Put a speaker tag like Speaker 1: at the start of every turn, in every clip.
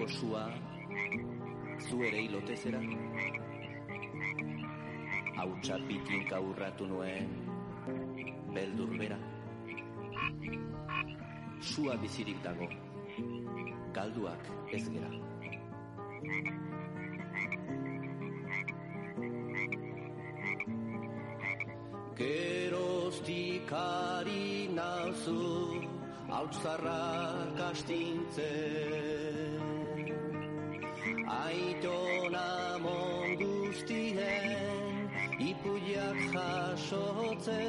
Speaker 1: gordetako sua, zu ere hilotezera. Hautsa pikinka urratu nuen, beldur bera. Sua bizirik dago, galduak ez gera. Geroztik ari nauzu, hautzarrak astintzen. Aitona monduztien, ipuiak jasotzen.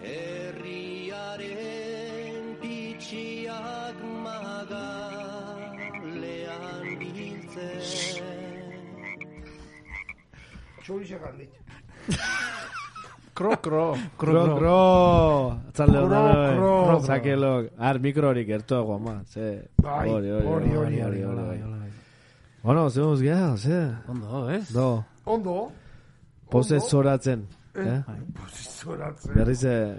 Speaker 1: Herriaren pitxiak magalean biltzen.
Speaker 2: Txorixak handit.
Speaker 3: Kro, kro.
Speaker 4: Kro, kro. Kro,
Speaker 2: kro.
Speaker 4: Kro,
Speaker 2: kro. Bai. kro, kro.
Speaker 4: Zakelo. Ar, mikro horik ertuago, ma. Ze.
Speaker 2: Bai,
Speaker 4: hori, hori,
Speaker 2: hori,
Speaker 4: hori,
Speaker 2: hori.
Speaker 4: Bueno, ze moz geha, ze.
Speaker 3: Ondo, ez?
Speaker 4: Do.
Speaker 2: Ondo.
Speaker 4: Poze zoratzen. Eh?
Speaker 2: eh?
Speaker 4: Bai, Poze zoratzen. Berri. Eh,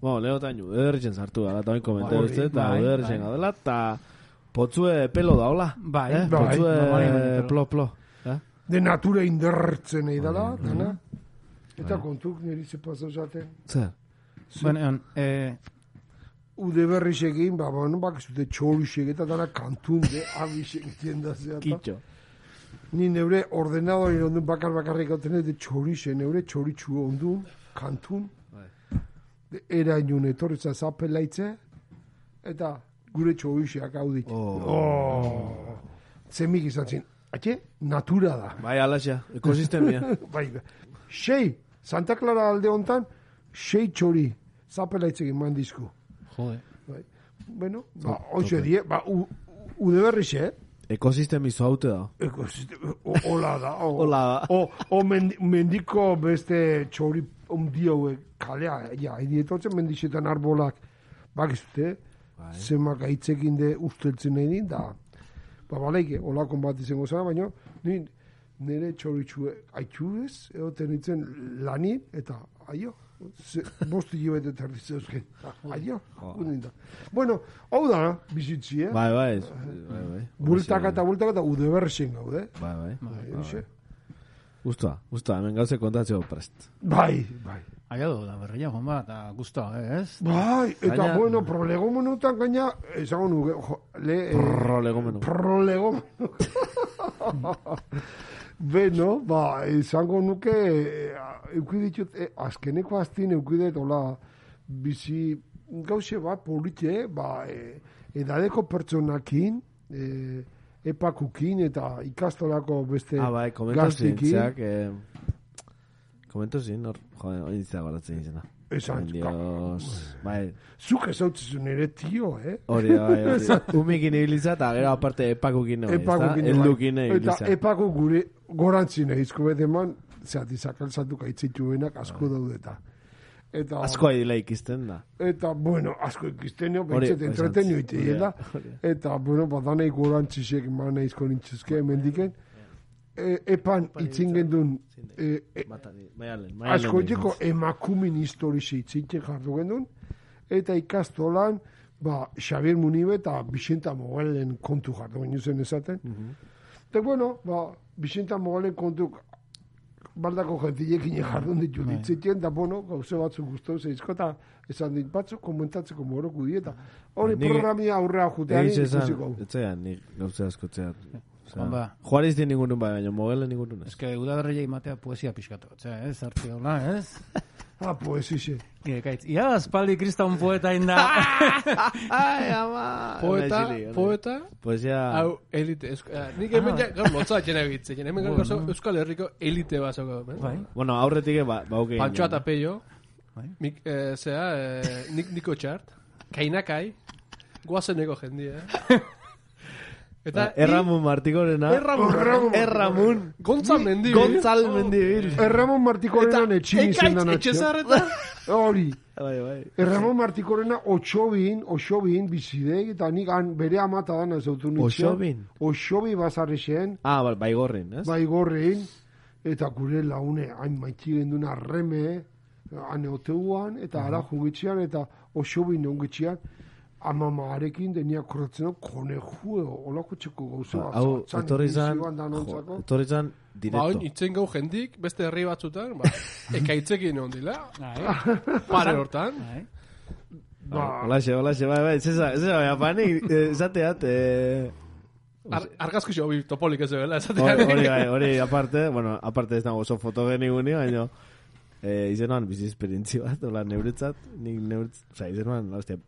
Speaker 4: bueno, leo tañu, edertzen zartu gara, eta oin komente
Speaker 2: duzte,
Speaker 4: bai, eta edertzen
Speaker 3: gara
Speaker 4: dela, eta... Potzue pelo da, hola?
Speaker 3: Bai,
Speaker 4: eh?
Speaker 2: bai.
Speaker 4: Potzue plo, plo. Eh?
Speaker 2: De natura indertzen eidala, dana. Mm -hmm. Eta kontuk niri ze paso zaten.
Speaker 4: Zer?
Speaker 3: Bueno, eh,
Speaker 2: Ude berriz egin, ba, bueno, bak zute txorixek eta dana kantun de abixek egiten da zeata.
Speaker 4: Kitxo.
Speaker 2: Ni neure ordenadori ondun bakar bakarrik gauten de txorixe, neure txoritxu ondun, kantun. De era inun etorritza zapelaitze, eta gure txorixeak hau dit. Oh. Zemik izan zin, atxe, natura da.
Speaker 4: Bai, alaxa, ekosistemia.
Speaker 2: bai, sei, Santa Clara alde hontan, sei txori, zapelaitzekin mandizku.
Speaker 3: jode.
Speaker 2: Bai. Bueno, ba, hoxe die, ba, u, ude berriz, eh?
Speaker 4: Ekosistemi haute da.
Speaker 2: Ekosistema, o- hola da. O,
Speaker 4: Hola da.
Speaker 2: O, o mendi- mendiko beste txori ondi hauek kalea, ja, hini etortzen mendixetan arbolak, bakizute,
Speaker 4: Bai.
Speaker 2: zemak aitzekin de usteltzen nahi da, ba, baleike, olakon bat izango zara, baina, ni, nire txoritxue aitxu ez, egoten nintzen lanin, eta, aio, ze, bostu jibet eta erdizeuzken, aio, unin da. Bueno, hau da, bizitzi, eh?
Speaker 4: Bai, bai, bai, bai.
Speaker 2: Bultaka eta bultaka eta ude berrexen gaude.
Speaker 4: Bai, bai.
Speaker 2: Bai, hoxe.
Speaker 4: Gustua, gustua, hemen gauze kontatzeo prest.
Speaker 2: Bai, bai.
Speaker 3: Aia du, da berria, joan bat, eta guztua, ez?
Speaker 2: Bai, eta
Speaker 4: Gaina-
Speaker 2: bueno, prolegomenutan gaina, esango nuke, jo, le... eh,
Speaker 4: Prolegomenu.
Speaker 2: Prolegomenu. Beno, ba, esango nuke, eh, euki ditut, eh, azkeneko aztin euki dut, hola, bizi, gauze bat, politxe, ba, eh, edadeko pertsonakin, eh, epakukin eta ikastolako beste
Speaker 4: Ah, bai,
Speaker 2: gaztikin.
Speaker 4: zeak, eh, komentu zin, hor, joder, hori ditzea baratzen izena.
Speaker 2: Esan,
Speaker 4: Dios, bai,
Speaker 2: Zuk hau nire tio, eh?
Speaker 4: hori, bai, hori. Umikin ibilitza, eta gero aparte epakukin?
Speaker 2: Epakukin
Speaker 4: Eldukin nahi
Speaker 2: Eta
Speaker 4: ibilitza.
Speaker 2: epaku gure gorantzi nahi izkubet eman, zeat izakal zantuk aitzituenak asko daudeta. Eta,
Speaker 4: asko aidela ikisten da.
Speaker 2: Eta, bueno, asko ikisten jo, bentset
Speaker 4: entretenu
Speaker 2: ite,
Speaker 4: yeah,
Speaker 2: Eta, bueno, badanei gorantzisek eman nahi izko nintzuzke, mendiken. E, epan itzin gendun, e, e, asko etxeko emakumin historize itzinten jartu gendun, eta ikastolan, ba, Xavier Munibe eta Bixenta Mogelen kontu jartu gendu zen ezaten. Eta, bueno, ba, Vicenta Mogalen kontu baldako jentilekin jardun ditu ditzitien, da, bueno, gauze batzuk guztu zeizko, eta esan dit batzuk komentatzeko moroku dieta. Hori
Speaker 4: Nik-
Speaker 2: programia aurrea jutean ikusiko.
Speaker 4: etzean, nik gauze asko
Speaker 3: Juan ba.
Speaker 4: Juariz din ningun bai, baina mogele ningun
Speaker 3: Ez que udaberriei matea poesia pixkatu. Osea, ez, hartzi hola, ez?
Speaker 2: Ah, pues, ixe.
Speaker 3: Ikaitz, ia, aspaldi kriston poeta inda.
Speaker 4: Ai, ama.
Speaker 5: Poeta, poeta,
Speaker 4: Poesia...
Speaker 5: hau, elite. Eh, nik hemen ja, gaur lotza jena bitzen. Hemen gaur
Speaker 3: Bueno.
Speaker 5: Euskal Herriko elite basoko. Eh?
Speaker 3: bai.
Speaker 4: Bueno, aurretik ba, bauke.
Speaker 5: Pantxoa eta peio.
Speaker 3: Bai.
Speaker 5: Mik, eh, zea, eh, nik, niko txart. Kainakai. Guazeneko jendia. Eh? Eta...
Speaker 4: Ba, Erramun Martikorena.
Speaker 5: Erramun.
Speaker 2: Erramun.
Speaker 4: Erramun.
Speaker 5: Gontzal mendi.
Speaker 4: Gontzal mendibil.
Speaker 2: Erramon Martikorenan etxin izan da
Speaker 5: Ekaitz, etxezarretan.
Speaker 2: Hori.
Speaker 4: Bai, bai.
Speaker 2: Erramon Martikorena otxobin, oxobin, bizidek, eta nik han bere amata dana ez autu nintzen.
Speaker 4: Oxobin?
Speaker 2: Oxobi bazarrexen,
Speaker 4: Ah, bai, gorrin, ez?
Speaker 2: bai gorrein, eta gure laune hain maitzi gendun arreme, han oteuan, eta ara jungitzean, eta oxobin ongitzean, amamaarekin denia korretzen koneju, olako txeko gauza.
Speaker 4: Ba, Hau,
Speaker 2: zatzan
Speaker 4: etorri zan,
Speaker 2: edizioan
Speaker 4: jo,
Speaker 2: danontzako.
Speaker 4: etorri zan
Speaker 5: Ba, oin, itzen gau jendik, beste herri batzutan, ba, ekaitzekin egon dila,
Speaker 3: Bai,
Speaker 5: pare hortan.
Speaker 3: bai.
Speaker 2: Ba,
Speaker 4: Olaxe, olaxe, bai, bai, zesa, zesa, bai, apani, eh, esateat, eh,
Speaker 5: Ar, argazki xo, topolik ez
Speaker 4: hori,
Speaker 5: esatean.
Speaker 4: hori, bai, hori, aparte, bueno, aparte ez nago oso fotogeniguni, baina, eh, izenuan bizi esperientzi bat, hola, neuretzat, nik neuretzat, oza, izenuan, la hostia,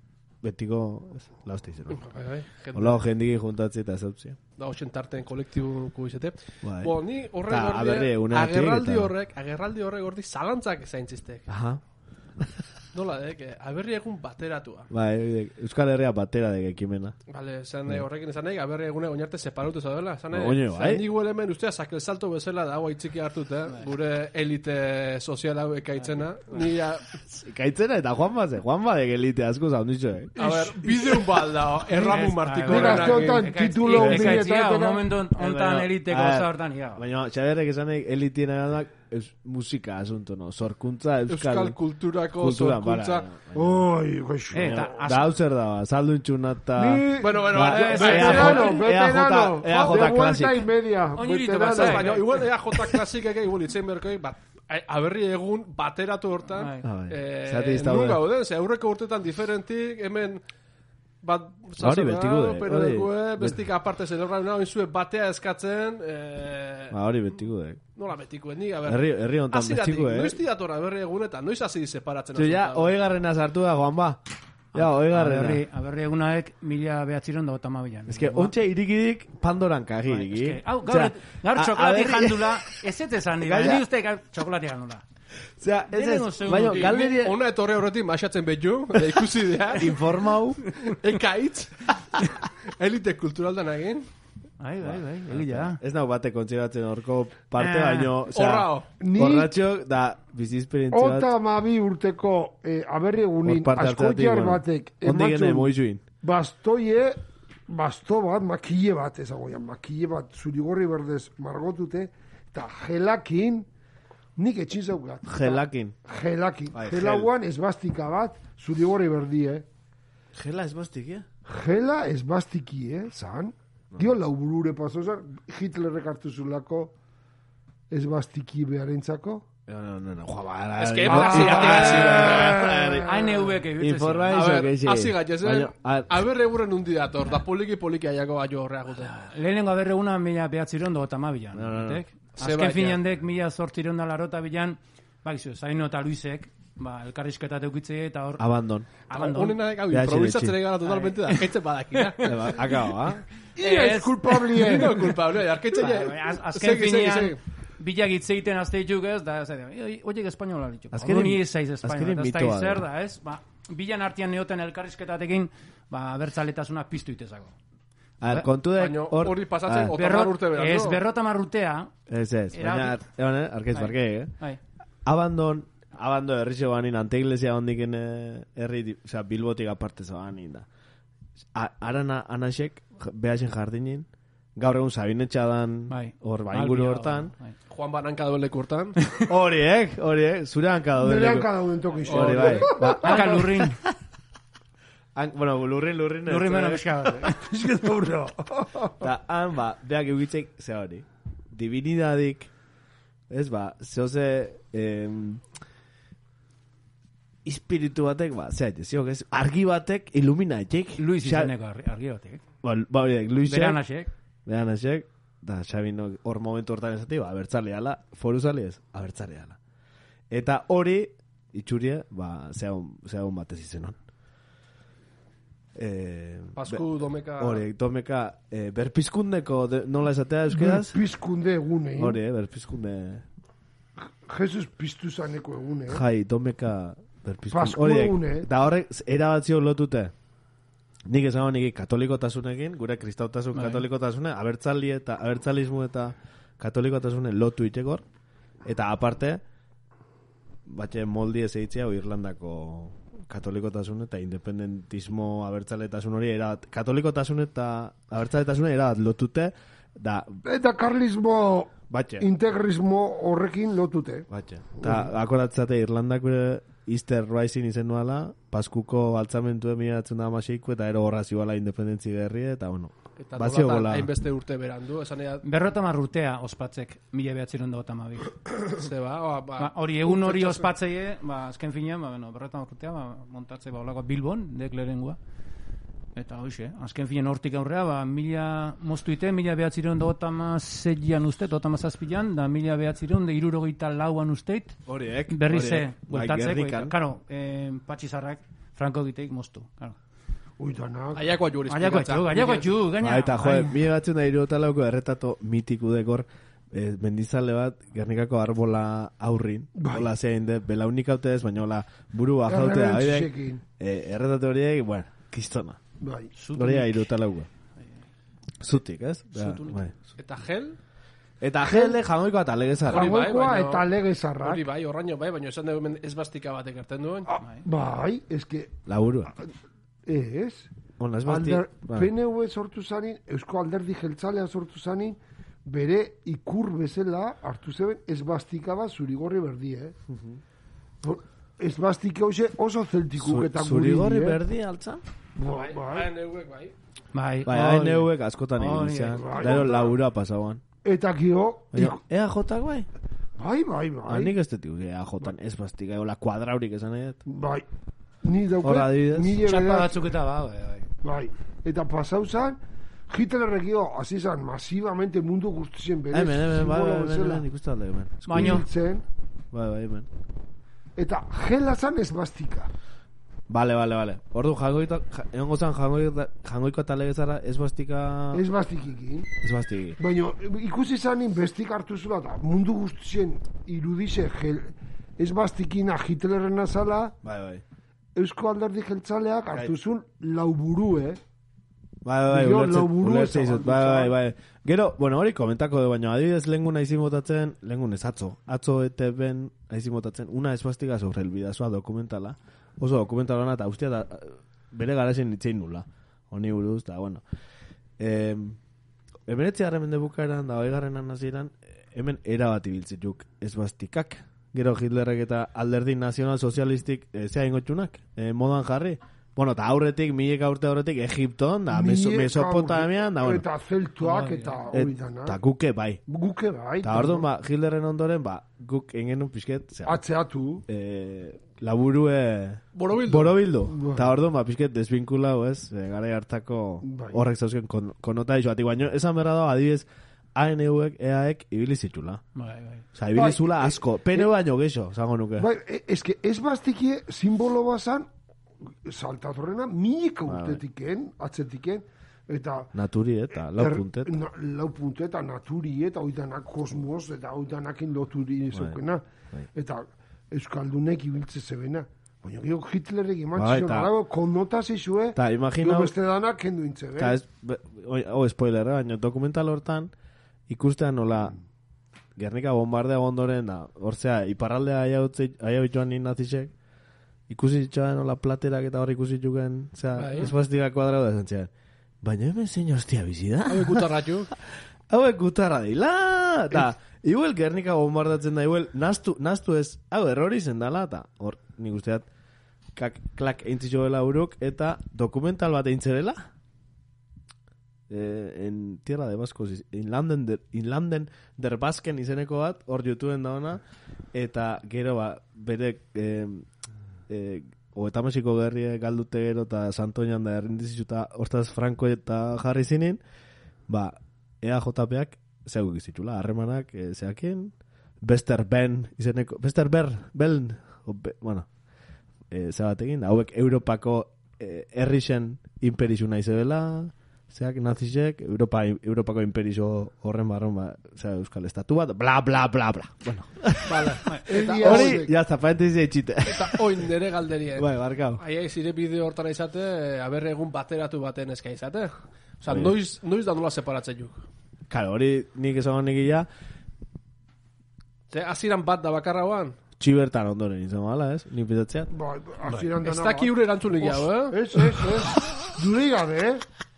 Speaker 4: betiko, ez, la hostia izenuan.
Speaker 5: Bai, bai,
Speaker 4: Hola, jendiki juntatzi eta zautzi.
Speaker 5: da hoxen tarten kolektibuko izate.
Speaker 4: Bai.
Speaker 5: Bo, ni horrek
Speaker 4: Ta,
Speaker 5: gordi, agerraldi horrek, agerraldi horrek gordi zalantzak zaintzistek.
Speaker 4: Aha.
Speaker 5: Nola, eh, que aberri egun bateratua.
Speaker 4: Bai, Euskal Herria batera de ekimena.
Speaker 5: Vale, esan nahi, horrekin esan nahi, aberri egune oinarte separatu zaudela. Esan nahi,
Speaker 4: Oño, bai.
Speaker 5: nigu elemen ustea sakel salto bezala da, hau aitziki hartut, eh? Gure elite sozial hau ekaitzena. Ni, a,
Speaker 4: Kaitzena eta Juan Baze, Juan Badek elite asko zaunditxo, eh?
Speaker 5: a ber, bideun bat da, erramu martiko
Speaker 2: Nik aste honetan titulo
Speaker 3: ia,
Speaker 2: eta atera-
Speaker 3: momentu hontan
Speaker 4: Baina,
Speaker 3: eliteko
Speaker 4: a ver,
Speaker 3: oza hortan, ia.
Speaker 4: Baina, Xaberrek esanek elitien agadak eus, musika asunto, no? Sorkuntza, Euskal...
Speaker 5: Euskal kulturako
Speaker 4: kultura,
Speaker 5: sorkuntza.
Speaker 2: oi, goxo.
Speaker 3: Eh, eta
Speaker 4: Da hau zer da, ba, saldu intxuna eta...
Speaker 2: Ni,
Speaker 5: Bueno, bueno,
Speaker 4: Ba,
Speaker 2: veterano,
Speaker 4: EAJ,
Speaker 2: veterano,
Speaker 4: EAJ
Speaker 2: de vuelta
Speaker 4: Classic.
Speaker 2: y media, veterano.
Speaker 3: bazai.
Speaker 5: baina igual EAJ klasikek igual itzen berkoi, bat, aberri egun bateratu hortan,
Speaker 3: Bai.
Speaker 5: Eh, nun gauden, ze aurreko urtetan diferentik, hemen, bat,
Speaker 4: Hori betiko de, hori.
Speaker 5: bestik aparte zelebraren hau, inzue batea eskatzen, eh,
Speaker 4: Ba, hori betiko dek.
Speaker 5: nola betiko, ni, a ber,
Speaker 4: Herri, herri
Speaker 5: hasieratik,
Speaker 4: betiko, eh?
Speaker 5: noiz tidatora aberri egunetan, noiz hasi separatzen.
Speaker 4: Zu, ja,
Speaker 5: asuntoa?
Speaker 4: oegarrena sartu da, Juan ba. Ja, oegarrena.
Speaker 3: Aberri, aberri egunaek mila behatziron da otamabilan.
Speaker 4: Ez que, ontsa irikidik Pandoran kagi.
Speaker 3: Bai, Hau, gaur, gaur
Speaker 4: a-
Speaker 3: txokolati
Speaker 4: aberri-
Speaker 3: jandula, ez ez esan ni uste gaur txokolati jandula.
Speaker 4: Osea, ez ez, baina,
Speaker 3: ni-
Speaker 4: galderi...
Speaker 5: Ona etorre horretik maixatzen behu, eta ikusi dira,
Speaker 4: Informau.
Speaker 5: ekaitz, elite kulturaldan egin,
Speaker 3: Bai, bai, bai, egia.
Speaker 4: Ez nau bate kontzeratzen horko parte,
Speaker 3: Ah.
Speaker 4: baino...
Speaker 5: Horrao.
Speaker 2: Ni-
Speaker 4: Borratxok da bizi esperientzia bat.
Speaker 2: Ota mabi urteko eh, aberri egunin
Speaker 4: bueno,
Speaker 2: batek
Speaker 4: Ondik ene
Speaker 2: emantzun
Speaker 4: moizuin.
Speaker 2: bastoie, basto bat, makille bat, ezagoian, makille bat, zurigorri berdez margotute, eta gelakin, nik etxin.
Speaker 4: Gelakin.
Speaker 2: Gelakin.
Speaker 4: Bai,
Speaker 2: Gelauan esbastika bat, zurigorri berdi, eh?
Speaker 4: Gela ez bastik, eh?
Speaker 2: Gela esbastiki, eh, zan? Dio lauburure paso zan, Hitlerrek hartu zulako esbastiki beharentzako.
Speaker 4: No, no, no, no, joa, ba,
Speaker 5: Ez que, hasi
Speaker 4: ba-
Speaker 5: gatik,
Speaker 4: ba-
Speaker 3: Hain eubek egitzen
Speaker 4: Informazio
Speaker 5: A ver,
Speaker 4: geixi.
Speaker 5: hasi gaitezen,
Speaker 4: Baina, a-
Speaker 5: aber eguren undi dator, da poliki poliki aiako aio horreak gute.
Speaker 3: Lehenengo aberri eguna mila behatziron da otamabilan.
Speaker 4: No, no, no.
Speaker 3: Azken finean dek mila zortziron da larota bilan, bakizu, Zaino eta Luisek, ba, elkarrizketa teukitze eta hor,
Speaker 4: Abandon.
Speaker 3: abandon.
Speaker 5: Honen hau
Speaker 4: Behatzi
Speaker 5: improvisatzen
Speaker 4: betxi.
Speaker 5: gara totalmente da, kaitzen badakina.
Speaker 4: Eba, Akabo, ha?
Speaker 2: Ia
Speaker 3: Ez.
Speaker 2: es culpable,
Speaker 5: No culpable, arkaitzen
Speaker 3: Ba, ba, az- azken finean, bilak hitz egiten azte dituk ez, da, ez da, oiek espainola dituk.
Speaker 4: Azkenin-
Speaker 3: Azkenin, ni ez zaiz espainola, ez da zer
Speaker 4: da.
Speaker 3: ez? Ba, bilan artean neoten elkarrizketatekin, ba, bertzaletasuna piztu itezako.
Speaker 4: A ver, kontu
Speaker 5: Baina
Speaker 4: hor...
Speaker 5: hori pasatzen
Speaker 4: Ah,
Speaker 5: Otamar urte berandu.
Speaker 3: ez, berrotamar urtea,
Speaker 4: Ez ez, baina, eban, eh, arkaiz
Speaker 3: Bai.
Speaker 4: barke, eh?
Speaker 3: bai,
Speaker 4: Abandon, abandon herri zegoanin, ante iglesia hondiken eh, herri, di- osea, bilbotik aparte zegoanin da. A- Arana anasek, behasen jardinin, gaur egun sabinetxa dan,
Speaker 3: bai.
Speaker 4: hor, ba,
Speaker 3: Malbia,
Speaker 4: inguru hortan.
Speaker 3: bai.
Speaker 5: Juan Bananka duen lekurtan.
Speaker 4: Horiek, horiek, zure hanka daude.
Speaker 2: Nire hanka dauden toki xo.
Speaker 4: Hori, bai. Ba,
Speaker 3: Hanka lurrin,
Speaker 4: han, bueno, lurrin, lurrin.
Speaker 3: lurrin
Speaker 4: eh?
Speaker 3: beno pixka bat.
Speaker 2: Pizke dauro.
Speaker 4: Eta han, ba, beak eugitzek, ze hori, divinidadik, ez ba, zehoze, em, espiritu batek, ba, ze haite, ziok, ez, argi batek, iluminatik,
Speaker 3: Luis izeneko argi, batek.
Speaker 4: Ba, ba, horiek, Luisek,
Speaker 3: Beranasek,
Speaker 4: Beranasek, da Xabino hor momentu hortan esati, ba, abertzale ala, foru zale ez, abertzale ala. Eta hori, itxurie, ba, zehaun, zehaun batez izenon. Eh,
Speaker 5: Pasku domeka...
Speaker 4: Hori, domeka, eh, berpizkundeko, de, nola esatea euskeraz?
Speaker 2: Pizkunde egune.
Speaker 4: Hori, eh, berpizkunde...
Speaker 2: Jesus piztu zaneko egune. eh?
Speaker 4: Jai, domeka berpizkunde.
Speaker 2: Pasku egune.
Speaker 4: Da horrek, erabatzio lotute. Nik esan nik katolikotasunekin, gure kristautasun
Speaker 3: Bai.
Speaker 4: katolikotasune, abertzali eta abertzalismo eta katolikotasune lotu itekor. Eta aparte, batxe moldi ez eitzia Irlandako katolikotasun eta independentismo abertzaletasun hori era katolikotasun eta abertzaletasun era lotute da
Speaker 2: Eta karlismo
Speaker 4: batxe.
Speaker 2: integrismo horrekin lotute.
Speaker 4: batxe. Eta akoratzate Irlandako Easter Rising izen nuala paskuko altzamentu emiratzen da amaseiko eta ero horra zibala independentzi berri eta bueno
Speaker 5: Eta
Speaker 4: bazio gola
Speaker 5: hainbeste urte berandu, esan ea,
Speaker 3: Berrotamar urtea ospatzek, mila behatziron da gotamabi.
Speaker 5: ze ba, ba, ba,
Speaker 3: Ba, hori egun hori ospatzeie, ba, azken finean, ba, bueno, berrotamar urtea, ba, montatze ba, olako Bilbon, dek lehenengua. Eta hoxe, azken finean hortik aurrea, ba, mila moztuite, mila behatziron da gotama zeian uste, gotama zazpilan, da mila behatziron da irurogeita lauan usteit,
Speaker 4: horiek horiek,
Speaker 3: bueltatzek,
Speaker 4: Gernikan.
Speaker 3: karo, eh, patxizarrak, Franco egiteik moztu, karo.
Speaker 2: Uitanak.
Speaker 5: Aiako juri
Speaker 3: Gaiako etxu, gaiako etxu, gaina.
Speaker 4: Ba, eta jo,
Speaker 3: Ai.
Speaker 4: mi batzen da iruotalauko erretato mitiku dekor eh, mendizale bat, Gernikako arbola aurrin,
Speaker 2: Bai.
Speaker 4: hola zein de, belaunik haute ez, baina hola buru oidek,
Speaker 2: Errebentzisekin.
Speaker 4: eh, erretatu horiek, bueno, kistona.
Speaker 2: Bai.
Speaker 4: Hori iruotalauko. Zutik, ez?
Speaker 5: Zutunik.
Speaker 4: bai.
Speaker 5: Eta gel,
Speaker 4: Eta jelde jangoiko eta legezarra.
Speaker 5: Hori bai,
Speaker 2: eta legezarrak.
Speaker 5: hori bai, horraino bai, baina esan dugu ez bastika batek erten duen.
Speaker 2: Ah, Bai, eske,
Speaker 4: Laburua.
Speaker 2: Ez.
Speaker 4: Ona, ez.
Speaker 2: Alder,
Speaker 4: bai.
Speaker 2: PNV sortu zanin, Eusko Alderdi Jeltzalea sortu zanin, bere ikur bezala hartu zeben esbastika bat zurigorri berdi, eh? Hor, Esbastika hoxe oso zeltikuk eta
Speaker 4: Zurigorri
Speaker 2: guri, eh?
Speaker 4: berdi altza?
Speaker 2: Bai, bai.
Speaker 5: Bai, bai.
Speaker 3: Bai,
Speaker 4: Bai, askotan egin
Speaker 3: Hori,
Speaker 4: izan.
Speaker 2: bai.
Speaker 4: Gero laburua pasauan.
Speaker 2: Eta gio,
Speaker 4: Baina, EAJ-ak bai?
Speaker 2: bai, bai, bai,
Speaker 4: nik ez dut EAJ-an ez bastika, egola kuadraurik esan dut.
Speaker 2: bai. Ni dauke,
Speaker 4: Hor adibidez.
Speaker 2: nire
Speaker 3: Txapa batzuk eta ba, bai, bai.
Speaker 2: Bai, eta pasau zan, Hitlerrekio, hasi zan, masivamente mundu guztien bere
Speaker 4: Hemen, hemen, bai, bai, hemen,
Speaker 2: bezala
Speaker 4: hemen, ikusten alde, hemen.
Speaker 3: Baino,
Speaker 2: hiltzen,
Speaker 4: Bai, bai, hemen.
Speaker 2: eta gela zan esbastika.
Speaker 4: Bale, bale, bale. Ordu jangoiko, ja- egongo zan jangoiko, jangoiko eta legezara ez bastika... Ez bastiki.
Speaker 2: Baina ikusi zanin bestik hartu zula da mundu guztien irudize gel, esbastikina Hitlerrena zala,
Speaker 4: Bai, bai.
Speaker 2: Eusko Alderdi Jeltzaleak hartu zuen lauburu, eh?
Speaker 4: Bai, bai,
Speaker 2: ez
Speaker 4: izut. Bai, bai, bai. Gero, bueno, hori komentako du, baina adibidez lengun naizin botatzen, lengun ez atzo. Atzo ete ben naizin botatzen, una esbastika sobre el bidazoa dokumentala. Oso dokumentala eta ustea da, bere garazen itzein nula. Honi buruz, da, bueno. Eh, Emeretzi harremen de bukaeran, da, oigarren hasieran hemen erabat ibiltzituk esbastikak. Gero Hitlerrek eta alderdi nazional sozialistik e, zea ingotxunak, e, modan jarri. Bueno, eta aurretik, mileka urte aurretik, Egipton, da, Meso, Mesopotamian, da, bueno.
Speaker 2: Eta zeltuak eta
Speaker 4: Et-
Speaker 2: hori dana.
Speaker 4: Eta guke bai.
Speaker 2: Guke bai.
Speaker 4: Eta orduan, ba, Hitlerren ondoren, ba, guk engenun pixket, zera,
Speaker 2: Atzeatu.
Speaker 4: e, laburue...
Speaker 5: Borobildu.
Speaker 4: Borobildu.
Speaker 2: Bai.
Speaker 4: Eta orduan, ba, pixket desvinkulau, ez, e, gara hartako
Speaker 2: Bai.
Speaker 4: horrek zauzken kon, konota iso. Ati, baino, esan berra da, adibidez, ANU-ek, EAek, ibili zitula.
Speaker 3: Bai, bai.
Speaker 4: Osa, ibili
Speaker 2: Bai,
Speaker 4: zula
Speaker 2: e-
Speaker 4: asko. PNU baino geixo, zango nuke.
Speaker 2: Bai, e- eske esbastikie simbolo bazan, saltatorrena, milika
Speaker 4: Bai, bai.
Speaker 2: urtetiken, atzetiken, eta
Speaker 4: Naturi, eta lau puntet.
Speaker 2: Na, lau puntet, eta naturi, eta oidanak kosmos, eta oidanakin loturi zeukena.
Speaker 4: bai.
Speaker 2: Eta Euskaldunek ibiltze zebena. Baina gero Hitlerrek eman
Speaker 4: Bai,
Speaker 2: zion,
Speaker 4: eta-
Speaker 2: alago, konnotazio zue,
Speaker 4: Eta, imagina...
Speaker 2: gero beste danak kendu intzebe.
Speaker 4: Eta ez, be- oi- hau spoiler, eh, baina dokumental hortan ikustean nola Gernika bombardea ondoren da, hortzea, iparraldea aia joan ni nazisek, ikusi zituen nola platerak eta hor ikusi zuken, zera,
Speaker 5: Bai.
Speaker 4: esbastika kuadrau da zentzean. Baina hemen zein hostia bizi da.
Speaker 5: Hau ikutarratu.
Speaker 4: Hauek gutarra dila, eta igual Gernika bombardatzen da, igual nastu, nastu ez, hau errori zen dala, eta hor, nik usteat, kak, klak eintzitxoela uruk, eta dokumental bat eintzerela, eh, en Tierra de Vascos, Inlanden der, Inlanden der Basken izeneko bat, hor YouTubeen da ona, eta gero ba, bere eh, eh, Oetamesiko gerrie galdute gero eta Santoñan da errindizitu eta hortaz Franco eta jarri zinin, ba, EAJPak zeuk izitxula, harremanak, e, zeakin, Bester Ben, izeneko, Bester Ber, Beln, o, be, bueno, e, zebatekin, hauek Europako e, herrixen imperizu nahi zebela, zeak nazisek, Europa, Europako imperizo horren barron, ba, zera, Euskal Estatu bat, bla, bla, bla, bla. Bueno,
Speaker 5: Vale. Eta
Speaker 4: hori, ya parentesi etxite.
Speaker 5: Eta oin nere galderien.
Speaker 4: bai, barkau.
Speaker 5: Aiai, zire bideo hortan izate, aber egun bateratu baten eska izate. Osa, noiz, noiz da nola separatzen juk.
Speaker 4: Karo, hori nik esan nik ja,
Speaker 5: Ze, aziran bat da bakarra guan.
Speaker 4: txibertan ondoren izan bala, ez? Nik pitatzeat.
Speaker 2: Ba, hasieran
Speaker 5: Ez
Speaker 2: dana
Speaker 5: daki ure erantzunik jau, eh?
Speaker 2: Ez, ez, ez. Duri gabe, eh?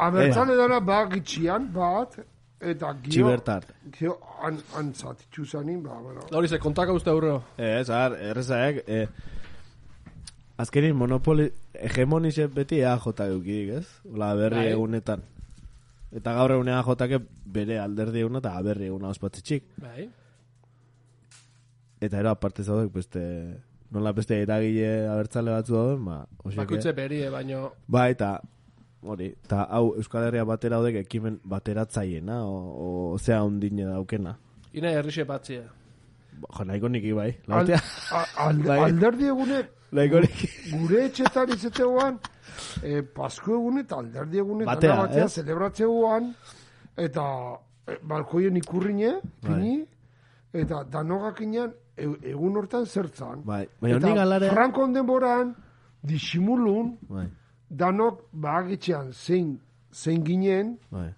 Speaker 2: Abertzale dana ba gitxian, bat, eta gio...
Speaker 4: Txibertart.
Speaker 2: Gio, an, antzat, txuzanin, ba, bueno.
Speaker 5: Hori ze, kontaka uste aurreo.
Speaker 4: Ez, ar, errezaek, e, azkenin monopoli, hegemonize beti EAJ eukidik, ez? Ola, berri
Speaker 5: Bai.
Speaker 4: egunetan. Eta gaur egun EAJak bere alderdi eguna eta berri eguna ospatzetxik.
Speaker 5: Bai.
Speaker 4: Eta ero aparte zaudek, beste, nola beste eragile abertzale batzu dauden, ba, oseke.
Speaker 5: Bakutze berie, baino...
Speaker 4: Ba, eta, hori, eta hau Euskal Herria batera daudek ekimen bateratzaiena, o, o zea ondine daukena.
Speaker 5: Ina herrixe batzia.
Speaker 4: Ba, Jo, nahiko niki bai.
Speaker 2: Al,
Speaker 4: Lautea,
Speaker 2: a, alde,
Speaker 4: Bai.
Speaker 2: alderdi egune,
Speaker 4: nahiko niki.
Speaker 2: gure etxetan izateguan, eh, Pasko egune eta alderdi egune
Speaker 4: Batea,
Speaker 2: batea
Speaker 4: ez?
Speaker 2: zelebratzeuan, eta eh, balkoien ikurrine, pini, eta danogakinean e, egun hortan zertzan.
Speaker 4: Bai, baina
Speaker 2: eta
Speaker 4: nik alare...
Speaker 2: Frankon denboran, disimulun,
Speaker 4: Bai,
Speaker 2: danok bagitxean zein, zein ginen,
Speaker 4: bai.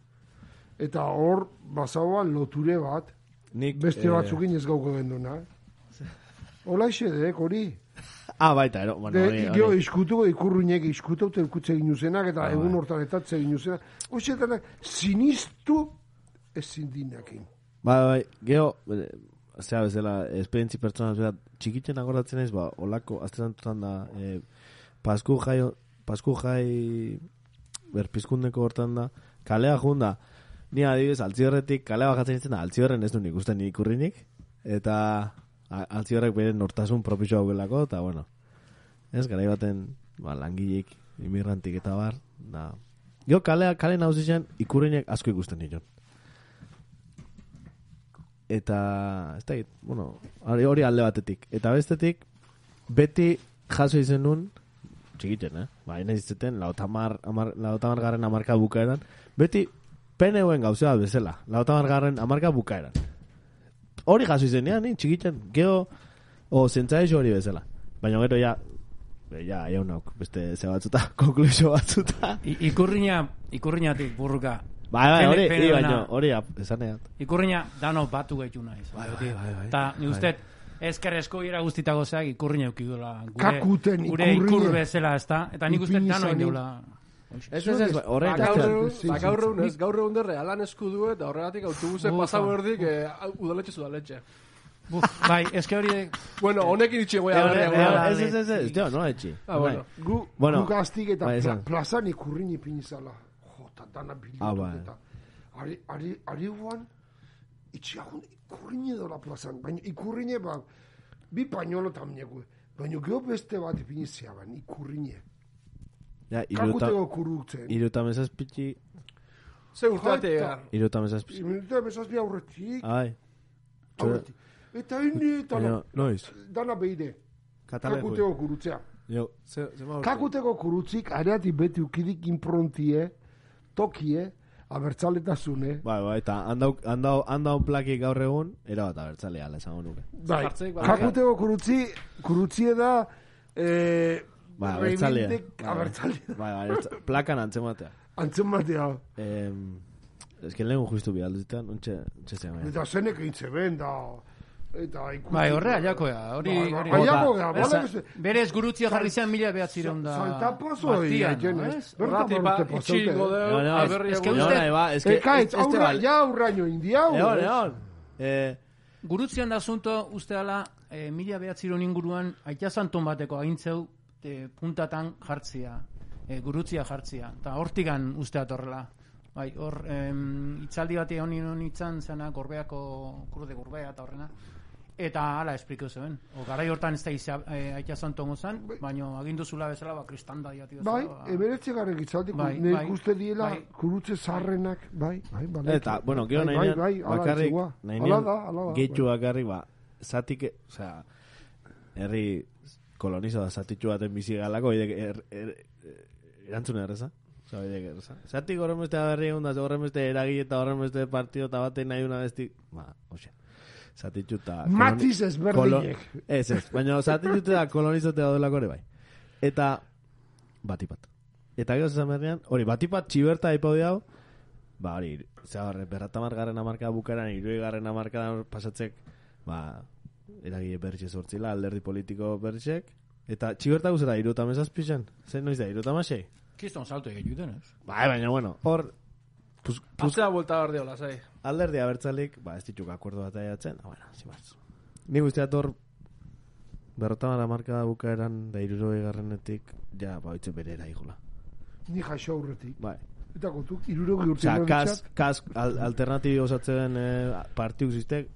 Speaker 2: eta hor bazauan loture bat,
Speaker 4: Nik,
Speaker 2: beste
Speaker 4: eh,
Speaker 2: batzukin ez gauko genduna. Hola isedek, hori.
Speaker 4: Ah, baita, ero, bueno,
Speaker 2: De,
Speaker 4: hori,
Speaker 2: gero
Speaker 4: hori.
Speaker 2: iskutuko ikurruinek iskutu eta ikutze ginuzenak eta
Speaker 4: Ah,
Speaker 2: egun
Speaker 4: bai.
Speaker 2: hortan etatze ginuzenak. Hoxetanak, sinistu ezin dinakin.
Speaker 4: Bai, bai, geho, zera bezala, esperientzi pertsona txikitzen akordatzen naiz, ba, olako, azterantutan da, e, pasku jai, pasku jai, berpizkundeko hortan da, kalea junda, ni adibidez, altziorretik, kalea bajatzen izan, altziorren ez du nik uste ni ikurrinik, eta altziorrek bere nortasun propizio haugelako, eta bueno, ez, garai baten, ba, langileik, imigrantik eta bar, da, Gero kalea, kale nauzizan, ikurrinek asko ikusten diton. Eta, ez da, bueno, hori alde batetik. Eta bestetik, beti jaso izen nun, txikitzen, eh? Ba, ina izteten, lautamar, amar, lautamar garren amarka bukaeran, beti peneuen gauzea bezala, lautamar garren amarka bukaeran. Hori jaso izen, ja, ni, txikitzen, geho, o, zentzaixo hori bezala. Baina gero, ja, ja, jaunauk, beste ze batzuta, konklusio batzuta.
Speaker 3: I, ikurriña, ikurriñatik burruka.
Speaker 4: Bai, bai, hori, baina, hori, ap- esan edat.
Speaker 3: Ikurriña dano batu gaitu naiz.
Speaker 4: Bai, bai, bai, bai.
Speaker 3: Eta ni uste, ezker eskoiera guztitako zeak ikurriña eukidula. Gure,
Speaker 2: Kakuten
Speaker 3: gure ikur bezala, ez da? Eta nik uste dano
Speaker 2: zanin.
Speaker 3: indeula.
Speaker 4: Ez, ez, ez,
Speaker 5: Ba, gaur egun, ba, egun ez, gaur egun derre alan eskudu eta horregatik autobusen
Speaker 3: Ufa.
Speaker 5: pasau erdik eh, udaletxe udaletxe.
Speaker 3: Buf, bai, eske hori...
Speaker 5: Bueno, honekin itxi goia goia.
Speaker 4: Ez, ez, ez, ez, jo, no etxi.
Speaker 5: Ah, bueno.
Speaker 2: Gu,
Speaker 4: Bueno,
Speaker 2: gu gaztik eta
Speaker 4: bai,
Speaker 2: pla, plazan ikurrin ipinizala. Jota, dana bildu.
Speaker 4: Ah, bai.
Speaker 2: Eta, ari, ari, ari guan, itxiagun ikurrin edo la plazan. Baina ikurrin ba, bi pañolo tamneko. Baina geho beste bat ipinizia ban, ikurrin
Speaker 4: Ja, iruta,
Speaker 2: Kakuteko kurutzen.
Speaker 4: iruta mesazpitxi,
Speaker 5: Ze urteate
Speaker 2: Jaita.
Speaker 5: egar.
Speaker 4: iruta mesazpitxi.
Speaker 2: Minuta besazbi aurretik.
Speaker 4: Ai,
Speaker 2: aurretik. Eta hini eta
Speaker 4: baina, noiz,
Speaker 2: dana beide.
Speaker 4: katale
Speaker 2: Kakuteko kurutzea.
Speaker 4: Jo,
Speaker 5: Ze, ze.
Speaker 2: Kakuteko kurutzik, areati beti ukidik improntie, tokie, abertzaletasune.
Speaker 4: bai, bai, eta handau, handau, handau plaki gaur egun, era bat abertzalea, ala esango nuke.
Speaker 2: Bai,
Speaker 5: bai.
Speaker 2: kakuteko kurutzi, kurutzie da, eh,
Speaker 4: Bai, abertzalea.
Speaker 2: Rebildek
Speaker 4: Bai,
Speaker 2: abertzalea.
Speaker 4: Bai, bai, plakan antzematea.
Speaker 2: Antzen batea.
Speaker 4: Eh, ez que lehen justu bi alduzitan, untxe, untxe zean.
Speaker 2: Eta zenek egin zeben, da... Eta ikusi...
Speaker 3: Bai, horre aiakoa, hori...
Speaker 2: Bai,
Speaker 3: hori-
Speaker 2: bai, bale beste.
Speaker 3: Berez gurutzia jarri zen mila behatzireun da...
Speaker 2: Ez?
Speaker 3: ez?
Speaker 5: Ba,
Speaker 2: barute
Speaker 5: itxi
Speaker 2: pasaute.
Speaker 5: godeu,
Speaker 4: No, no,
Speaker 5: aberri
Speaker 3: es que
Speaker 4: No, ba, es que...
Speaker 2: Ekaitz,
Speaker 4: este
Speaker 2: aurra,
Speaker 4: bal-
Speaker 2: ja aurraino indiau.
Speaker 4: Egon,
Speaker 2: ez?
Speaker 4: egon. Eh,
Speaker 3: Gurutzian da asunto, uste dala, e, mila behatzireun inguruan, aita santon bateko agintzeu, e, puntatan jartzia, e, gurutzia jartzia. Eta hortigan uste atorrela. Bai, hor, em, itzaldi bati honi honi itzan zena, gorbeako, kurde gorbea eta horrena. Eta hala esplikau zuen. O, garai hortan ez da izia, e, aita zantongo zen, baina agindu zula bezala, ba, kristanda jati bezala.
Speaker 2: Bai,
Speaker 3: ba,
Speaker 2: emeretze garek itzaldik,
Speaker 3: Bai,
Speaker 2: bai,
Speaker 3: bai,
Speaker 2: uste diela,
Speaker 3: bai.
Speaker 2: kurutze zarrenak, bai, bai, bai.
Speaker 4: Eta, bueno, gero
Speaker 2: bai,
Speaker 4: nahi
Speaker 2: bai, bai,
Speaker 4: bakarrik,
Speaker 2: itzua.
Speaker 4: nahi
Speaker 2: Ala da, ala da,
Speaker 4: gehitxu
Speaker 2: bai.
Speaker 4: bakarrik, ba, zatik, osea, herri kolonizo da zatitxu baten bizi galako, er, er, er, erantzun erreza. Zatik horren beste berri egun da, horren beste eragi eta horren beste partio eta baten nahi una besti, ba, osea, zatitxu eta...
Speaker 2: Matiz ezberdinek.
Speaker 4: Ez, ez, baina zatitxu eta kolonizote daudelako ere bai. Eta, batipat. Eta gero zesan berrian, hori, batipat txiberta aipau hau, ba, hori, zera horre, berrata margarren amarka bukaran, irui garren amarka pasatzek, ba, eragile bertxe sortzila, alderdi politiko bertxek, eta txiberta guzera, iruta mesazpixan, zen noiz da, iruta masei?
Speaker 3: Kiston salto egin juten, ez?
Speaker 4: Bai, baina, bueno, hor, puz, puz,
Speaker 5: Puztea vuelta behar diola, zai.
Speaker 4: Alderdi abertzalik, ba, ez dituk akuerdo bat aiatzen, ah, bueno, más. Ni guztiat hor, berrota mara marka da bukaeran, da iruroi garrenetik, ja, ba, oitze bere eraigula.
Speaker 2: Ni jaso aurretik.
Speaker 4: Bai.
Speaker 2: Eta kontuk, irurogi urte
Speaker 4: Osea, kas, kas al, alternatibi osatzen eh, partiu zistek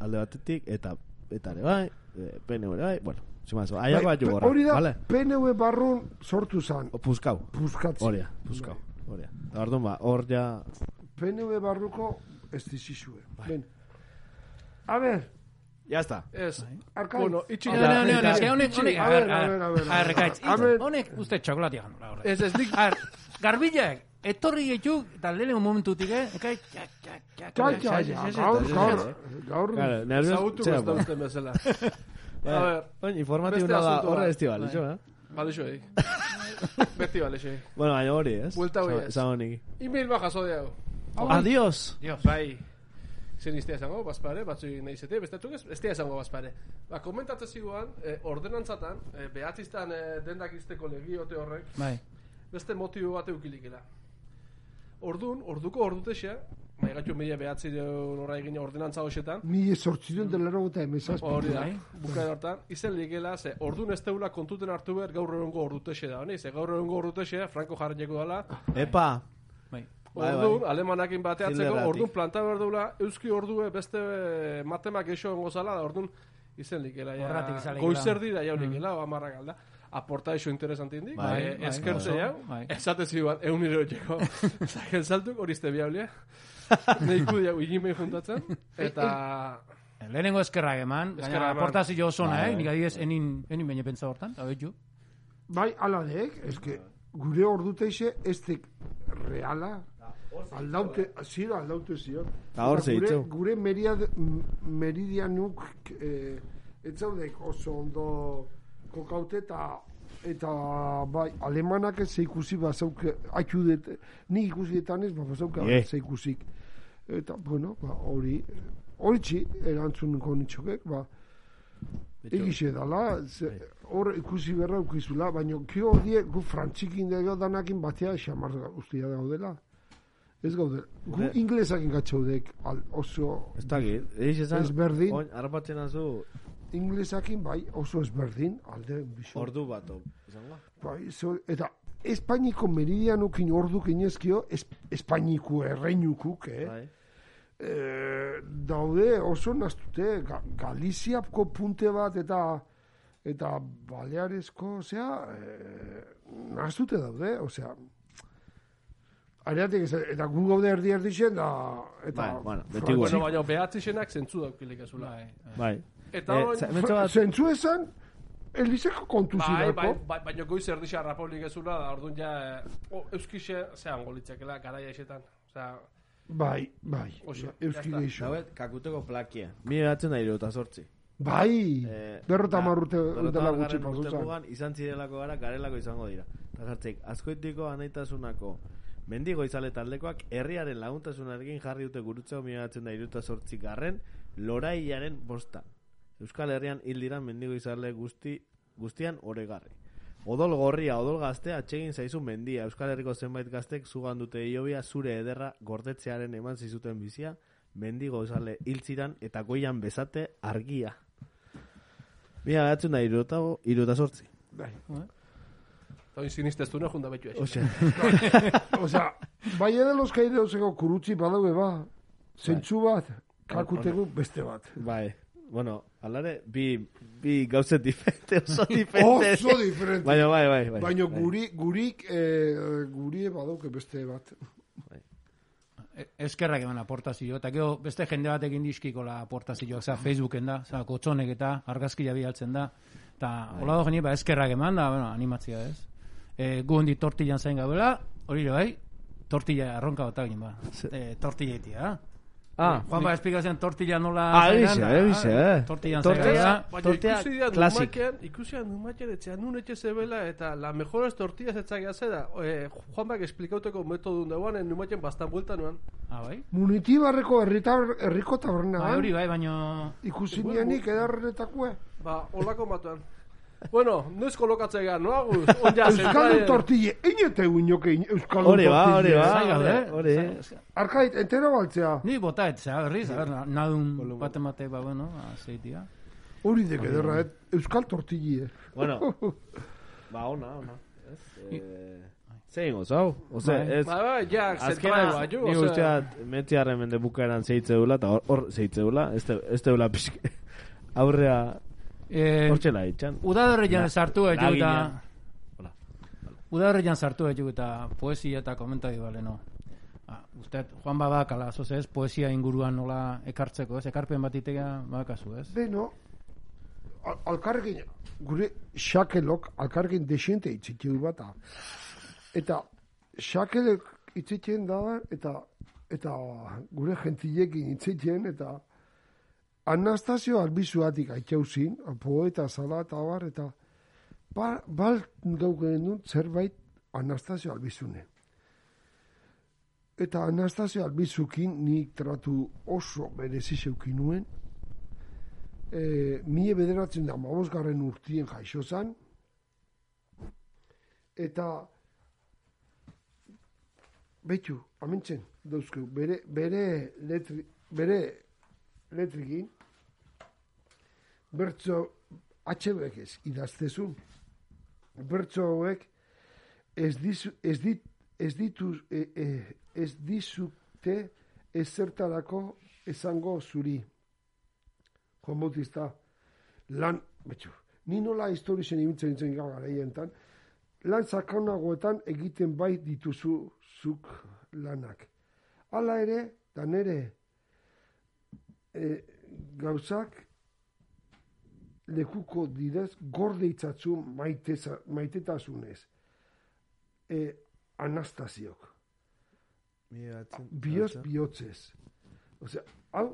Speaker 4: alde batetik eta eta ere bai, eh, PNV ere bai, bueno, aiako bat
Speaker 2: Bai,
Speaker 4: jugorra,
Speaker 2: Hori da,
Speaker 4: vale?
Speaker 2: PNV barrun sortu zan,
Speaker 4: O, Puskau,
Speaker 2: puzkatzen.
Speaker 4: hori da, puskau, hori da. Eta orduan ba, hor ja,
Speaker 2: PNV barruko ez dizizue.
Speaker 4: Bai.
Speaker 2: Ben. A ver,
Speaker 4: ya está.
Speaker 5: Ez.
Speaker 2: Arkaitz.
Speaker 5: Bueno, itxi
Speaker 3: Hone, hone, hone, eske honek, honek,
Speaker 2: A
Speaker 3: a
Speaker 2: ver,
Speaker 3: ver,
Speaker 2: a ver, a ver, a ver.
Speaker 3: rekaitz,
Speaker 2: A ver.
Speaker 3: honek uste txokolatia gano, la horre.
Speaker 5: Ez, ez, nik...
Speaker 3: A ver, garbilak, etorri gehiuk, eta lehenengo momentutik, eh, ekai, txak, txak, txak,
Speaker 2: Txai,
Speaker 3: txak,
Speaker 2: txai,
Speaker 3: txak,
Speaker 2: txai,
Speaker 3: txak,
Speaker 2: gaur,
Speaker 3: txak,
Speaker 2: gaur,
Speaker 3: txak,
Speaker 2: gaur,
Speaker 4: Claro, nervios,
Speaker 5: Zagutu
Speaker 4: zera,
Speaker 5: guztau
Speaker 4: ba.
Speaker 5: usten bezala.
Speaker 4: Bai,
Speaker 5: A ver,
Speaker 4: Oin, informatibo
Speaker 5: beste
Speaker 4: da,
Speaker 5: asunto
Speaker 4: horre
Speaker 5: bat.
Speaker 4: ez tibal, iso, eh?
Speaker 5: bale xoei. Beti bale xoei.
Speaker 4: Bueno, baina hori, ez?
Speaker 5: Buelta hori,
Speaker 4: Esan-
Speaker 5: ez.
Speaker 4: esan honik.
Speaker 5: E-mail ba jaso
Speaker 4: Adiós!
Speaker 3: Dios.
Speaker 5: Bai. Zen iztea esango, bazpare, batzu nahi zete, bestetuk ez, ez esango bazpare. Ba, komentatzen ziguan, eh, ordenantzatan, eh, behatziztan eh, dendak izteko legiote horrek,
Speaker 3: Bai,
Speaker 5: beste motibo bat eukilikela. Ordun, orduko ordutexea, gaitu mila behatzi deun horra egin ordenantza hoxetan,
Speaker 2: mi sortzion delero eta emezaz.
Speaker 5: hori da,
Speaker 3: Bai.
Speaker 5: bukaen hortan, izen ligela, ze ordun ez teula kontuten hartu behar gaur egungo ordutexe da, honi, ze gaur egungo ordutexea, Franco jarreko dala,
Speaker 4: Epa!
Speaker 3: bai.
Speaker 4: Bai,
Speaker 5: Ordun,
Speaker 4: bai.
Speaker 5: alemanakin bateatzeko, ordun planta behar dula, euski ordue beste eh, matemak eixo ongo zala, ordun izen likela, ja,
Speaker 3: Horratik izan likela.
Speaker 5: goizerdi da jau likela, mm. amarrak alda. Aporta eixo interesante indik,
Speaker 4: Bai,
Speaker 5: bai,
Speaker 3: bai,
Speaker 5: eskertze
Speaker 3: oso,
Speaker 5: jau,
Speaker 3: bai.
Speaker 5: esate ziguan, eun nire hotxeko, zaken saltuk, hori izte biablia, neiku jau, igimein juntatzen, eta...
Speaker 3: Lehenengo eskerrak eman,
Speaker 5: Eskerrak
Speaker 3: gaina
Speaker 5: eman.
Speaker 3: aportazio osona,
Speaker 4: Bai.
Speaker 3: eh? Nik adibidez, enin, enin baina pentsa hortan, hau etxu.
Speaker 2: Bai, ala deek, eske, gure orduteixe, ez reala, aldaute, zira aldaute zion.
Speaker 4: Ta hor
Speaker 2: gure, gure meriad, meridianuk, eh, ez zaudek oso ondo kokaute eta eta bai, alemanak ez zeikusi bazauk, atxudet, ni ikusi ez, ba, bazauk
Speaker 4: Ie.
Speaker 2: zeikusik. Eta, bueno, ba, hori, hori txi, erantzun konitxokek, ba, egixe dala, ze, hor ikusi berra ukizula, baina kio die gu frantzikin dago danakin batea xamar ustia daudela. Ez gaude, gu gatzaudek al, oso
Speaker 4: Ez dakit, egin esan,
Speaker 2: Ezberdin.
Speaker 4: oin, harrapatzen azu,
Speaker 2: inglesakin bai oso ezberdin alde biso.
Speaker 4: ordu bat, izango?
Speaker 2: Bai, zo, eta Espainiko meridianukin ordu kinezkio, es, Espainiko erreinukuk, eh?
Speaker 4: Bai.
Speaker 2: Eh, daude oso naztute Ga, Galiziako punte bat eta eta Balearesko, osea, eh, naztute daude, osea, Areatik, ez- eta gu gaude erdi erdixen, da, eta...
Speaker 4: Bai, bueno, beti gure.
Speaker 5: Bueno, baina behatzixenak zentzu daukilik ezula.
Speaker 3: Bai, bai.
Speaker 4: Bai.
Speaker 5: Eta
Speaker 4: Eh, hementxo bat,
Speaker 2: Zentzu esan, Elizeko kontu
Speaker 5: Bai,
Speaker 2: zirako.
Speaker 5: bai, bai, baina goiz erdixa rapolik ezula, da orduan ja, o, euskixe, zean golitzakela, garaia esetan. Osea,
Speaker 2: Bai, bai,
Speaker 5: Oso,
Speaker 2: euski
Speaker 5: ya está.
Speaker 2: geixo.
Speaker 4: Dauet, kakuteko plakia. Mi batzen da irota sortzi.
Speaker 2: Bai,
Speaker 4: Eh,
Speaker 2: berrota
Speaker 4: ja,
Speaker 2: marrute dela gutxi
Speaker 4: mugan izan zirelako gara, garelako izango dira. Eta jartzeik, askoitiko anaitasunako mendigo izale taldekoak herriaren laguntasunarekin jarri dute gurutzeo migatzen da iruta sortzi garren loraiaren bostan. Euskal Herrian hil dira mendigo izale guzti, guztian oregarri. Odol gorria, odol gaztea, atsegin zaizu mendia. Euskal Herriko zenbait gaztek zugan dute iobia zure ederra gordetzearen eman zizuten bizia, mendigo izale hiltziran eta goian bezate argia. Mira, behatzen da iruta, iruta sortzi.
Speaker 2: Bai.
Speaker 5: Hori sinisteztuna junda betu exe.
Speaker 4: Osea,
Speaker 2: Osea, bai ere los kaireoseko kurutzi badaude ba, zentzu bat, kakutegu beste bat.
Speaker 4: bai. bueno, alare, bi, bi gauzet diferente, oso diferente.
Speaker 2: Oso diferente.
Speaker 4: Baina, bai, bai, bai.
Speaker 2: Baina
Speaker 4: bai.
Speaker 2: guri, gurik, eh, guri badauke beste bat.
Speaker 3: E- eskerrak eman aportazio, eta gero beste jende batekin dizkiko la aportazioak, za Facebooken da, za kotxonek eta argazkia bialtzen da, eta hola do jeni, ba, eskerrak eman da, bueno, animatzia ez. E, gu hondi tortillan zain gaudela, hori bai, tortilla arronka bat egin ba, e, tortilletia,
Speaker 4: Ah,
Speaker 3: Juan ba, esplikazioan tortilla nola...
Speaker 4: Ah, egize, egize,
Speaker 3: ah,
Speaker 4: eh.
Speaker 3: Tortillan
Speaker 4: Tortilla- Tortilla
Speaker 5: ikusi dian
Speaker 4: classic.
Speaker 5: numaken, ikusi dian numaken etxean nun etxe zebela eta la mejores tortillas etxak zera. Eh, Juan bak esplikauteko metodun dauan, en numaken bastan buelta nuan.
Speaker 3: Ah, bai?
Speaker 2: Munitibarreko herritar, herriko taberna.
Speaker 3: Bai, hori bai, baino...
Speaker 2: Ikusi nianik edarretakue.
Speaker 5: Ba, olako matuan. Bueno, noiz kolokatzea gara, no agus?
Speaker 2: Euskaldun tortille, inete uinoke Euskaldun
Speaker 4: Hori ba, hori ba.
Speaker 3: Zai gaude,
Speaker 4: Hori.
Speaker 2: Arkait, entero baltzea.
Speaker 3: Ni bota ez, zera berriz, a ber, nadun bat emate, ba, bueno, azeitia.
Speaker 2: Hori dek ederra, et, Euskal tortillie.
Speaker 4: Bueno, ba, ona, ona. Ez, eh, zein goz, hau? Ose,
Speaker 3: Bai.
Speaker 4: ez,
Speaker 5: Ba, ba, ja,
Speaker 4: azkena,
Speaker 5: zentrala, jo,
Speaker 4: ni
Speaker 5: osea.
Speaker 4: usteat, metziarren mende bukaeran zeitzeula, eta hor, hor zeitzeula, ez teula pixke, aurrea,
Speaker 3: Eh,
Speaker 4: hortxela itxan.
Speaker 3: Udaberrian
Speaker 4: La-
Speaker 3: sartu etu eta...
Speaker 4: laginean. Hola.
Speaker 3: Udaberrian sartu etu eta poesia eta komentario bale, no. Ah, uste, Juan Babak, ala, zoz ez, poesia inguruan nola ekartzeko, ez, ekarpen bat itea bakazu, ez?
Speaker 2: Beno, al- alkarrekin, gure xakelok, alkarrekin desiente itzitiu bata. Eta xakelek itzitien da, eta eta gure gentilekin itzitien, eta Anastasio albizuatik aitzauzin, poeta zala eta bar, eta ba, bal gau genuen zerbait Anastasio albizune. Eta Anastasio albizukin nik tratu oso berezizeukin nuen, e, mila bederatzen da mabosgarren urtien jaixo zan, eta betxu, amintzen, dauzkeu, bere, bere, letri, bere letrikin, bertzo atxebek ez idaztezun, bertzo hauek ez, dizu, ez, dit, ez, ditu, e, e, ez dizute ezertarako esango zuri. Juan Bautista, lan, betxu, ni nola historizen ibiltzen zen garaietan, lan sakaunagoetan egiten bai dituzu zuk lanak. Hala ere, da nere e, gauzak lekuko didez gorde itzatzu maiteza, maitetasunez. E, Anastasiok. Bioz bihotzez. Osea, hau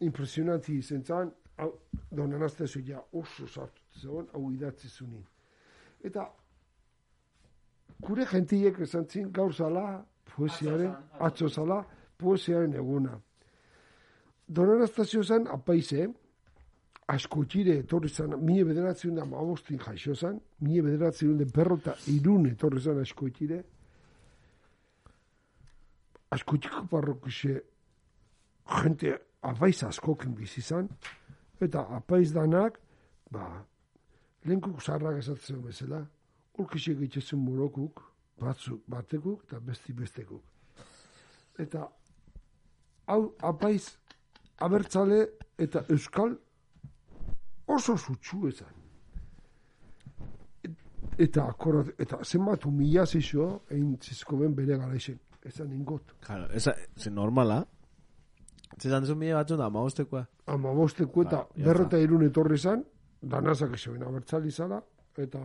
Speaker 2: impresionanti izen zan, hau don Anastasio ja oso sartu zegoen, hau idatzi zunin. Eta kure gentiek esan zin gaur zala, poesiaren, atzo zala, poesiaren eguna. Don Anastasio zen apaize, askotxire etorri zan, mie bederatzen da maostin jaixo zan, mie bederatzen da berrota irun etorri zan askotxire, askotxiko parrokixe jente apaiz askokin bizi zan, eta apaiz danak, ba, lehenkuk zarrak esatzen bezala, urkixek itxezun morokuk, batzuk batekuk eta besti bestekuk. Eta hau apaiz abertzale eta euskal oso zutsu ezan. Eta akorat, eta zenbat humila zizio, egin zizko ben bere garaixen. Ezan ingot.
Speaker 4: Claro, esa, ze normala. Zezan zu mila batzun da, maustekoa.
Speaker 2: Ama eta
Speaker 4: Ba, ya
Speaker 2: berrota irun etorri zan, danazak zeuen abertzali zara, eta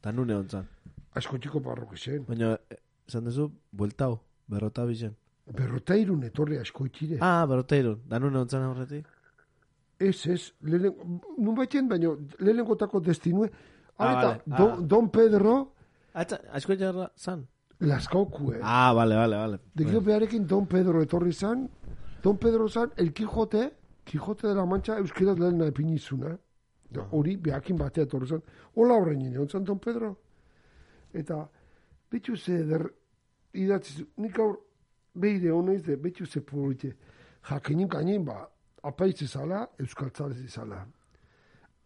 Speaker 4: Ta nune hontzan.
Speaker 2: askotxiko parroki zen.
Speaker 4: Baina, eh, esan duzu, bueltau, berrota bizen.
Speaker 2: Berrota irun etorri askoitxire.
Speaker 4: Ah, berrota irun. Da nune hontzan aurretik?
Speaker 2: Ez, ez, lehen, nun baiten, baina lehenengotako destinue,
Speaker 4: Ah,
Speaker 2: ah, eta
Speaker 4: vale. Ah.
Speaker 2: don, don Pedro
Speaker 4: Atza, asko jarra, zan?
Speaker 2: laskaukue.
Speaker 4: Ah, vale, vale, vale.
Speaker 2: De gero beharekin Don Pedro etorri zan, Don Pedro zan, el Quijote, Quijote de la Mancha, euskeraz lehen epinizuna. Da, Hori, behakin batea etorri zan. Hola horrein nire, zan Don Pedro. Eta, betxu ze der, idatzi nik aur, behire honaiz de, betxu ze polite, jakinin kainin, ba, apaitze zala, euskaltzale zala.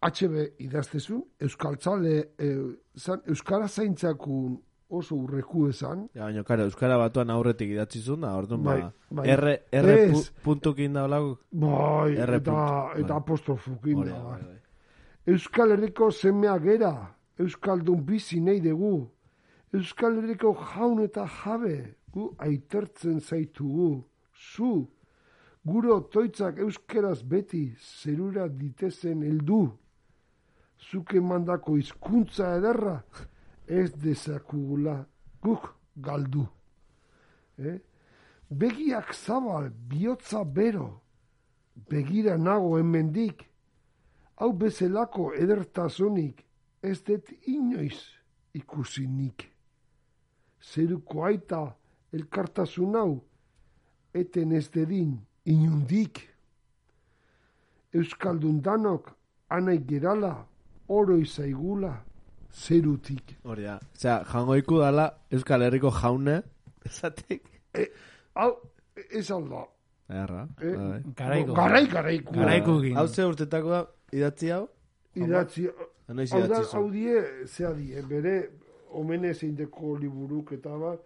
Speaker 2: HB idaztezun, euskaltzale, e, zan, euskara zaintzakun oso urreku esan.
Speaker 4: Ja, baina, karo, Euskara batuan aurretik idatzi zuen da, orduan,
Speaker 2: Bai,
Speaker 4: ba,
Speaker 2: bai.
Speaker 4: R, R pu- puntukin da olago.
Speaker 2: Bai,
Speaker 4: R
Speaker 2: eta,
Speaker 4: puntu,
Speaker 2: eta
Speaker 4: bai.
Speaker 2: apostrofukin da. bai.
Speaker 4: bai, bai.
Speaker 2: Euskal Herriko semea gera, Euskaldun bizi nahi dugu. Euskal Herriko jaun eta jabe, gu aitertzen zaitugu. Zu, gure otoitzak euskeraz beti zerura ditezen heldu. Zuke mandako hizkuntza ederra, ez dezakugula guk galdu. Eh? Begiak zabal, bihotza bero, begira nago hemendik, hau bezalako edertasunik ez dut inoiz ikusinik. Zeruko aita elkartasun hau eten ez dedin inundik. Euskaldun danok anai gerala oro izaigula zerutik.
Speaker 4: Hori da. Osea, jangoiku dala Euskal Herriko jaune, esatik.
Speaker 2: Hau, ez alda.
Speaker 4: Erra. Bai.
Speaker 3: Garaiko.
Speaker 2: Garai, garaiko.
Speaker 3: Garaiko gin.
Speaker 4: Hau ze urtetako da, idatzi hau?
Speaker 2: Idatzi, hau da, hau die, zea die, bere omenez eindeko liburuk eta bat,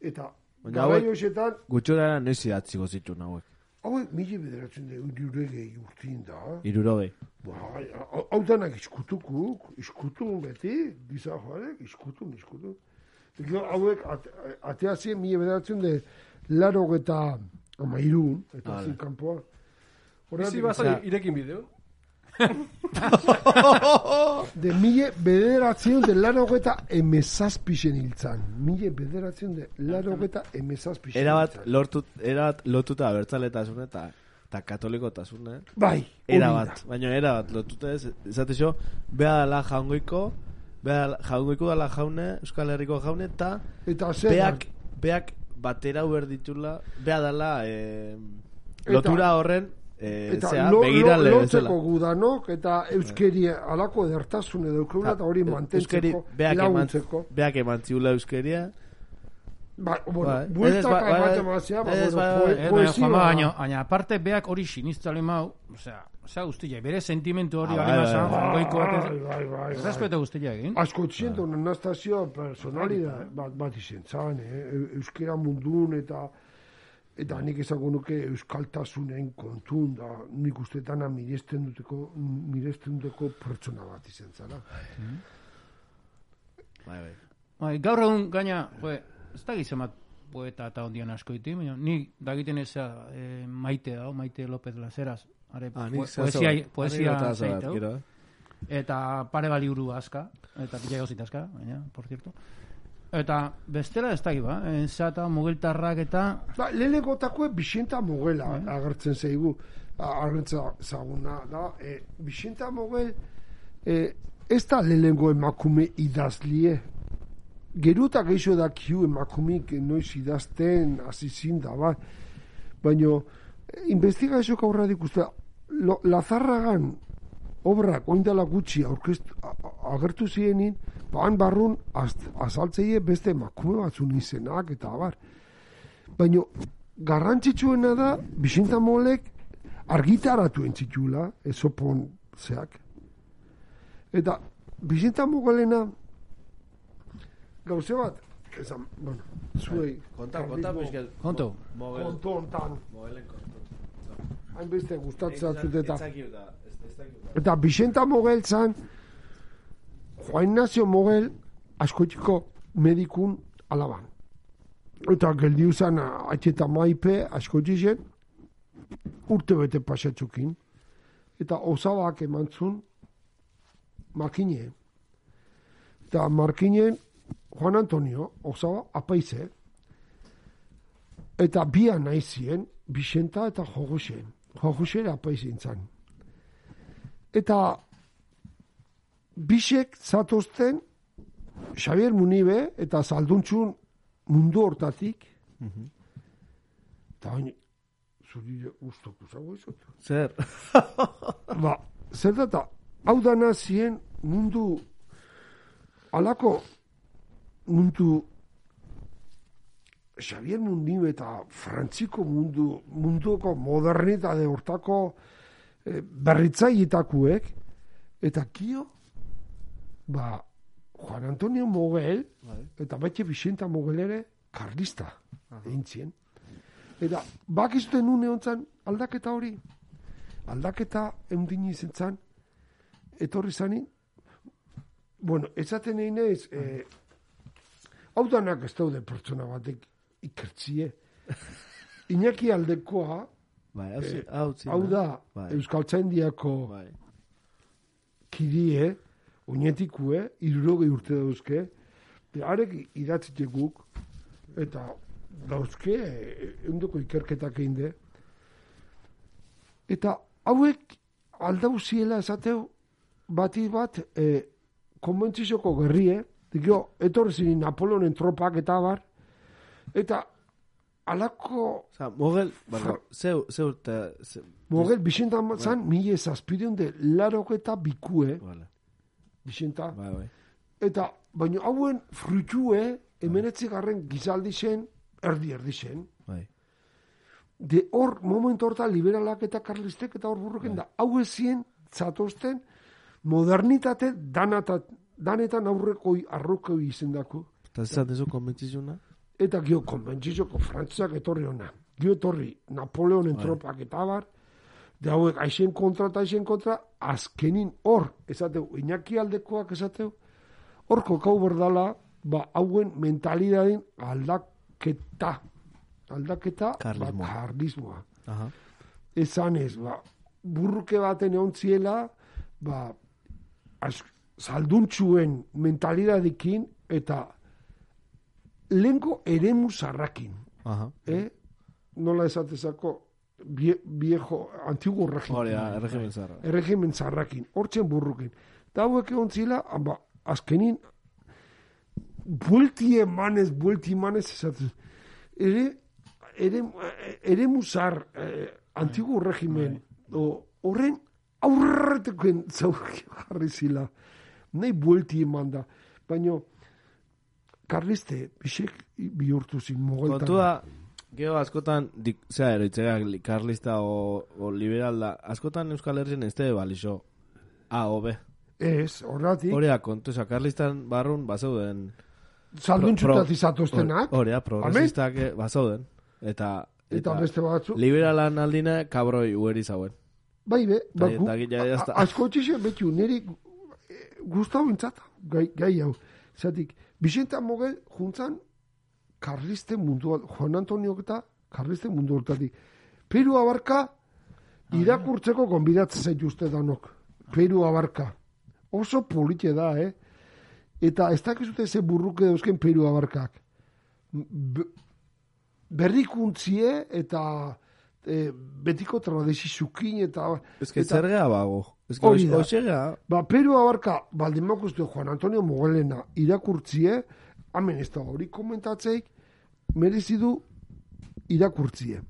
Speaker 2: eta garai hoxetan,
Speaker 4: Gutxora noiz idatziko zituen hauek.
Speaker 2: hauek mili bederatzen da, juregei urtin da.
Speaker 4: Irurogei.
Speaker 2: Bai, hau- danak iskutukuk, iskutun beti, giza joarek, iskutun, iskutun. Gero hauek at, atea zien mila bederatzen de laro eta amairun, eta zin kanpoa.
Speaker 5: Bizi baza irekin bideo.
Speaker 2: De mila bederatzen de laro eta emezazpixen hiltzan. Mila bederatzen de laro eta emezazpixen
Speaker 4: Erabat, lortut, erabat lotuta abertzaletasun eta eta katolikotasun, eh?
Speaker 2: Bai, hori
Speaker 4: Erabat,
Speaker 2: da.
Speaker 4: baina erabat lotuta ez, esate xo, beha dala jaungoiko, beha dala- jaungoiko dala jaune, Euskal Herriko jaune, eta
Speaker 2: Eta zer,
Speaker 4: beak, beak batera uber ditula, beha dala eh, lotura horren, eh,
Speaker 2: eta
Speaker 4: zea,
Speaker 2: lo, lo,
Speaker 4: begirale
Speaker 2: lotzeko
Speaker 4: bezala.
Speaker 2: gudanok, eta euskeri alako edertasun edo eukegula, eta hori mantentzeko,
Speaker 4: beak eman,
Speaker 2: laguntzeko.
Speaker 4: beak eman ziula euskeria,
Speaker 2: Ba, bueno, ematen mazia, ba, poe-
Speaker 4: bai.
Speaker 3: Eh, baina,
Speaker 2: poesia.
Speaker 3: Juanma, baina, baina aparte beak hori sinistzale mau, osea, osea guztia, bere sentimentu hori
Speaker 4: Ah,
Speaker 3: ah,
Speaker 4: bai,
Speaker 3: alima
Speaker 4: bai,
Speaker 3: zan,
Speaker 4: bai.
Speaker 3: goiko
Speaker 2: Bai, bai, bai, bai.
Speaker 3: respeto guztia egin.
Speaker 2: Asko txiento, una Anastasio personalidad bat, bat izen zan, eh? Eu- euskera mundun eta eta nik esango nuke euskaltasunen kontun da nik uste dana miresten duteko miresten duteko pertsona bat izen zara.
Speaker 4: bai, bai.
Speaker 3: Bai, gaur egun gaina, jo, ez da gizemat poeta eta ondian asko iti, baina ni dagiten eza eh, maite da, maite López Laseras, are
Speaker 4: Ah,
Speaker 3: po- poesia, poesia
Speaker 4: eh?
Speaker 3: eta pare bali uru aska, eta pila gauzit aska, baina, por cierto. Eta bestela ez da giba, enzata, mugiltarrak eta,
Speaker 2: Ba, lehenegotako Bixenta Mogela
Speaker 3: Bai.
Speaker 2: agertzen zaigu, a- agertza zaguna da, e, Bixenta Mogel e, ez da lehenengo emakume idazlie. Geruta geixo da kiu emakumik noiz idazten azizin da, ba. Baina, investigazio aurra ikuste, lo, Lazarragan obrak oindala gutxi aurkeztu, agertu zienin, ba, han barrun az, azaltzeie beste emakume batzun izenak eta abar. Baina garrantzitsuena da Bixinta Molek argitaratu entzitula, ezopon zeak. Eta Bixinta Mogolena gauze bat, esan, bueno, zuei.
Speaker 4: Konta, konta,
Speaker 2: Carlismo
Speaker 4: pixkat.
Speaker 3: konto,
Speaker 4: Mogel,
Speaker 2: Kontu hontan,
Speaker 4: mogelen kontu.
Speaker 2: hainbeste gustatzen zut eta. Eta Bixenta Mogel zan, Juan Ignacio Mogel askotiko medikun alaban. Eta geldiu zan atxeta maipe askotzi zen, urte bete pasatzukin. Eta osabak eman zun makine. Eta markinen Juan Antonio, osaba, apaize. Eta bia nahi zien, Bixenta eta Jogusen. Jogusen apaizin zan. Eta bisek zatozten Xavier Munibe eta zalduntxun mundu hortatik. Eta hain, zuri guztoku zago izot.
Speaker 4: Zer?
Speaker 2: Ba, zer data, hau dana zien mundu alako mundu Xavier Munibe eta frantziko mundu munduko modernitate hortako e, berritzaietakuek eta kio ba Juan Antonio Mogel,
Speaker 4: Bai.
Speaker 2: eta baitxe Vicenta Mogel ere, karlista, egin zien. Eta, bakizuten une hontzan aldaketa hori, aldaketa eundin izan zan, etorri zanin, bueno, ezaten egin ez, eh, hau danak ez daude pertsona batek ikertzie. Iñaki aldekoa,
Speaker 4: Bai, hau zi- hau zi-
Speaker 2: hau da,
Speaker 4: Bai.
Speaker 2: Euskaltzaindiako
Speaker 4: Bai.
Speaker 2: kidie, oinetikue, irurogei urte dauzke, de, arek idatzite guk, eta dauzke, eundoko ikerketak egin de. Eta hauek aldauziela esateu, bati bat, e, konbentzizioko gerrie, dikio, etorri Napoleonen tropak eta bar, eta alako
Speaker 4: Osa, mogel, bueno, zeu, zeu, te, ze,
Speaker 2: Mogel, Bixenta zan, mila zazpideon de laro eta bikue,
Speaker 4: vale,
Speaker 2: Bixenta,
Speaker 4: bai, bai.
Speaker 2: Eta, baina hauen frutxue, emenetzi garren gizaldi zen, erdi erdi zen.
Speaker 4: Bai.
Speaker 2: De hor, momentu horta, liberalak eta karlistek eta hor burruken da. Hau ezien, zatozten, modernitate danata, danetan aurrekoi, arrokoi izendako.
Speaker 4: Eta ez zatezu konbentzizuna?
Speaker 2: Eta gio, konbentzizoko frantziak etorri ona. Gio etorri, Napoleonen tropak eta bar, de hauek aixen kontra eta aixen kontra, azkenin hor, esateu, Iñaki aldekoak esateu, hor kokau berdala, ba, hauen mentalidadin aldaketa, aldaketa,
Speaker 4: Karlismoa.
Speaker 2: ba, karlismoa.
Speaker 4: Aha.
Speaker 2: Esan ez, ba, burruke baten egon ziela, ba, az, salduntxuen mentalidadekin eta lengo eremu zarrakin.
Speaker 4: Aha.
Speaker 2: Eh? Nola esatezako viejo, antiguo régimen.
Speaker 4: Hori, da, erregimen zarra.
Speaker 2: Erregimen zarrakin, hortzen burrukin. Eta hauek egon zila, ba, azkenin, buelti emanez, buelti emanez, esatez, ere, ere, ere musar, eh, antiguo regimen, o, horren aurreteken zaurki jarri zila, nahi buelti eman da, baina, karliste, bisek bihurtu zin, mogoltan.
Speaker 4: Kontua, gero askotan, dik, zera, eroitzega, li- karlista o, o liberal da, askotan Euskal Herrien ez te balixo A o B.
Speaker 2: Ez, horretik,
Speaker 4: Hori da, kontu, oza, karlistan barrun bazeuden.
Speaker 2: salduntxutat izatoztenak,
Speaker 4: Hori da, progresistak eh, bazeuden. Eta,
Speaker 2: eta beste batzu,
Speaker 4: liberalan aldine, kabroi ueri zauen.
Speaker 2: Bai be, ba,
Speaker 4: Eta- eta
Speaker 2: a- asko txixe betu, niri gustau intzat, gai, gai hau. Zatik, Vicenta Mogel juntzan karliste mundu, Juan Antonio eta karliste mundu hortatik. Peru abarka irakurtzeko konbidatzen zaitu uste danok. Peru abarka. Oso polite da, eh? Eta ez dakizute ze burruke dauzken Peru abarkak. Berrikuntzie eta e, betiko tradizi zukin eta...
Speaker 4: Ez que
Speaker 2: eta-
Speaker 4: zer geha bago. Ez que
Speaker 2: Ba, Peru abarka, baldin makuztu Juan Antonio Mogelena irakurtzie, hemen ez da hori komentatzeik, merezi du irakurtzie.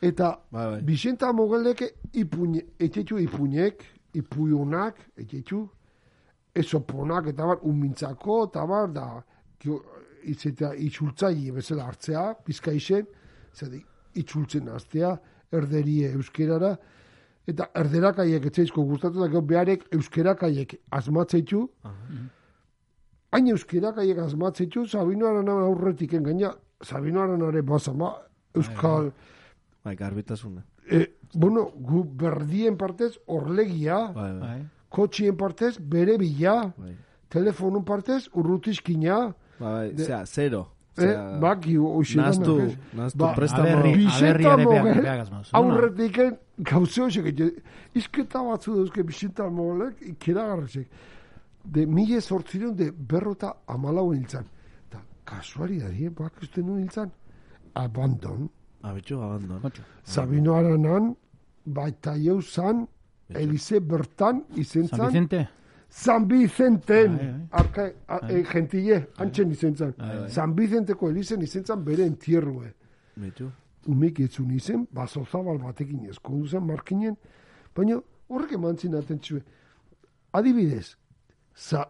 Speaker 2: Eta
Speaker 4: Bai, bai.
Speaker 2: Vicenta Mogeleke ipuñe, etxetxu ipuñek, ipuionak, etxetxu, esoponak, eta bar, unmintzako, eta bar, da, kio, itzeta, itxultzaile bezala hartzea, bizkaixen, zedi, itxultzen hastea, erderie euskerara, eta erderakaiek etzeizko gustatu da, beharek euskerakaiek asmatzeitu, hain euskerakaiek asmatzeitu, Sabino Arana aurretik gaina, Sabino Aranare basama, euskal,
Speaker 4: bai, garbitasuna.
Speaker 2: e, bueno, gu berdien partez orlegia,
Speaker 4: Bai, bai.
Speaker 3: Bai.
Speaker 2: kotxien partez bere bila,
Speaker 4: Bai,
Speaker 2: telefonun partez urrutiskina,
Speaker 4: bai, bai, zera, zero.
Speaker 2: eh,
Speaker 4: Zera,
Speaker 2: baki, oixetan
Speaker 4: Naztu, naztu
Speaker 2: Ba,
Speaker 4: prestamo.
Speaker 3: aberri.
Speaker 2: Vicenta
Speaker 3: ere beak-
Speaker 2: Mogel, aurretiken gauze hoxek, izketa batzu dauzke Vicenta Mogelek, ikeragarrezek. De mila sortzireun de berrota amalau hiltzan. Eta kasuari dari, bak uste nuen hiltzan, abandon.
Speaker 4: Abitxu abandon.
Speaker 2: Sabino Aranan, baita jau zan, Elize bertan izen
Speaker 3: San
Speaker 2: zan,
Speaker 3: Vicente?
Speaker 2: San Vicenten,
Speaker 3: Bai, bai.
Speaker 2: arka, a, e, gentile, antxen izen zan. San Vicenteko elizen izen zan bere entierrue.
Speaker 4: Bitu.
Speaker 2: Umik etzun izen, baso zabal batekin eskondu zen markinen, baina horrek eman zin atentzue. Adibidez, za,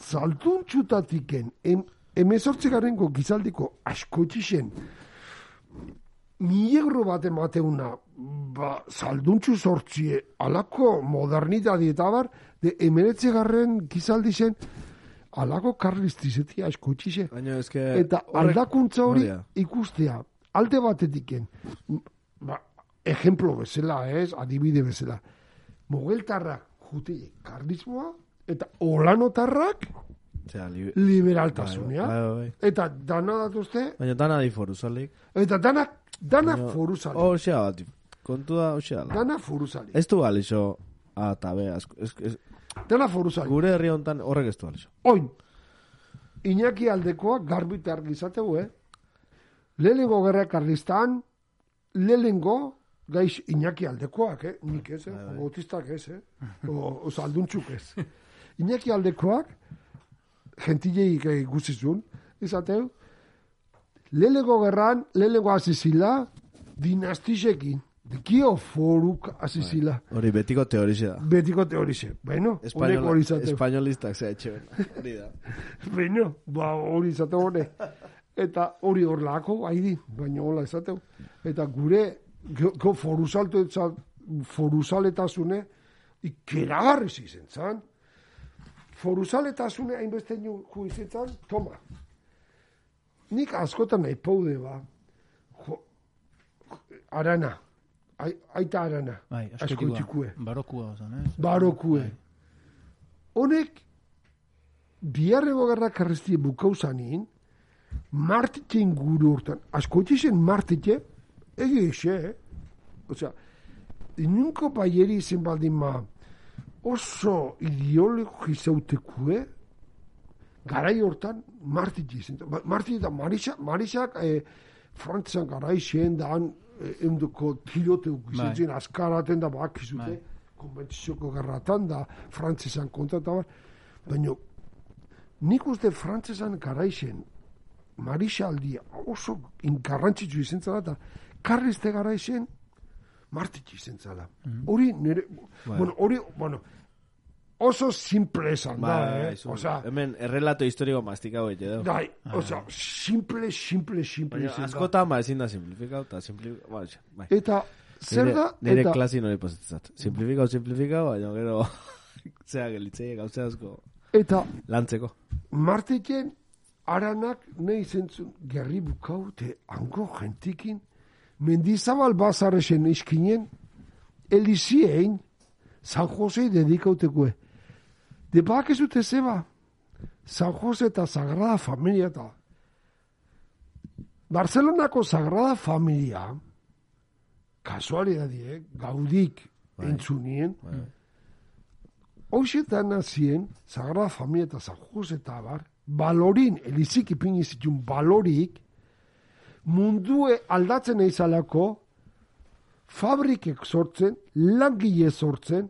Speaker 2: zalduntxutatiken, em, emezortzegarenko gizaldiko askotxixen, milegro bat emateuna, ba, salduntxu sortzie, alako modernidadi eta bar, de emeretzegarren gizaldixen, alako karlistizetia asko txixe.
Speaker 4: Baina eske...
Speaker 2: Eta aldakuntza hori ikustea, alde batetiken, ba, ejemplo bezala, ez, adibide bezala, mogeltarrak jute karlismoa, eta olanotarrak
Speaker 4: Osea, li-
Speaker 2: liberaltasunea.
Speaker 4: Bai, bai, bai.
Speaker 2: Eta dana datuzte,
Speaker 4: Baina dana di foruzalik.
Speaker 2: eta dana, dana
Speaker 4: Baina-
Speaker 2: foruzale.
Speaker 4: Osea, bat, kontua, osea, da.
Speaker 2: Dana foruzale.
Speaker 4: Ez du balixo A eta B, asko. Ez, ez,
Speaker 2: Dana foruzale.
Speaker 4: gure herri hontan horrek ez du balixo.
Speaker 2: Oin, Iñaki aldekoa garbit argi izategu, eh? Lehenengo gerra karlistan, lehenengo gaiz Iñaki aldekoak, eh? Nik ez, eh? O Bautistak ez, eh? O, o zalduntzuk ez. Iñaki aldekoak, gentilei guzizun, izateu, lehenengo gerran, lehenengo azizila, dinastizekin. Dikio foruk azizila.
Speaker 4: Hori betiko teorize da.
Speaker 2: Betiko teorize. Bueno, honek
Speaker 4: Espainol,
Speaker 2: hori izateu.
Speaker 4: espainolistak ze etxe. Hori da.
Speaker 2: Baina, ba, hori izate hone. Eta hori hor lako, haidi, baina hola izateu. Eta gure, go, go forusaletasune, ikeragarri zizen zan. Forusaletasune hainbeste nu izitzen, toma. Nik askotan nahi paude ba. Jo, arana. Ai, aita arana.
Speaker 3: Bai,
Speaker 2: Asko
Speaker 3: askotikua.
Speaker 2: txikue.
Speaker 3: Barokua osan, ez?
Speaker 2: Barokue. Honek, biharrego gerra karrestie bukau zanin, martitxen guru hortan, asko zen martitxe, egi eixe, eh? Osea, inunko baieri izen baldin ma, oso ideologi zautekue, garai hortan martitxe izen. Ba- Martitxe da Marisa, Marisak, eh, frantzan garai zen da han, eh, eunduko tirote
Speaker 3: Bai.
Speaker 2: izen askaraten da bakizute,
Speaker 3: Bai.
Speaker 2: konbentzioko gerratan da frantzesan bar. Baina, nik uste frantzesan garaixen, Marisaldi oso ingarrantzitsu izen zala eta karrizte garaixen, martitxe izen zala. Hori, nire, bueno, hori, bueno, oso simple esan da, eh?
Speaker 4: Bai, zu-
Speaker 2: Osea,
Speaker 4: hemen errelato historiko mastikau egite edo.
Speaker 2: Dai, osea, simple, simple, simple
Speaker 4: Baina
Speaker 2: da.
Speaker 4: askotan ba ezin da simplifikau, eta simplifikau, bai, bai.
Speaker 2: Eta, zer
Speaker 4: Nire-
Speaker 2: da,
Speaker 4: Nire
Speaker 2: eta,
Speaker 4: klasi nori pasatzat. Simplifikau, simplifikau, baina gero... Zea gelitzei gauze asko
Speaker 2: eta
Speaker 4: lantzeko.
Speaker 2: Marteken aranak nahi zentzun gerri bukau te ango gentikin mendizabal bazarresen iskinen eliziein San Jose dedikautekue. De bakezute zeba San Jose eta Sagrada Familia eta Barcelonako Sagrada Familia kasualidadie gaudik entzunien Hoxetan nazien, Sagrada Familia eta San Jose eta bar, balorin, elizik ipini zitun balorik, mundue aldatzen eizalako, fabrikek sortzen, langile sortzen,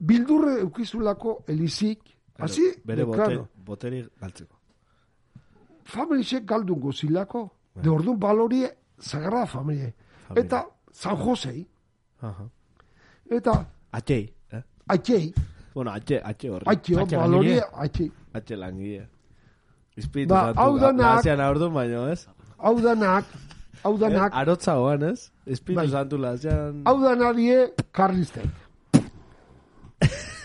Speaker 2: bildurre eukizulako elizik, hasi,
Speaker 4: Bere
Speaker 2: de,
Speaker 4: bote,
Speaker 2: claro,
Speaker 4: boteri galtzeko.
Speaker 2: familiek galdun gozilako, de orduan balorie Sagrada Familia. Eta San Josei,
Speaker 4: Aha.
Speaker 2: eta
Speaker 4: Atxei, eh?
Speaker 2: atxei,
Speaker 4: Bueno, atxe, atxe horri.
Speaker 2: atxeo,
Speaker 3: Atxe
Speaker 2: balorie, atxei.
Speaker 4: Atxe langile. Espiritu
Speaker 2: Ba, hau danak-
Speaker 4: aurdu, baino, ez?
Speaker 2: Hau danak, hau danak,
Speaker 4: Eh, Arotza hoan, ez? Espiritu
Speaker 2: Bai.
Speaker 4: santu lazian...
Speaker 2: hau da nadie karlistek.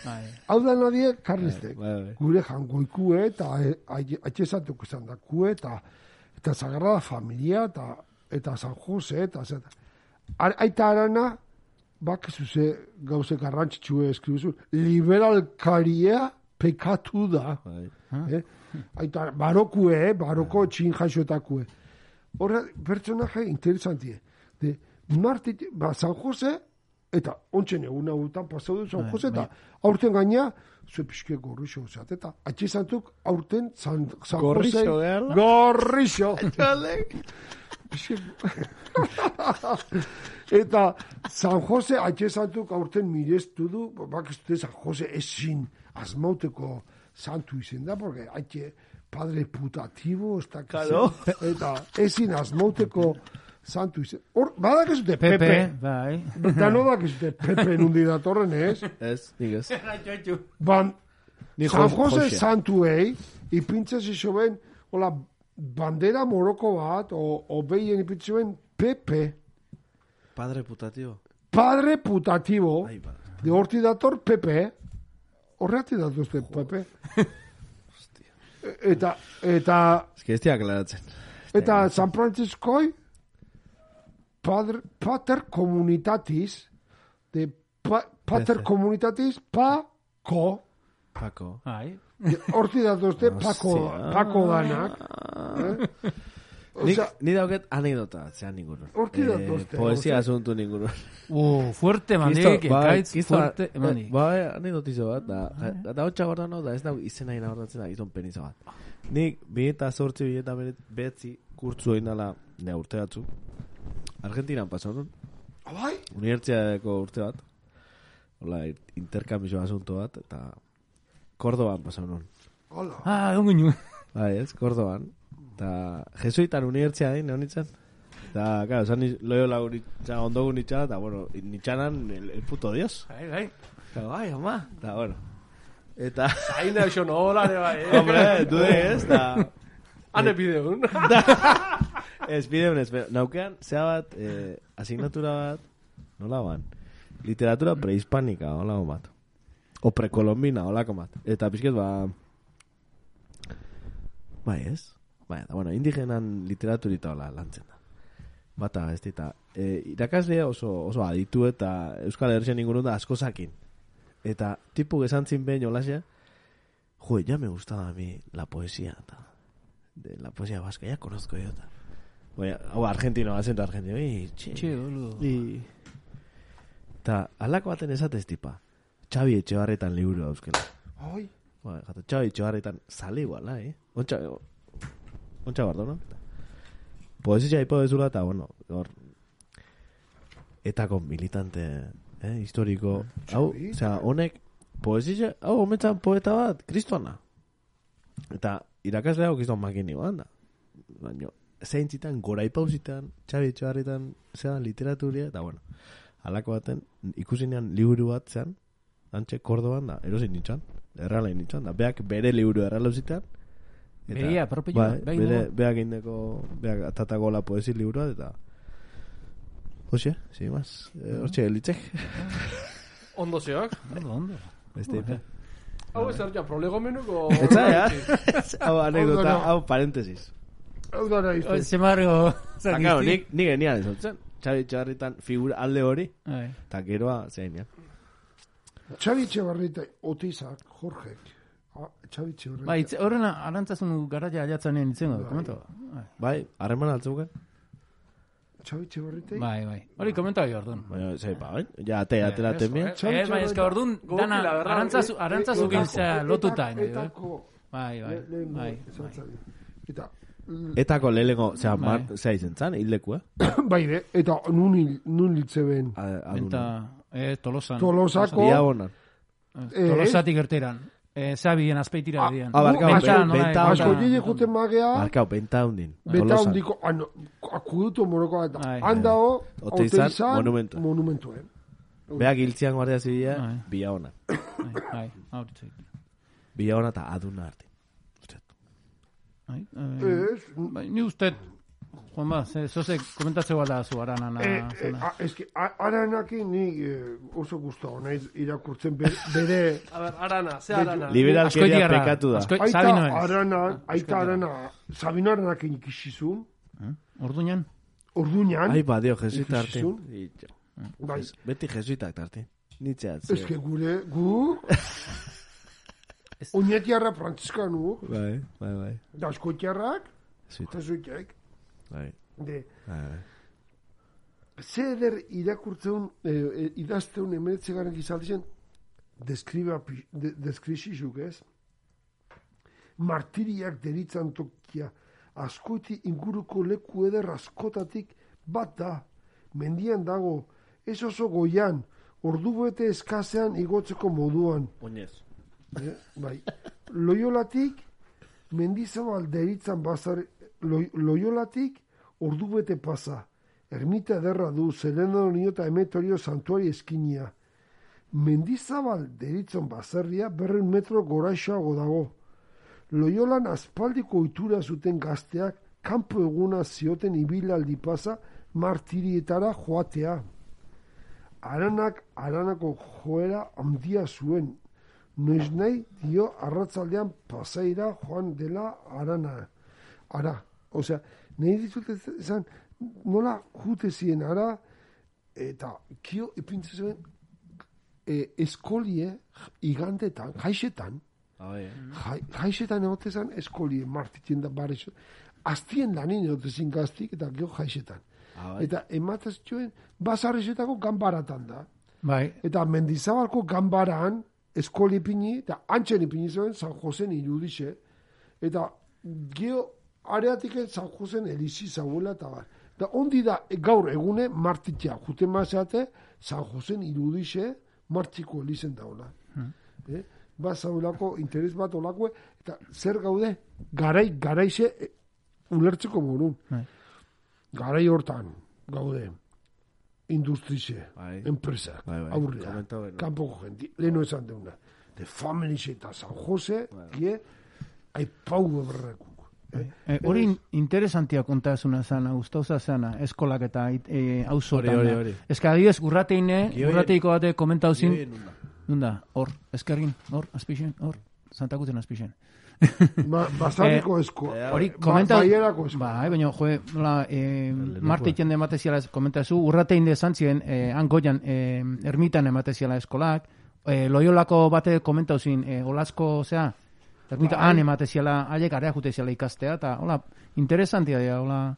Speaker 3: Bai.
Speaker 2: Hau da nadie karlistek.
Speaker 4: Bai, bai.
Speaker 2: Gure jangoikue eta atxezatuk izan dakue eta eta Sagrada Familia eta eta San Jose eta zeta. Aita arana bakizu ze gauze garrantzitsue eskribuzu. Liberalkaria pekatu da. Eh? Aita, barokue, eh? baroko txin jaixotakue. Horra, pertsonaje interesantie. De, Marti, ba, San Jose, eta ontsen egun hautan pasau du San
Speaker 3: Bai,
Speaker 2: Jose, eta
Speaker 3: bai.
Speaker 2: aurten gaina, zue pixke gorrixo zeat, eta atxizantuk aurten San, San
Speaker 4: Gorrixo
Speaker 2: Jose... Gorrixo! Eta San Jose atxezantuk aurten mirestu du, bak ez dute San Jose ezin asmauteko santu izen da, porque haitxe padre putatibo, ez da
Speaker 4: Claro.
Speaker 2: eta ezin asmauteko santu izen. Hor, badak ez dute Pepe,
Speaker 3: Pepe, bai.
Speaker 2: eta no dak ez dute Pepe nundi datorren ez,
Speaker 4: Ez, nik ez.
Speaker 2: ban,
Speaker 4: Ni
Speaker 2: San
Speaker 4: Jos-
Speaker 2: Jose santuei, ipintzen zizoben, hola, bandera moroko bat, o, o behien ipintzen zuen Pepe,
Speaker 4: Padre putatibo.
Speaker 2: padre putativo,
Speaker 4: Ai, ba.
Speaker 2: de horti dator Pepe, horreati datuzte Pepe. Eta, eta,
Speaker 4: Ez que ez klaratzen.
Speaker 2: eta San Franciscoi, padre, pater comunitatis, de pa, pater comunitatis, pa, ko,
Speaker 4: Pako.
Speaker 3: Bai.
Speaker 2: horti datuzte, pako, pako danak. Eh?
Speaker 4: Nik,
Speaker 2: Osea,
Speaker 4: ni dauket anekdota, zean ninguno.
Speaker 2: Hortik datoste,
Speaker 4: Poesia
Speaker 2: osea.
Speaker 4: asuntu ninguno.
Speaker 3: Uh, fuerte mandik, ekaitz, fuerte mandik.
Speaker 4: Ba, anekdotizo bat, da, da, da hotxa gordan no, da ez da izena ina gordatzen da, izan peniza bat. Nik, bi eta sortzi, bi eta bere- behetzi, kurtzu egin dala, ne urte batzu. Argentinan pasa honun,
Speaker 2: Bai?
Speaker 4: unibertsiadeko urte bat. Hola, interkambio asunto bat, eta Kordoban pasa honun.
Speaker 2: Hola.
Speaker 3: Ah, egon ginu.
Speaker 4: Bai, ez, Kordoban. Eta jesuitan unibertsia egin, neon nintzen. Eta, claro, zan loio lagu nitza, ondogu nitza, eta, bueno, nitzanan el, el puto dios.
Speaker 3: Bai, bai.
Speaker 4: Eta, bai, ama, eta, bueno. Eta,
Speaker 5: Zaina xo nola, ne bai, eh?
Speaker 4: hombre, du ez, eta...
Speaker 5: Hane bideun.
Speaker 4: Ez, bideun ez, naukean, zea bat, eh, asignatura bat, nola ban, literatura prehispanika, hola bat. O prekolombina, holako bat. Eta pixket, ba... Bai, ez? Bai, eta, bueno, indigenan literaturita hola lantzen da. Bata, ez dita. E, irakaslea oso, oso aditu eta Euskal Herrian ingurun da asko zakin. Eta tipu gesantzin behin holasea, jo, ya me gustaba a mí la poesía, eta, de la poesía vasca, ya conozco yo, eta. Bueno, hau argentino, acento argentino, i, txe,
Speaker 3: Txe, boludo.
Speaker 4: I... Ta, alako baten esatez tipa. Xabi Etxebarretan liburu dauzkela.
Speaker 2: Ai,
Speaker 4: Ba, jata, Xabi Etxebarretan sale iguala, eh? Ontsa, ontsa bardo, no? Poesia ipo bezula, eta, bueno, hor, etako militante, eh, historiko, hau, osea, honek, poesia, hau, ometzan poeta bat, kristuana. Eta, irakasle hau kriston makini bat, da. Baina, zeintzitan, gora ipauzitan, Xabi Etxebarretan, zera, literaturia, eta, bueno, alako baten, ikusinean liburu bat zean, antxe, Kordoban, da, erosin nintzen, errala nintzen, da, beak bere liburu errala uzitan,
Speaker 3: Begia, propio,
Speaker 4: bai,
Speaker 3: bai,
Speaker 4: bere,
Speaker 3: no?
Speaker 4: beak indeko, beak atatako la poesi liburua, eta, hoxe, sin más, eh, hoxe, elitzek,
Speaker 5: Ondo zeok.
Speaker 3: Ondo, ondo.
Speaker 4: beste ipe.
Speaker 5: Hau ez erdian prolegomenuko...
Speaker 4: Etza, ja? hau anekdota, hau parentesis.
Speaker 2: Hau da nahi
Speaker 3: Oh, Zemargo,
Speaker 4: Eta, claro, nik, nik genial ezotzen, Xabi Txarritan figura alde hori,
Speaker 3: Bai.
Speaker 4: eta geroa, zein, ja.
Speaker 2: Xabi Etxebarrita, Otizak, Jorgek. Ah, Xabi Etxebarrita.
Speaker 3: Bai, horrena, arantzazun garaia aliatzanen itzengo, komento. Bai,
Speaker 4: Bai, harreman altzuken,
Speaker 2: Xabi Etxebarrita.
Speaker 3: bai. bai. Hori komenta hori orduan.
Speaker 4: baina, zei, ba, bai, ja, ate, atela
Speaker 3: Ez,
Speaker 4: temien,
Speaker 3: Ez, ez, bai, eska orduan, dana,
Speaker 5: Gogila, berra,
Speaker 3: arantzazu, arantzazu gintzea lotuta. eh? Bai, bai, bai.
Speaker 2: esaltzari. Eta,
Speaker 4: etako lehengo, zera,
Speaker 3: Bai.
Speaker 4: mar, zera izen zan, hildeku, eh?
Speaker 2: bai, de, eta nun, hil- nun hiltze ben.
Speaker 4: A-
Speaker 3: Eta, eh, tolosan.
Speaker 2: Tolosako,
Speaker 4: Ia bonan.
Speaker 3: Eh, Tolosatik erteran. Eh, Zabien azpeitira dian.
Speaker 4: ah, barkau,
Speaker 3: Benta,
Speaker 4: ben-
Speaker 3: nola,
Speaker 4: benta,
Speaker 3: eta-
Speaker 2: asko jide juten magea,
Speaker 4: Markau, benta hundin.
Speaker 2: beta
Speaker 4: Tolosan.
Speaker 2: hondiko, ano, akuduto moroko eta,
Speaker 3: Bai.
Speaker 2: handao,
Speaker 4: Oteizan,
Speaker 2: Oteizan,
Speaker 4: monumentua.
Speaker 2: monumentuen.
Speaker 4: Beak hiltzian guardia zibila,
Speaker 3: Bai.
Speaker 4: bila ona.
Speaker 3: Bai, bai, hauritzik.
Speaker 4: Bila ona eta aduna arte.
Speaker 3: Bai, eh,
Speaker 2: Ez,
Speaker 3: bai, ni usted, Juan ba, ze, zozek komentatzeko da zu aranana.
Speaker 2: Eh, eh,
Speaker 3: zena.
Speaker 2: a- eske, a- aranakin ni eh, oso gustavo naiz irakurtzen be- bere
Speaker 5: A ber, arana, ze arana.
Speaker 4: Liberalkeria
Speaker 3: Askoitiarra,
Speaker 4: pekatu da.
Speaker 3: asko-
Speaker 2: aita
Speaker 3: Sabino ez.
Speaker 2: arana, aita arana, Sabino aranakin ikisizun,
Speaker 3: Orduñan?
Speaker 2: orduñan,
Speaker 4: Ai, badio, jesuita arte.
Speaker 2: Bai,
Speaker 4: Beti jesuitak arte. Nitzea.
Speaker 2: eske gure, gu, Ez... Oinetiarra frantzizkanu.
Speaker 4: Bai, bai, bai.
Speaker 2: Da
Speaker 4: eskotiarrak,
Speaker 2: jesuitek.
Speaker 4: Bai.
Speaker 2: De.
Speaker 4: Bai, bai.
Speaker 2: Zeder irakurtzeun, eh, idazteun emeretze garen gizaldi zen, deskriba, de, deskribizizuk ez? Martiriak deritzan tokia, askoti inguruko leku eder askotatik bat da, mendian dago, ez oso goian, ordu bete eskazean igotzeko moduan.
Speaker 4: Oinez.
Speaker 2: Eh, bai. Loiolatik, mendizabal deritzan bazar, loi, loiolatik, ordu bete pasa. Ermita ederra du, zeleno nio eta emetorio santuari eskinia. Mendizabal deritzan bazarria berren metro goraixoago dago. Loiolan aspaldiko ohitura zuten gazteak kanpo eguna zioten ibilaldi pasa martirietara joatea. Aranak aranako joera handia zuen. Noiz nahi dio arratzaldean pasaira joan dela arana. Ara, osea, nahi ditut esan, nola jute ziren ara, eta kio ipintzen zuen e, eskolie igandetan, jaixetan,
Speaker 4: Bai, eh?
Speaker 2: jai, jaixetan egote zen eskolie martitzen da barez. Aztien lanin egote zin gaztik eta gero jaixetan.
Speaker 4: Ah, bai.
Speaker 2: Eta emataz joen, bazarrezetako ganbaratan da.
Speaker 3: Bai,
Speaker 2: Eta mendizabalko ganbaran eskoli ipini, eta antxen ipini zuen San Josen irudixe. Eta geo areatik San Josen elizi zauela eta bar. Da ondi da e, gaur egune martitzea, juten mazate San Josen irudixe martxiko elizen daula. Eh? Ba zaulako interes bat olako, eta zer gaude, garai, garaixe e, ulertzeko morun.
Speaker 3: Bai.
Speaker 2: Garai hortan gaude, industrize,
Speaker 4: Bai.
Speaker 2: enpresak,
Speaker 4: Bai, bai.
Speaker 2: aurrea, kanpoko jenti, leheno esan deuna. De family eta San Jose,
Speaker 4: Bai.
Speaker 2: kie, aipau eberrekuk. Eh?
Speaker 3: Eh, hori in- interesantia kontasuna zana, gustauza zana, eskolak eta eh, auzotan.
Speaker 4: Hori, hori, hori.
Speaker 3: Eska adibidez, urrateine, urrateiko bate komentau zin,
Speaker 4: nunda,
Speaker 3: hor, eskergin, hor, azpixen, hor, santakuten azpixen.
Speaker 2: Ba, basarriko esko.
Speaker 4: eh,
Speaker 3: Hori,
Speaker 2: ba-
Speaker 3: komenta...
Speaker 2: baierako esko.
Speaker 3: Ba, eh, baina, jo, nola, eh. Marte iten de mateziala komentazu, urratein de zantzien, eh, han goian, eh, ermitan emateziala eskolak, eh, loiolako bate komentau zin, eh, olazko, zea, ermita
Speaker 2: Bai.
Speaker 3: han emateziala, haiek area juteziala ikastea, eta, hola, interesantia dira, hola,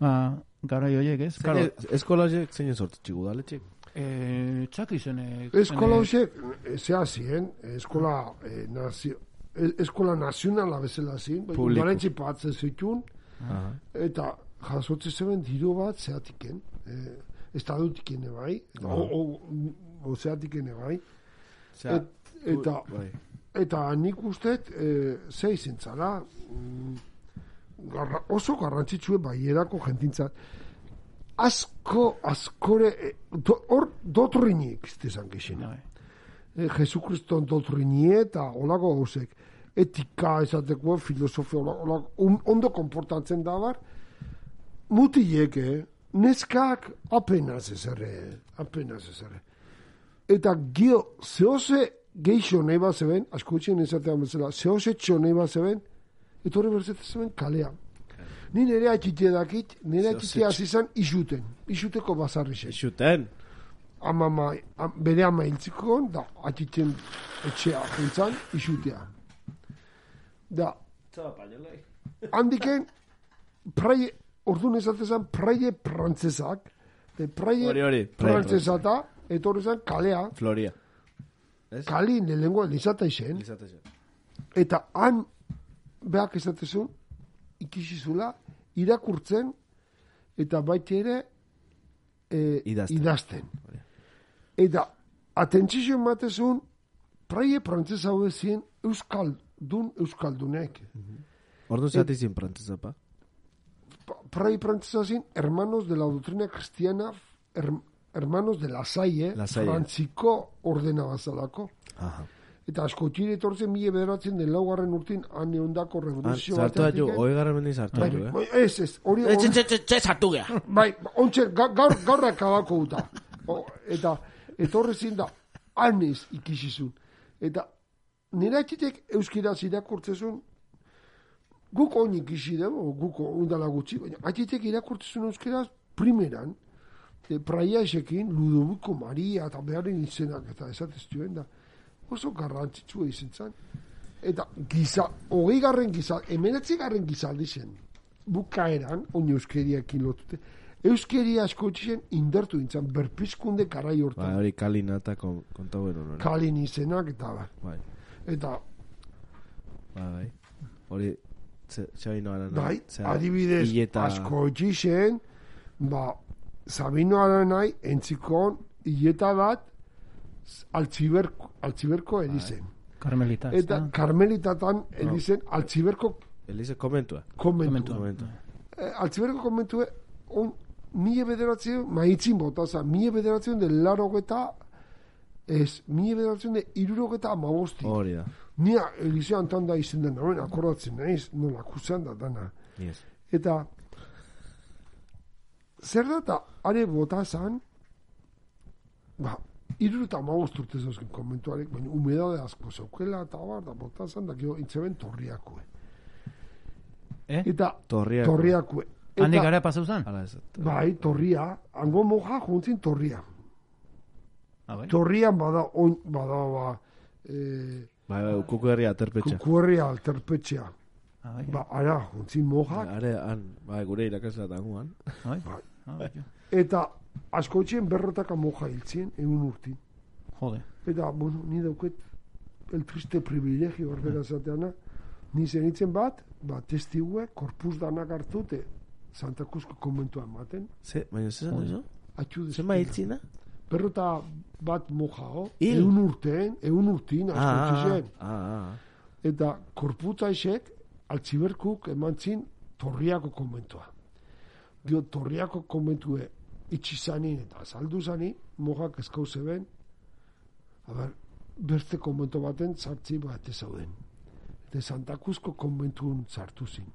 Speaker 3: ba, garai horiek, ez? Claro,
Speaker 4: Zein- Eskola horiek zein sortitxik udaletxik?
Speaker 3: eh, txaki zen, eh,
Speaker 2: Eskola
Speaker 3: zen,
Speaker 2: hoxek, eh, zea eskola, eh, nazio, eh, eskola nazionala bezala bai,
Speaker 4: Publiko.
Speaker 2: udalentzi patzen zituen,
Speaker 4: Aha.
Speaker 2: eta jasotze zeben diru bat zeatiken, eh, estadutiken bai,
Speaker 4: Ah.
Speaker 2: o, o, o zeatiken bai,
Speaker 4: Osea,
Speaker 2: Et, eta,
Speaker 4: bai.
Speaker 2: eta nik ustet, eh, ze izen zara, mm, garra, oso garrantzitsue baierako jentintzat, asko, askore, eh, do- hor dotrinik, iztezan gexena.
Speaker 3: bai.
Speaker 2: eh, Jesukriston dotrinie eta olako gauzek etika esateko filosofia olako, olako, ondo konportatzen da bar mutilek eh, neskak apenas ezerre apenas ezerre eta gio zehose geixo nahi bat zeben asko etxien esatean bezala zehose txo nahi bat zeben etorri berzete zeben kalea Ni nire atxitea dakit, nire
Speaker 4: Zehose
Speaker 2: atxitea hasi izan isuten, isuteko bazarri
Speaker 4: Ixuten.
Speaker 2: ama ma, am, bere ama hiltziko da atxitzen etxea jentzan isutea. Da, handiken, praie, orduan esatezan, praie prantzesak, de praie frantzesata, etorri zan kalea,
Speaker 4: Floria. Ez?
Speaker 2: kali lehenengo elizata izen,
Speaker 4: Elizate zen.
Speaker 2: eta han, behak esatezun, ikisizula, irakurtzen, eta baita ere, e,
Speaker 4: Idazten.
Speaker 2: idazten. Eta atentzizio ematezun, praie prantzesa hau ezin euskaldun euskaldunek.
Speaker 4: Orduan zati zin prantzesa, pa?
Speaker 2: Praie prantzesa zin, hermanos de la doctrina cristiana, her- hermanos de la saie,
Speaker 4: La Salle.
Speaker 2: frantziko ordena bazalako.
Speaker 4: Aha.
Speaker 2: Eta askotxire etortzen mila bederatzen den laugarren urtin han eundako
Speaker 4: Han,
Speaker 2: revoluzio
Speaker 4: Zartu da jo,
Speaker 2: batetik, eh?
Speaker 4: hoi garra mendi zartu
Speaker 2: Bai,
Speaker 4: da jo, eh?
Speaker 2: bai, ez, ez, hori... hori- Bai, ontxe, ga- gaur, gaur akabako uta. O, eta, etorre zin da, anez ikisizun. Eta, nire atxitek euskira irakurtzezun, guk oin ikisi dugu, guk undala gutxi, baina atxitek irakurtzezun euskiraz primeran, e, praia esekin, Ludovico Maria eta beharren izenak, eta esatez joen da, oso garrantzitsua izen zen. Eta giza, hogei garren giza, emenetzi garren gizaldi zen, bukaeran, oin euskeriakin lotute, euskeria asko zen indertu dintzen, berpizkunde karai hortan,
Speaker 4: hori kalina eta kon, kontau hori.
Speaker 2: kalin izenak eta bar.
Speaker 4: Bai,
Speaker 2: Eta,
Speaker 4: bai, bai. Hori, Sabino Arana.
Speaker 2: bai, adibidez,
Speaker 4: hileta-
Speaker 2: asko zen, ba, Sabino Aranai entzikon hileta bat altziberko, altziberko edizen.
Speaker 3: Carmelita,
Speaker 2: Eta
Speaker 3: ezta?
Speaker 2: karmelitatan edizen altziberko
Speaker 4: Elize komentua.
Speaker 2: konbentua.
Speaker 4: Komentua.
Speaker 2: Eh, altziberko konbentue on mila bederatzen maitzin botaza, mila bederatzen de larogeta ez, mila bederatzen de irurogeta amabosti.
Speaker 4: Hori da.
Speaker 2: Nia Eliseo Anton da izen den, noen akordatzen naiz, nola kusan da dana.
Speaker 4: Yes.
Speaker 2: Eta zer da eta are botazan ba, iru eta magost urte zeuzken konbentuarek, baina humedade asko zeukela, eta bar, da botazan, da gero intzeben torriakue.
Speaker 3: Eh?
Speaker 2: Eta torriakue. Eta,
Speaker 3: Handik gara pasau
Speaker 4: ez.
Speaker 2: Bai, torria, hango moja juntzin torria.
Speaker 3: Ah, bai.
Speaker 2: Torrian bada, oin, bada, ba, e,
Speaker 4: Bai, bai, kuku herria aterpetxa.
Speaker 2: kukuerria alterpetxea.
Speaker 3: Ah, bai.
Speaker 2: Ba, ara, juntzin mojak,
Speaker 4: Are, han, bai, gure irakasla tanguan.
Speaker 3: Ah, bai. Ah, bai.
Speaker 2: eta askotxien berrotaka moja hiltzien, egun urtin.
Speaker 3: Jode.
Speaker 2: Eta, bueno, ni dauket el triste privilegio berbera zateana, ni zenitzen bat, ba, testigue, korpus danak hartute, Santa Cruzko konbentua ematen,
Speaker 4: Ze, baina ze zan eso?
Speaker 2: atxu
Speaker 4: Ze ma hiltzina?
Speaker 2: Berrota bat mojao,
Speaker 4: Hil?
Speaker 2: egun urteen, egun urtin,
Speaker 4: Ah, ah,
Speaker 2: askotxien.
Speaker 4: ah, ah.
Speaker 2: Eta korputzaisek, altziberkuk emantzin torriako konbentua. Dio, torriako konbentue itxizanin eta azaldu zani, mojak eskau zeben, a ber, beste konbentu baten zartzi bat zauden. Eta Santa Cruzko konbentuen zartu zin.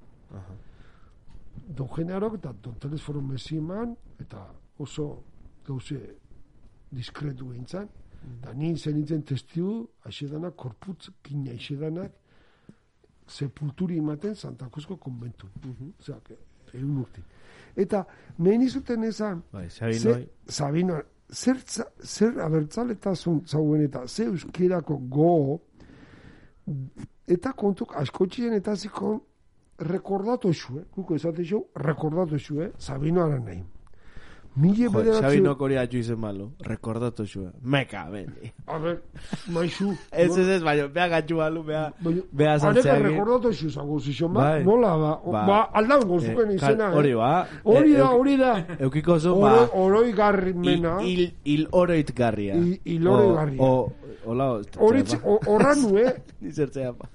Speaker 2: Don Generok eta Don Telesforo Mesiman, eta oso gauze diskretu gintzen, eta ni zen nintzen testiu, aixedanak, korputz, kina aixedanak, sepulturi ematen Santa Cruzko konbentu. Osea, que, egun urti. Eta, nahi nizuten esan,
Speaker 4: Bai,
Speaker 2: ze,
Speaker 4: Sabinoi.
Speaker 2: Sabino, zer, zer abertzaletasun zauen eta ze euskerako go eta kontuk askotxien eta zikon rekordatu esue, kuko esate xo, rekordatu esue, Sabino aran Mille
Speaker 4: Jo,
Speaker 2: bederatzi...
Speaker 4: Sabinok hori atxu izen malo. Rekordatu xua. Meka, beni.
Speaker 2: A ber, maizu...
Speaker 4: Ez, ez, ez, baina, bea gatxu balu, bea, bea
Speaker 2: Areka
Speaker 4: saltzeak.
Speaker 2: rekordatu esio zango zizon, ba,
Speaker 4: Bai.
Speaker 2: nola ba,
Speaker 4: Ba.
Speaker 2: ba, aldan gozuken
Speaker 4: Eh,
Speaker 2: izena,
Speaker 4: Hori
Speaker 2: eh?
Speaker 4: ba.
Speaker 2: Hori
Speaker 4: Eh,
Speaker 2: da, hori da.
Speaker 4: Eukiko zu, ba,
Speaker 2: oroi garrimena,
Speaker 4: il, il, oroit garria.
Speaker 2: Il oroitgarria.
Speaker 4: O, o, hola,
Speaker 2: hori txe- o- horran nue,
Speaker 4: Ni zertzea, ba.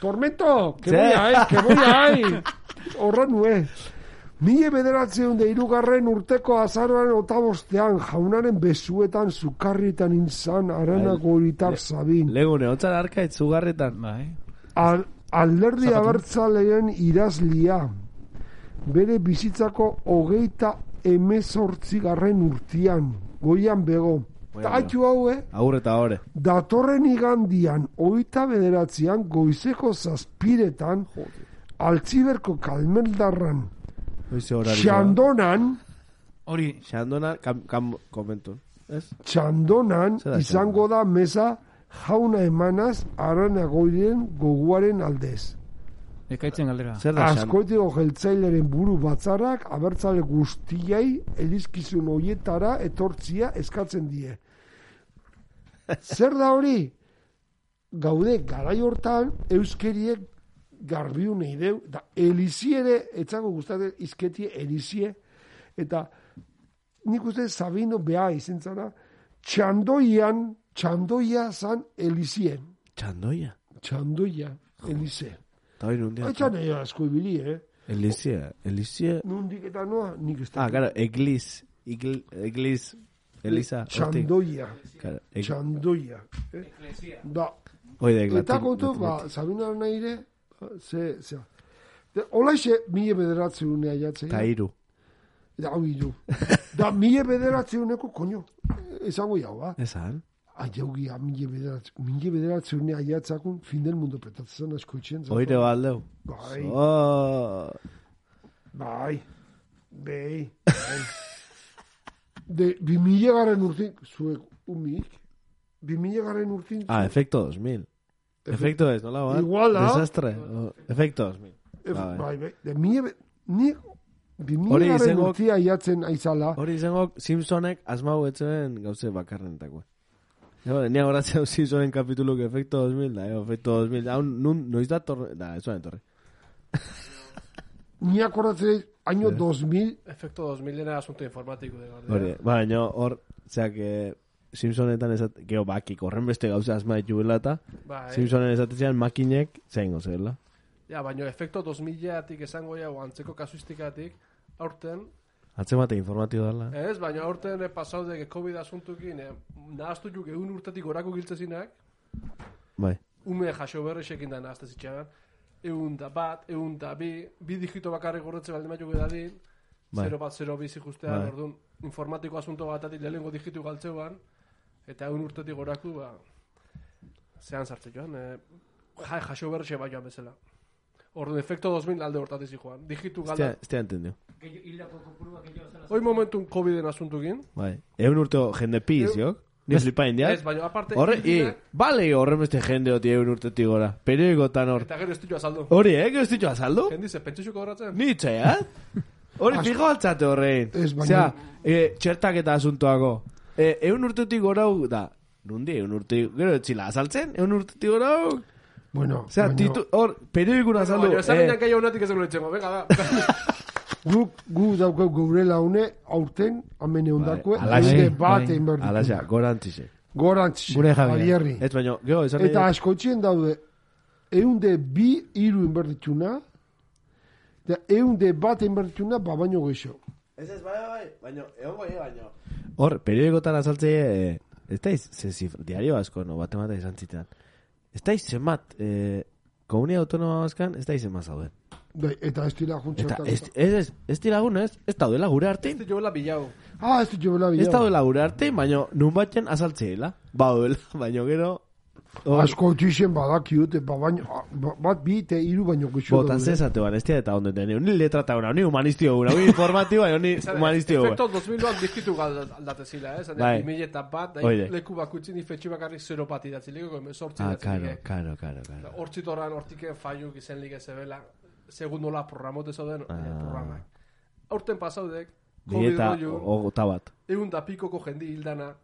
Speaker 2: tormento, que voy ahí, que voy ahí, horran nue. Mile bederatzen de irugarren urteko azaroan otabostean jaunaren besuetan zukarritan inzan aranako horitar zabin.
Speaker 4: Legune, hotzan arka etzugarretan.
Speaker 3: Bai.
Speaker 2: Al, alderdi abertzaleen irazlia bere bizitzako hogeita emezortzi garren urtian goian bego atxu hau, eh?
Speaker 4: Aur eta ore.
Speaker 2: datorren igandian oita bederatzean goizeko zazpiretan altziberko kalmeldarran. Txandonan
Speaker 3: Hori,
Speaker 4: Xandona, kam, kam, komentu. Ez?
Speaker 2: txandonan
Speaker 4: Zer da
Speaker 2: izango da mesa jauna emanaz aranagoiren goguaren aldez.
Speaker 3: ekaitzen galdera.
Speaker 4: Zer da xan?
Speaker 2: Askoitiko jeltzaileren buru batzarrak abertzale guztiei elizkizun hoietara etortzia eskatzen die. Zer da hori? Gaude garai hortan euskeriek garbiun ideu, da eliziere, etzago gustatzen izketie elizie, eta nik uste Sabino beha izentzara, txandoian, txandoia zan elizien.
Speaker 4: Txandoia.
Speaker 2: Txandoia, elize.
Speaker 4: Eta hori nundia.
Speaker 2: Etxan nahi asko ibili, eh?
Speaker 4: Elizia. Elizia.
Speaker 2: Nundik eta noa, nik ez
Speaker 4: Ah, claro, egliz. Igl, egliz. Eliza. hortik.
Speaker 2: Txandoia,
Speaker 4: eg-
Speaker 2: txandoia. Eh? Da,
Speaker 4: Hoi da,
Speaker 2: eta
Speaker 4: eglatik.
Speaker 2: kontu, ba, Sabina nahire, ze, ze. De, Olaixe, mila bederatzi unea jatzea.
Speaker 4: Ta iru.
Speaker 2: Da, hau iru. Da, mila bederatzi uneko, koño, esango jau, ba?
Speaker 4: Esan?
Speaker 2: Aiaugia, mila bederatzi, mila bederatzi unea jatzakun, fin del mundo petatzen asko itxen.
Speaker 4: Oire baldeu.
Speaker 2: Bai,
Speaker 4: Oh.
Speaker 2: bai, bai, bai. De, bi mila garen urtin, zuek, umik, bi mila garen urtin,
Speaker 4: Ah, efecto 2000. Efecto ez, nola bat?
Speaker 2: Igual da.
Speaker 4: Desastre. Efecto 2000.
Speaker 2: Ef,
Speaker 4: Bai.
Speaker 2: bai, de be- ni, bi mila
Speaker 4: Hori
Speaker 2: garen
Speaker 4: izango-
Speaker 2: urtia jatzen aizala,
Speaker 4: Hori izango Simpsonek asmau etzen gauze bakarrenetako. Ja, ni horatzen hau Simpsonen kapituluk efecto 2000 da, eh, efecto 2000. Hau nun noiz da torre, da, ez etorri.
Speaker 2: ni akordatzen año 2000,
Speaker 5: Efecto 2000 era asunto informático de Guardia.
Speaker 4: Hori, baina hor, zeak, eh, Simpsonetan esat, geho bakik horren beste gauze asma dituela eta
Speaker 5: Bai.
Speaker 4: Simpsonen esatetzean makinek zein gozela.
Speaker 5: Ja, baina efecto 2000-atik esango ja, o antzeko kasuistikatik, aurten,
Speaker 4: Atzemate informatibo dela.
Speaker 5: ez, baina aurten e, pasaudek COVID asuntukin, e, nahaztu juk egun urtetik orako giltzezinak,
Speaker 4: Bai.
Speaker 5: ume jaso berrexekin da nahazte zitxagan, egun da bat, egun da bi, bi digito bakarrik gorretze baldin bat jugu dadin,
Speaker 4: Bai.
Speaker 5: 0 bat 0 bizi justean,
Speaker 4: Bai.
Speaker 5: orduan, informatiko asunto batatik lehenengo digitu galtzeuan, Eta egun urtetik goraku, ba, zehan sartzen joan, e, ja, jaso berxe bat joan bezala. Orduan, efekto 2000 alde hortatik joan. Digitu galda.
Speaker 4: estea entendio.
Speaker 5: Hoi momentun COVID-en asuntukin.
Speaker 4: Bai. Egun urteo jende piz,
Speaker 5: Eu-
Speaker 4: jok? Ni flipa indiak.
Speaker 5: Ez, baina aparte...
Speaker 4: Horre, i,
Speaker 5: ibilbideak-
Speaker 4: bale horren beste jende oti egun urtetik gora. Periodikotan hor.
Speaker 5: Eta gero ez ditu azaldu.
Speaker 4: Hori, eh, ez ditu azaldu?
Speaker 5: Jendi ze, pentsuko horretzen?
Speaker 4: Ni itxea, Hori,
Speaker 2: Asko-
Speaker 4: fijo altzate horrein.
Speaker 2: Ez, baina-
Speaker 4: Osea, eh, txertak eta asuntoako. Eh, egun urtetik gora da, nundi, egun urtetik, gero etxila azaltzen, egun urtetik gora.
Speaker 2: Bueno,
Speaker 4: Osea,
Speaker 2: baina
Speaker 4: titu, hor, periodikun azaldu.
Speaker 5: Baina, esan
Speaker 4: eh,
Speaker 5: gainak gehiago natik ez dugu letxengo, venga, da.
Speaker 2: gu, gu daukau geure laune aurten amene ondakue,
Speaker 4: Bai,
Speaker 2: eunde bat
Speaker 3: Bai.
Speaker 2: egin behar ditu.
Speaker 4: Alaxa, gora antzixe.
Speaker 2: Gorantz,
Speaker 3: Gure jabeak.
Speaker 2: Arierri.
Speaker 4: Ez baino, gero, esan
Speaker 2: Eta
Speaker 4: nahi-
Speaker 2: askotxien daude, eunde bi iru inbertituna, eta eunde bat inbertituna, ba baino geixo.
Speaker 4: Ez ez, bai, bai, baino, egon bai, baino. Hor, periodikotan azaltze, eh, ez daiz, ze zifra, diario asko, no, bat emate izan zitean. Ez daiz, zenbat, eh, komunia autonoma bazkan, ez daiz zenbat zauden.
Speaker 2: Bai, eta ez dira
Speaker 4: Eta
Speaker 2: juntxertan.
Speaker 4: ez, ez, ez, ez dira ez, ez daudela gure artein.
Speaker 5: Ez joela bilau.
Speaker 2: Ah, ez dira bela
Speaker 4: Ez daudela gure artein, baino, nun batzen azaltzeela. Ba, baino gero, hor,
Speaker 2: Askotxien badakiute, ba baino, ba- bat bi eta iru baino geixo
Speaker 4: botan zezate ban, ez eta ondo den, ni letrata una, ni humanistio una, ni informatiba, ni humanistio
Speaker 5: Efekto 2000an digitu aldate zila, eh? Zane,
Speaker 4: Bai.
Speaker 5: 2000 eta bat,
Speaker 4: Oide.
Speaker 5: da, leku bakutxin ifetxe bakarrik zero bat idatzi liko, sortzi
Speaker 4: Ah,
Speaker 5: idatzi
Speaker 4: karo,
Speaker 5: like.
Speaker 4: karo, karo, karo.
Speaker 5: Hortzitoran hortiken faiuk izen like zebela, segundola programote zauden eh,
Speaker 4: Ah.
Speaker 5: programak. Aurten pasaudek,
Speaker 4: Bi
Speaker 5: COVID
Speaker 4: eta
Speaker 5: rollo,
Speaker 4: ogota bat.
Speaker 5: egun da pikoko jendi hildana,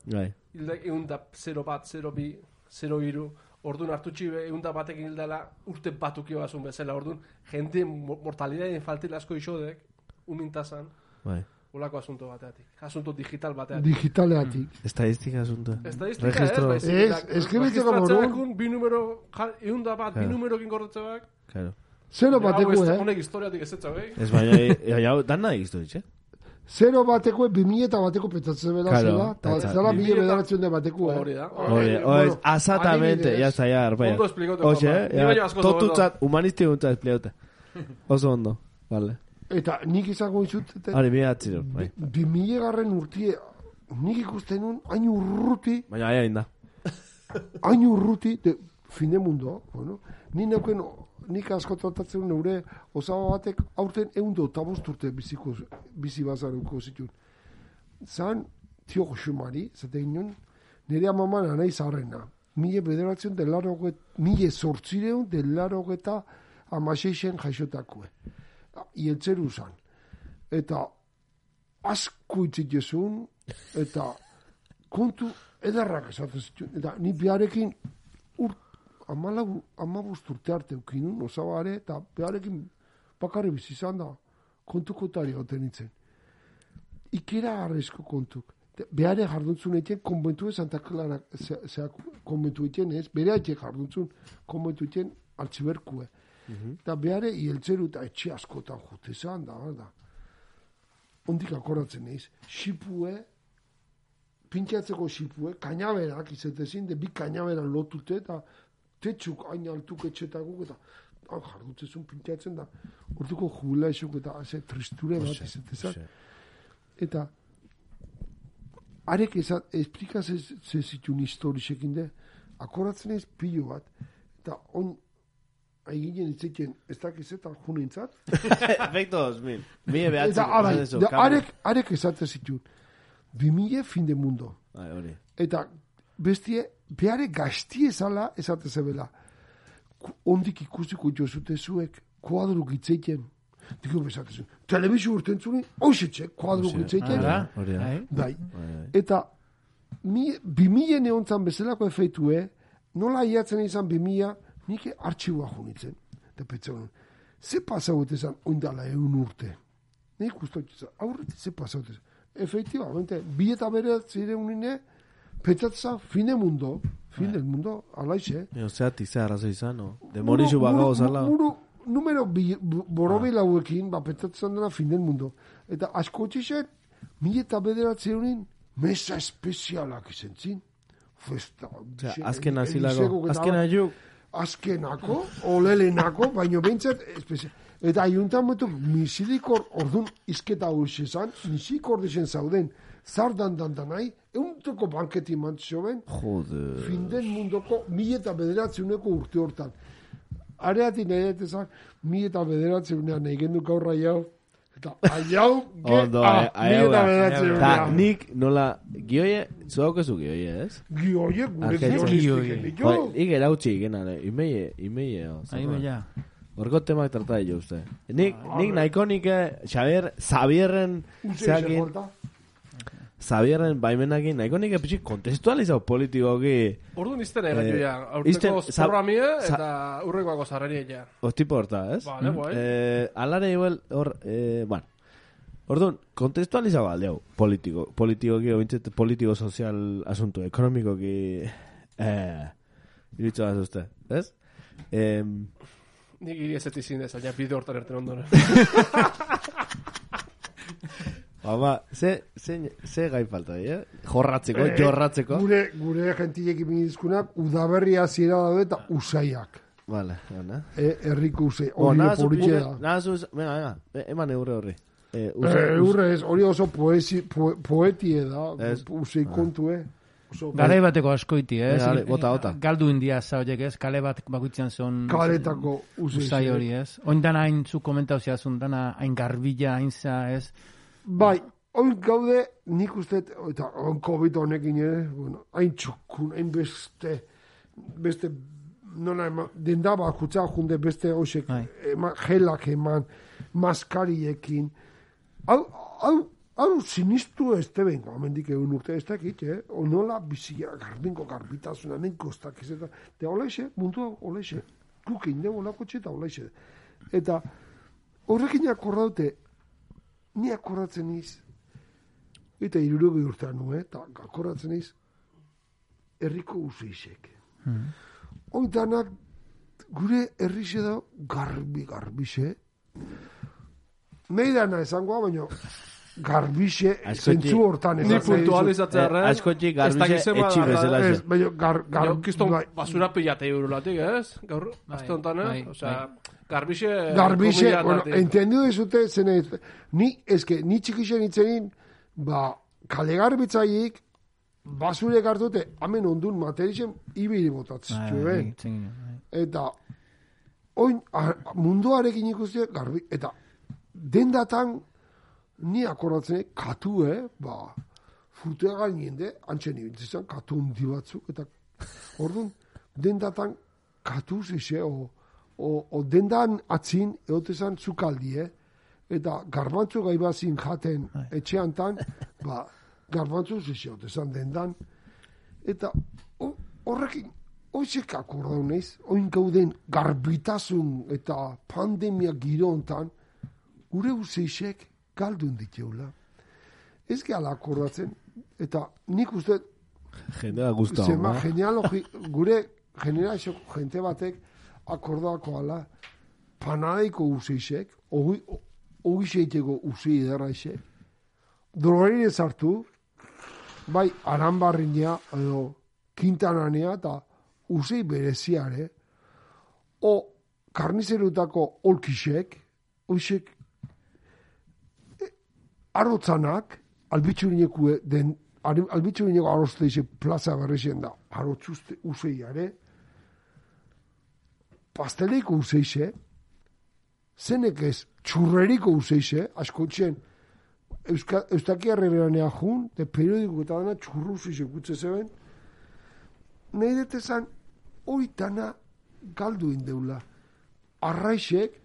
Speaker 5: hilda egun da 0 bat, 0 bi, 0 iru, Orduan hartu txibe, egun da batekin hildala, urte batukio bazun bezala, orduan, jende mo- mortalidadeen faltela asko isodek, umintazan,
Speaker 4: Bai.
Speaker 5: olako asunto bateatik. Asunto digital bateatik.
Speaker 2: Digitaleatik.
Speaker 4: Estadistika asunto.
Speaker 5: Estadistika ez,
Speaker 4: Registro.
Speaker 5: baizik.
Speaker 2: Ez,
Speaker 5: eta
Speaker 2: ez beste
Speaker 5: registratzeak
Speaker 2: gaur
Speaker 5: un bi numero, ehun da bat, bi
Speaker 4: Claro.
Speaker 5: numerokin gorretzeak.
Speaker 4: Claro.
Speaker 2: Zero
Speaker 5: Hau ez-
Speaker 2: bateko, eh?
Speaker 5: Honek historiatik ez etza, eh?
Speaker 4: Ez baina, hau, dan nahi giztu ditxe.
Speaker 2: Zero bateko, bi mila eta bateko petatzen bela
Speaker 4: Claro,
Speaker 2: zela, eta zela
Speaker 5: bi
Speaker 2: mila
Speaker 5: mila eta-
Speaker 2: bederatzen de bateko, eh?
Speaker 5: Hori da.
Speaker 4: Hori, hori, azatamente,
Speaker 2: adibidez.
Speaker 4: ya está, ya, arpaia.
Speaker 5: Ondo esplikatu,
Speaker 4: Oxe, ja,
Speaker 5: hobeto.
Speaker 4: totutzat, humanisti guntzat espliauta. Oso ondo, vale.
Speaker 2: Eta nik izango izut, eta
Speaker 4: Hori, mila atziro, bai.
Speaker 2: bi mila garren urtie, nik ikusten nun, hain urruti,
Speaker 4: Baina, aia inda.
Speaker 2: hain urruti, de, fin de mundo, bueno, ni neuken, nik asko tratatzen neure, osaba batek, aurten egun da otabost urte biziko, bizi bazaruko zituen. Zan, tio Josumari, zate ginen, nire amaman anai zaharrena. Mile bederatzen del laro mile sortzireun del laro eta amaseixen jaixotakue. Ieltzeru zan. Eta asko itzit jezun, eta kontu edarrak esaten zituen. Eta ni biarekin ur, amalau, amabust urte arte eukinun, osabare, eta biarekin bakarri bizi izan da, kontukotari goten nintzen. Ikera garrizko kontuk. Behare jarduntzun egiten konbentu ez Santa Clara, ze, ze, konbentu egiten ez, bere haitxe jarduntzun konbentu egiten altziberkue. Eta behare hieltzeru eta etxe askotan jute zan da, da. Ondik akoratzen eiz. Xipue, pintxatzeko xipue, kainaberak izetezin, de bi kainaberan lotute eta tetxuk hain altuk etxetakuk eta han jardutzezun pintxatzen da. Hortuko jubila esuk eta ze tristure bat izetezan. Eta arek eza, esplikaz ez ze zitun historisekin de, akoratzen ez pilo bat, eta on, aiginen itzeken, ez dakiz eta junintzat,
Speaker 4: Efecto 2000. Mie behatzen.
Speaker 2: eta arai, da, arek, arek esate zitun, bimile fin de mundo,
Speaker 4: hori.
Speaker 2: eta bestie, behare gaztie zala esate zebela, ondik ikusiko jozute zuek, kuadru gitzeiken, Digo bezatezun, telebizio urten zuni, hoxetxe, kuadru
Speaker 4: Hori da.
Speaker 3: bai.
Speaker 2: bai,
Speaker 4: Bai, bai.
Speaker 2: Eta mi, bimile neontzan bezalako efeitue, nola iatzen izan bimila, nik artxiboa junitzen. Eta honen, ze pasaut izan oindala egun urte? Nik ustot izan, aurretik ze pasaut izan. Efectivamente, bi eta bere zire unine, pentsatzen fine mundo, fin del mundo, alaixe.
Speaker 4: Eo, zeatik, ze arrazo izan, no? Demorixu bakago zala.
Speaker 2: Muru, numero bi, bu- borobil hauekin, ba, pentsatzen dena fin del mundo. Eta asko txixen, mi eta bederatzen honin, mesa espezialak izan zin. Festa.
Speaker 4: Osea, azken azilako,
Speaker 2: eta
Speaker 4: azken ajuk,
Speaker 2: Azkenako, olelenako, baino behintzat, espezia. Eta ayuntamentu misilikor ordun izketa hoxe zan, misikor dixen zauden, zardan dandan nahi, eunteko banketi mantzio ben,
Speaker 4: Jode.
Speaker 2: finden mundoko mi eta bederatzeuneko urte hortan. Areatik nahi dut ezan, mi eta bederatzeunean nahi gendu gaurra jau, eta aiau, ge,
Speaker 4: Ondo,
Speaker 2: ah,
Speaker 4: eh,
Speaker 2: mi eta
Speaker 4: Ta
Speaker 2: bederatzeunean.
Speaker 4: nik nola, gioie, zuaukezu gioie, ez?
Speaker 2: Gioie, gure
Speaker 4: Argentzi-
Speaker 2: gionistik.
Speaker 4: Jo, ik erautzi ikenare, imeie, imeie,
Speaker 3: ya.
Speaker 4: Horko temak trata jo uste. Nik, nik nahiko nik, eh, Xavier, Xavierren, zeakin, Xavierren baimenakin, nahiko nik epitxik kontestualizau politikoki,
Speaker 5: Orduan izten
Speaker 4: Eh,
Speaker 5: egatu ja.
Speaker 4: izten-
Speaker 5: Aurteko
Speaker 4: za-
Speaker 5: zorra mie
Speaker 4: za-
Speaker 5: eta urrekoako zarreria ja.
Speaker 4: ostipo horta, ez?
Speaker 5: Vale, guai.
Speaker 4: Eh, alare igual, hor, eh, bueno, Orduan, kontestualizau alde hau, politiko, politikoki, obintzet, politiko sozial asunto, ekonomikoki, eh, iritzu bat uste, ez? Eh,
Speaker 5: Nik iri ez etizin ez, baina bide hortan erten ondoren.
Speaker 4: Ba, ze, ze, ze gai falta, eh? Jorratzeko,
Speaker 2: Eh,
Speaker 4: jorratzeko.
Speaker 2: Gure, gure jentilek ibinizkunak, udaberria ziera daude eta usaiak.
Speaker 4: Vale, ona.
Speaker 2: E, erriko usai,
Speaker 4: Oh,
Speaker 2: hori
Speaker 4: zu
Speaker 2: politxe da.
Speaker 4: nada zu, venga, venga, e- eman eure horri. Eh,
Speaker 2: Eh,
Speaker 4: usa, usa,
Speaker 2: Eurre ez, hori oso poesi, po, poetie da,
Speaker 4: Ez.
Speaker 2: usai kontue. Oso
Speaker 3: Garai bateko askoiti?
Speaker 4: Venga, ale, bota, bota.
Speaker 3: Galdu india za horiek, ez? Kale bat bakuitzean zon...
Speaker 2: kaletako usai.
Speaker 3: Usai hori, ez? Oin dana hain zu komentau ziazun, dana hain garbila, hain za, ez?
Speaker 2: Bai, oin gaude, nik uste, eta on COVID honekin ere, bueno, hain txukun, hain beste, beste, nola ema, denda bakutza junde beste hoxek,
Speaker 3: Bai.
Speaker 2: ema, gelak eman, maskariekin, hau, hau, hau sinistu ez teben, amendik egun urte ez dakit, eh? O nola bizia, garbinko garbitasuna, nen kostak ez eta, te olaixe, mundu olaixe, kukin, de olako txeta olaixe. Eta horrekin akordaute, ni akordatzen niz, eta irurogi urtean nu, eh? eta akordatzen niz, herriko useixek.
Speaker 3: Hmm.
Speaker 2: Oitanak gure herrixe da garbi garbixe. Nei dana esangoa, baina garbixe zentzu hortan
Speaker 5: Ni
Speaker 2: esan nahi dizut.
Speaker 5: puntualizatzea
Speaker 4: Eh, askotik garbixe etxi bezala.
Speaker 2: Ez, baina gar, gar,
Speaker 5: Gar,
Speaker 2: bai,
Speaker 5: basura pilate eurulatik, ez? Gaur,
Speaker 3: Bai,
Speaker 5: azte honetan,
Speaker 3: bai,
Speaker 5: eh? Osea,
Speaker 3: bai.
Speaker 5: Garbixe...
Speaker 2: garbixe,
Speaker 5: komila
Speaker 2: bueno, entendido dizute, zene, ni, eske, ni txikixen itzenin, ba, kale garbitzaiik, basure hartute, hemen ondun materizen, ibili botatzen
Speaker 3: Bai, bai, ginen, bai.
Speaker 2: eta oin a- munduarekin ikuste garbi eta dendatan ni akordatzen katu eh ba furtea gainende antzen ibiltzen katu hundi batzuk eta ordun dendatan katu zixe o, o, o dendan atzin eotezan zukaldi eh eta garbantzu gai bazin jaten etxean tan ba garbantzu zixe eotezan dendan Eta ho- horrekin, hoizek akordau naiz, oin gauden garbitasun eta pandemia giro hontan, gure useixek galdun diteula. Ez gehala akordatzen, eta nik uste,
Speaker 4: Jendea guztua.
Speaker 2: zema
Speaker 4: ba?
Speaker 2: genealogi, gure generazio jente batek akordako ala, panadaiko useixek, ogiseiteko usei edarraixek, drogerire sartu, bai aranbarrinia edo kintananea eta usei bereziare, o karnizerutako olkisek, oisek e, arotzanak, albitxurineko den, albitxurineko arozte plaza berrexen da, arotzuzte useiare, pasteleiko useixe, zenek ez txurreriko useixe, asko txen, Euska, Eustaki herreranea jun, de periodiko eta dana txurru useixe gutze zeben, nahi hori dana galdu indeula. Arraixek,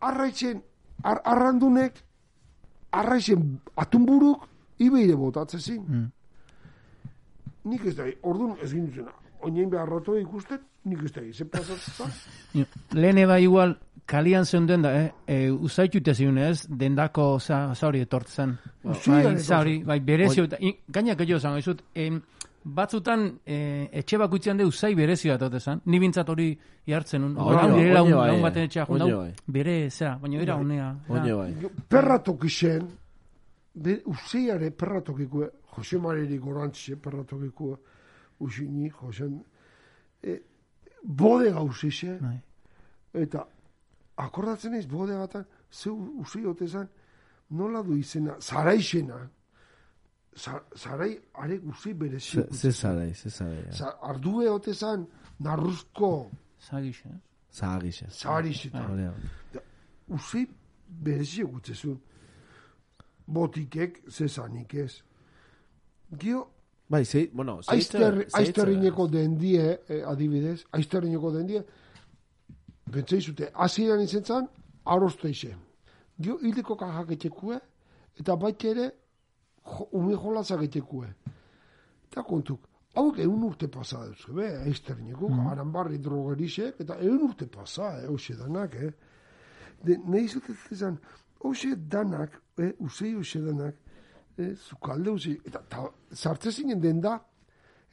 Speaker 2: arraixen, ar, arrandunek, arraixen atunburuk, ibeire botatzezin.
Speaker 3: Mm.
Speaker 2: Nik ez da, orduan ez ginduzena, oinain behar rato ikustet, nik pasatzen
Speaker 3: Jo, Lehen eba igual, kalian zeuden da, eh? E, usaitute ziun ez, dendako za, zauri etortzen.
Speaker 2: Usiaren
Speaker 3: Bai, zauri, bai, berezio, eta, in- gainak egio zango, izut, em, batzutan e, etxe bakutzean de usai berezio bat zen. Ni bintzat hori jartzen un.
Speaker 4: Oño,
Speaker 3: nire lagun,
Speaker 4: oño bai,
Speaker 3: baten etxea jun
Speaker 4: Oño
Speaker 3: dau,
Speaker 4: bai.
Speaker 3: bere zera, baina era unea.
Speaker 4: Oño bai.
Speaker 2: Perra tokixen, de useiare perra tokikue, Jose Mareri gorantxe perra tokikue, usini, Josen, e, bode gauzixe,
Speaker 3: Bai.
Speaker 2: eta akordatzen ez, bode batan, ze usi otezan, nola du izena, zaraixena. Za- Zarai, are guzi berezi.
Speaker 4: Ze- Ze zarai, ze zarai. ja.
Speaker 2: Za- Ardue otezan, narruzko,
Speaker 3: Zagix, eh?
Speaker 4: Zagixe. Hori hau.
Speaker 2: Uzi berezi gutzezun. Botikek, zezanik ez. Gio,
Speaker 4: Bai, zei, bueno, zeitza-
Speaker 2: aizterrineko dendie, eh, adibidez, aizterrineko dendie, bentsei zute, hasieran izen zan, arosto ize. Gio, hildeko kajak etxekue, eta baita ere, jo, ume jolazak etxekue. Eta kontuk, hauek egun urte pasa duz, be, aizterrineko, mm. aranbarri drogerisek, eta egun urte pasa, eh, hoxe danak, eh. De, nahi zute zizan, hoxe danak, eh, usei hoxe danak, eh, zukalde uzi, eta ta, sartze zinen denda,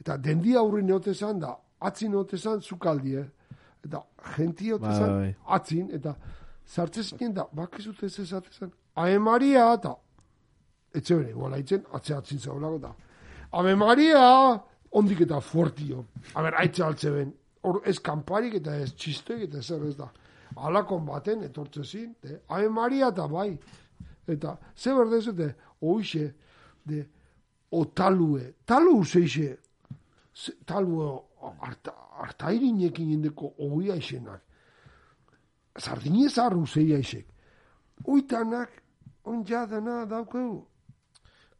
Speaker 2: eta dendi aurri neotezan da, atzin neotezan zukaldi, eh. Eta genti neotezan
Speaker 4: Bai, bai.
Speaker 2: atzin, eta sartze zinen da, bakizute ez ezatezan, Ave Maria, eta etxe bere, igual haitzen, atze atzin zaulako da. Ave Maria, ondik eta fuertio. A ber, haitze altze ben. Hor, ez kanparik eta ez txistoik eta zer ez da. Alakon baten, etortze zin, Ave Maria eta bai. Eta, ze berdez, oixe, de, o talue, talu useixe, ze- talue, harta, hartairinekin indeko oia isenak. Sardinez arru zeia isek. Oitanak, on jadana daukeu.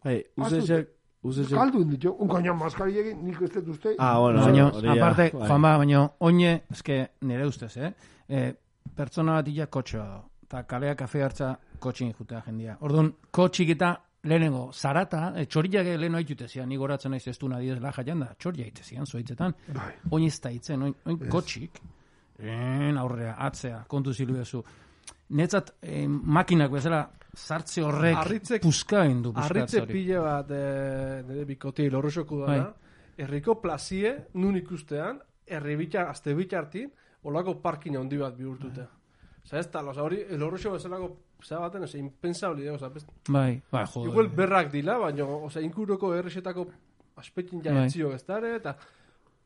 Speaker 4: Bai, uzetxek, uzetxek...
Speaker 2: Kaldu inditu, un gaina maskariekin nik ez dut uste.
Speaker 4: Ah, bueno, hori ja,
Speaker 3: aparte,
Speaker 4: bai.
Speaker 3: Juan ba, baina, oine, eske, nire ustez, eh? E, pertsona bat illa kotxoa da. Eta kalea kafe hartza kotxin jutea jendia. Orduan, kotxik eta lehenengo, zarata, e, txoriak lehen haitute zian, ni goratzen naiz ez du nadiez laja janda, txoria haite zian, zoitzetan.
Speaker 2: Bai.
Speaker 3: Oin ez da hitzen, oin, oin kotxik, en aurrea, atzea, kontu zilu bezu. Netzat, eh, makinak bezala, sartze horrek
Speaker 5: Harritzek-
Speaker 3: puska indu,
Speaker 5: Arritze pile bat e, nire bikoti lorroxoku dana, herriko plazie, nun ikustean, herri bitxar, azte bitxartin, olako parkin handi bat bihurtute. Osa ez tal, osa hori, lorroxo bezalako, zera baten, osa, impensabli, osa, best,
Speaker 3: Bai, bai, joder.
Speaker 5: igual berrak dila, baina, osa, inkuroko erresetako aspetin ja
Speaker 3: Bai.
Speaker 5: etzio ez dara, eta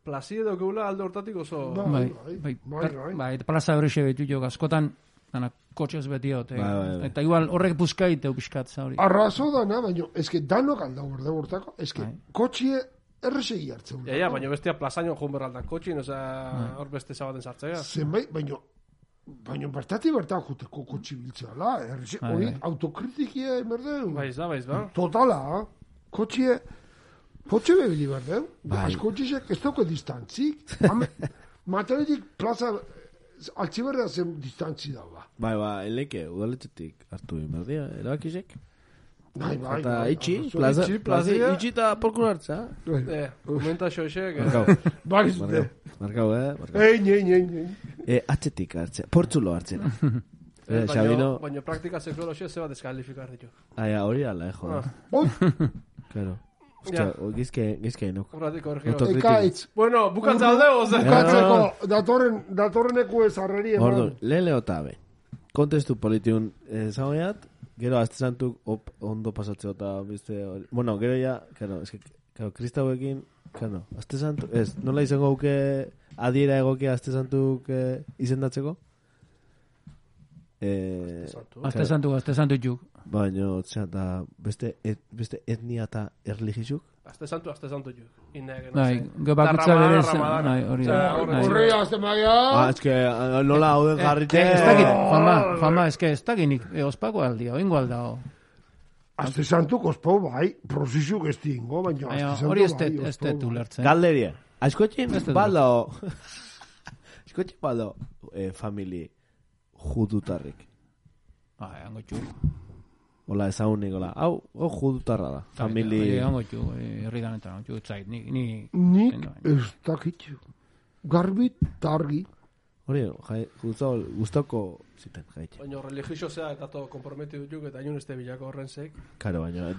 Speaker 5: plazie daukegula alde hortatik oso...
Speaker 2: Ba.
Speaker 3: Bai,
Speaker 2: bai,
Speaker 3: bai,
Speaker 2: bai, bai.
Speaker 3: bai, plaza hori betu jo, askotan, dana, kotxez beti.
Speaker 4: Bai, bai, bai.
Speaker 3: Eta igual horrek puskaite upiskat hori.
Speaker 2: Arrazo dana, baina, eske danok aldau berde bortako, eske
Speaker 3: Bai.
Speaker 2: kotxie erresegi hartzen.
Speaker 5: Ja, ja, baina bestia plazaino joan berraldan kotxin,
Speaker 3: Bai.
Speaker 5: hor beste zabaten sartzea.
Speaker 2: Zenbait, baina, baina bertati bertan juteko kotxi biltzela, errese,
Speaker 3: Bai,
Speaker 2: hori
Speaker 3: bai.
Speaker 2: autokritikia berdeu.
Speaker 5: Baiz da, baiz da.
Speaker 2: Totala, ha? kotxie, kotxe bebili berdeu.
Speaker 4: Bai.
Speaker 2: Az kotxisek ez dauke distantzik. Materialik plaza, altziberra zen distantzi daua.
Speaker 4: Bai, ba, eleke, udaletxetik hartu egin berdia, erabakizek.
Speaker 2: Bai, bai,
Speaker 4: Eta
Speaker 2: bai,
Speaker 4: itxi,
Speaker 2: arrazo.
Speaker 4: plaza,
Speaker 5: itxi,
Speaker 4: plaza, itxi eta porkun hartza.
Speaker 2: Bai.
Speaker 5: Eh, komenta xoxek, eh,
Speaker 4: Markau,
Speaker 2: Bai, zute.
Speaker 4: markau, eh, markau.
Speaker 2: Ein, ein, ein, ein.
Speaker 4: E, atzetik hartzea, portzulo hartzea. Eh,
Speaker 5: baina,
Speaker 4: Xabino,
Speaker 5: baina praktika seksualoxia zeba deskalifikar ditu.
Speaker 4: aia, hori ala, eh, joder.
Speaker 5: Ah.
Speaker 4: Claro. Ostia,
Speaker 5: Ja.
Speaker 4: gizke, gizke enok.
Speaker 5: Horratik hor
Speaker 4: Autokritika.
Speaker 2: ekaitz.
Speaker 5: Bueno, bukatza alde, oze.
Speaker 2: Bukatzeko, datorren, datorreneko ez arreri eman.
Speaker 4: Orduan, lehen lehotabe. Kontestu politiun ezagoiat, gero azte santuk op, ondo pasatze eta beste. Bueno, gero ja, claro, eske, claro, kristauekin, claro, azte santuk, ez, nola izango guke adiera egokia azte santuk eh, izendatzeko? Eh,
Speaker 3: Azte santu, azte santu juk.
Speaker 4: baina, otzea, da beste, et, beste etnia eta erlijizuk?
Speaker 5: Azte santu, azte santu juk. Inne,
Speaker 3: Bai, ge bakutza
Speaker 5: Ramadana,
Speaker 3: berez,
Speaker 5: Ramadana.
Speaker 3: bai, hori da.
Speaker 5: hor-.
Speaker 2: Horri azte maia.
Speaker 4: Ah, eske, ah, nola hauden jarrite...
Speaker 3: Eh, ez dakit, Juanma, Juanma, eske ez dakit nik, e, ospako aldia, oingo aldao.
Speaker 2: Azte santuk ospau bai, prozisuk ez dingo, baina azte santu
Speaker 3: hori ez
Speaker 2: bai,
Speaker 3: det, ez
Speaker 2: bai.
Speaker 3: ulertzen.
Speaker 4: Galderia.
Speaker 3: Dut
Speaker 4: baldo... Askotxin baldo eh, famili judutarrik.
Speaker 3: Bai, hango txuk.
Speaker 4: Ola ezagunik, ola. Hau, hau judutarra da. Famili...
Speaker 3: Bai, hango txuk, herri danetan, hango txuk, zait, ni, ni...
Speaker 2: Nik ez dakit. Garbit, targi.
Speaker 4: Hori, jai, juduzau, guztoko ziten, jaitxe.
Speaker 5: Baina religioso zea eta to komprometitu juk eta inun este bilako horren zeik.
Speaker 4: Karo, baina...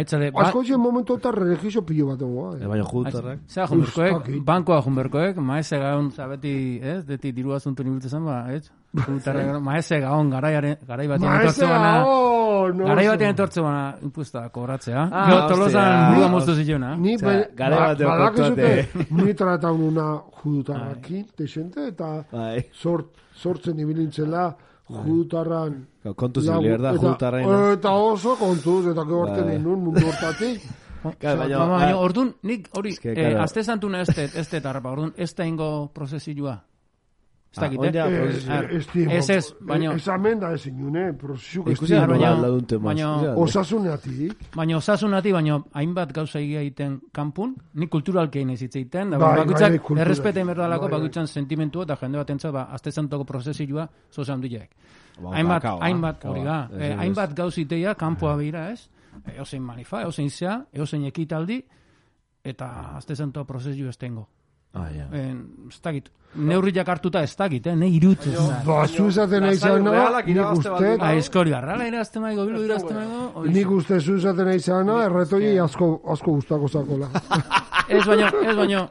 Speaker 3: Aitzale, ba-
Speaker 2: askoitzen momentu eta religioso pilo bat dago.
Speaker 4: Eh, Baina judutarrak...
Speaker 3: Zea junberkoek, bankoa junberkoek, maese gaun, zabeti, ez, deti diru asuntu nibiltu zen, ba, ez? Jutarra, maese gaun, garaiaren, garai batean etortze bana,
Speaker 2: no.
Speaker 3: garai batean etortze bana, impuesta kobratzea.
Speaker 4: Ah,
Speaker 3: Gero
Speaker 4: Ni-
Speaker 3: buga moztu ziluna.
Speaker 2: Ni
Speaker 4: Osea,
Speaker 2: be-
Speaker 4: garai
Speaker 2: ba- badakizute,
Speaker 4: kontuate.
Speaker 2: ni tratatu una judutarrakin, desente, eta
Speaker 4: Bai.
Speaker 2: sort, sortzen ibili nintzela, jutarran...
Speaker 4: Kontu
Speaker 2: lagu-
Speaker 4: zilir da,
Speaker 2: eta-
Speaker 4: jutarraina.
Speaker 2: Eta oso kontuz, eta georten
Speaker 4: Bai.
Speaker 2: ninun mundu hortatik.
Speaker 4: Baina-
Speaker 3: orduan, nik hori, eh, azte santuna ez det, ez det arrapa, orduan, ez da ingo prozesioa. Ez
Speaker 4: Ah,
Speaker 3: dakit,
Speaker 4: oin ja,
Speaker 3: eh?
Speaker 4: prozesioa.
Speaker 2: Ez, ez,
Speaker 3: Ez, ez, baina-
Speaker 2: Ez amen da ezin june, prozesuk ez
Speaker 4: da,
Speaker 3: baina-
Speaker 4: maz.
Speaker 3: baina- osasunati, baina hainbat gauza egia egiten kanpun, nik kulturalki egin ez egiten, da
Speaker 2: Bai,
Speaker 3: bakutzak
Speaker 2: bai, kultural.
Speaker 3: errespete emerdalako
Speaker 2: Bai,
Speaker 3: bakutzan sentimentua eta jende bat entzat, ba, azte santoko prozesioa zoza handiak.
Speaker 4: Ba,
Speaker 3: hainbat,
Speaker 4: ah.
Speaker 3: hainbat, hori da,
Speaker 4: ez,
Speaker 3: eh,
Speaker 4: ez,
Speaker 3: hainbat gauz iteia, kanpoa behira ez, eozein manifa, eozein zea, eozein ekitaldi, eta azte santoa prozesio ez tengo.
Speaker 4: Ah, ja.
Speaker 3: En, ez dakit, neurriak hartuta ez dakit, eh, ne irutzen.
Speaker 2: Ba, zu esaten nahi zana, nik uste,
Speaker 5: baldin
Speaker 3: Ah, eskori, arrala irazte maigo, bilu irazte maigo,
Speaker 2: nik uste zu esaten nahi zana, erretoi asko, asko gustako zakola.
Speaker 3: Ez baino, ez baino.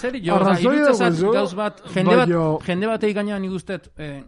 Speaker 3: Zer jo,
Speaker 2: daukazu,
Speaker 3: gauz bat, jende bat, jende bat egin gaina nik ustet, eh,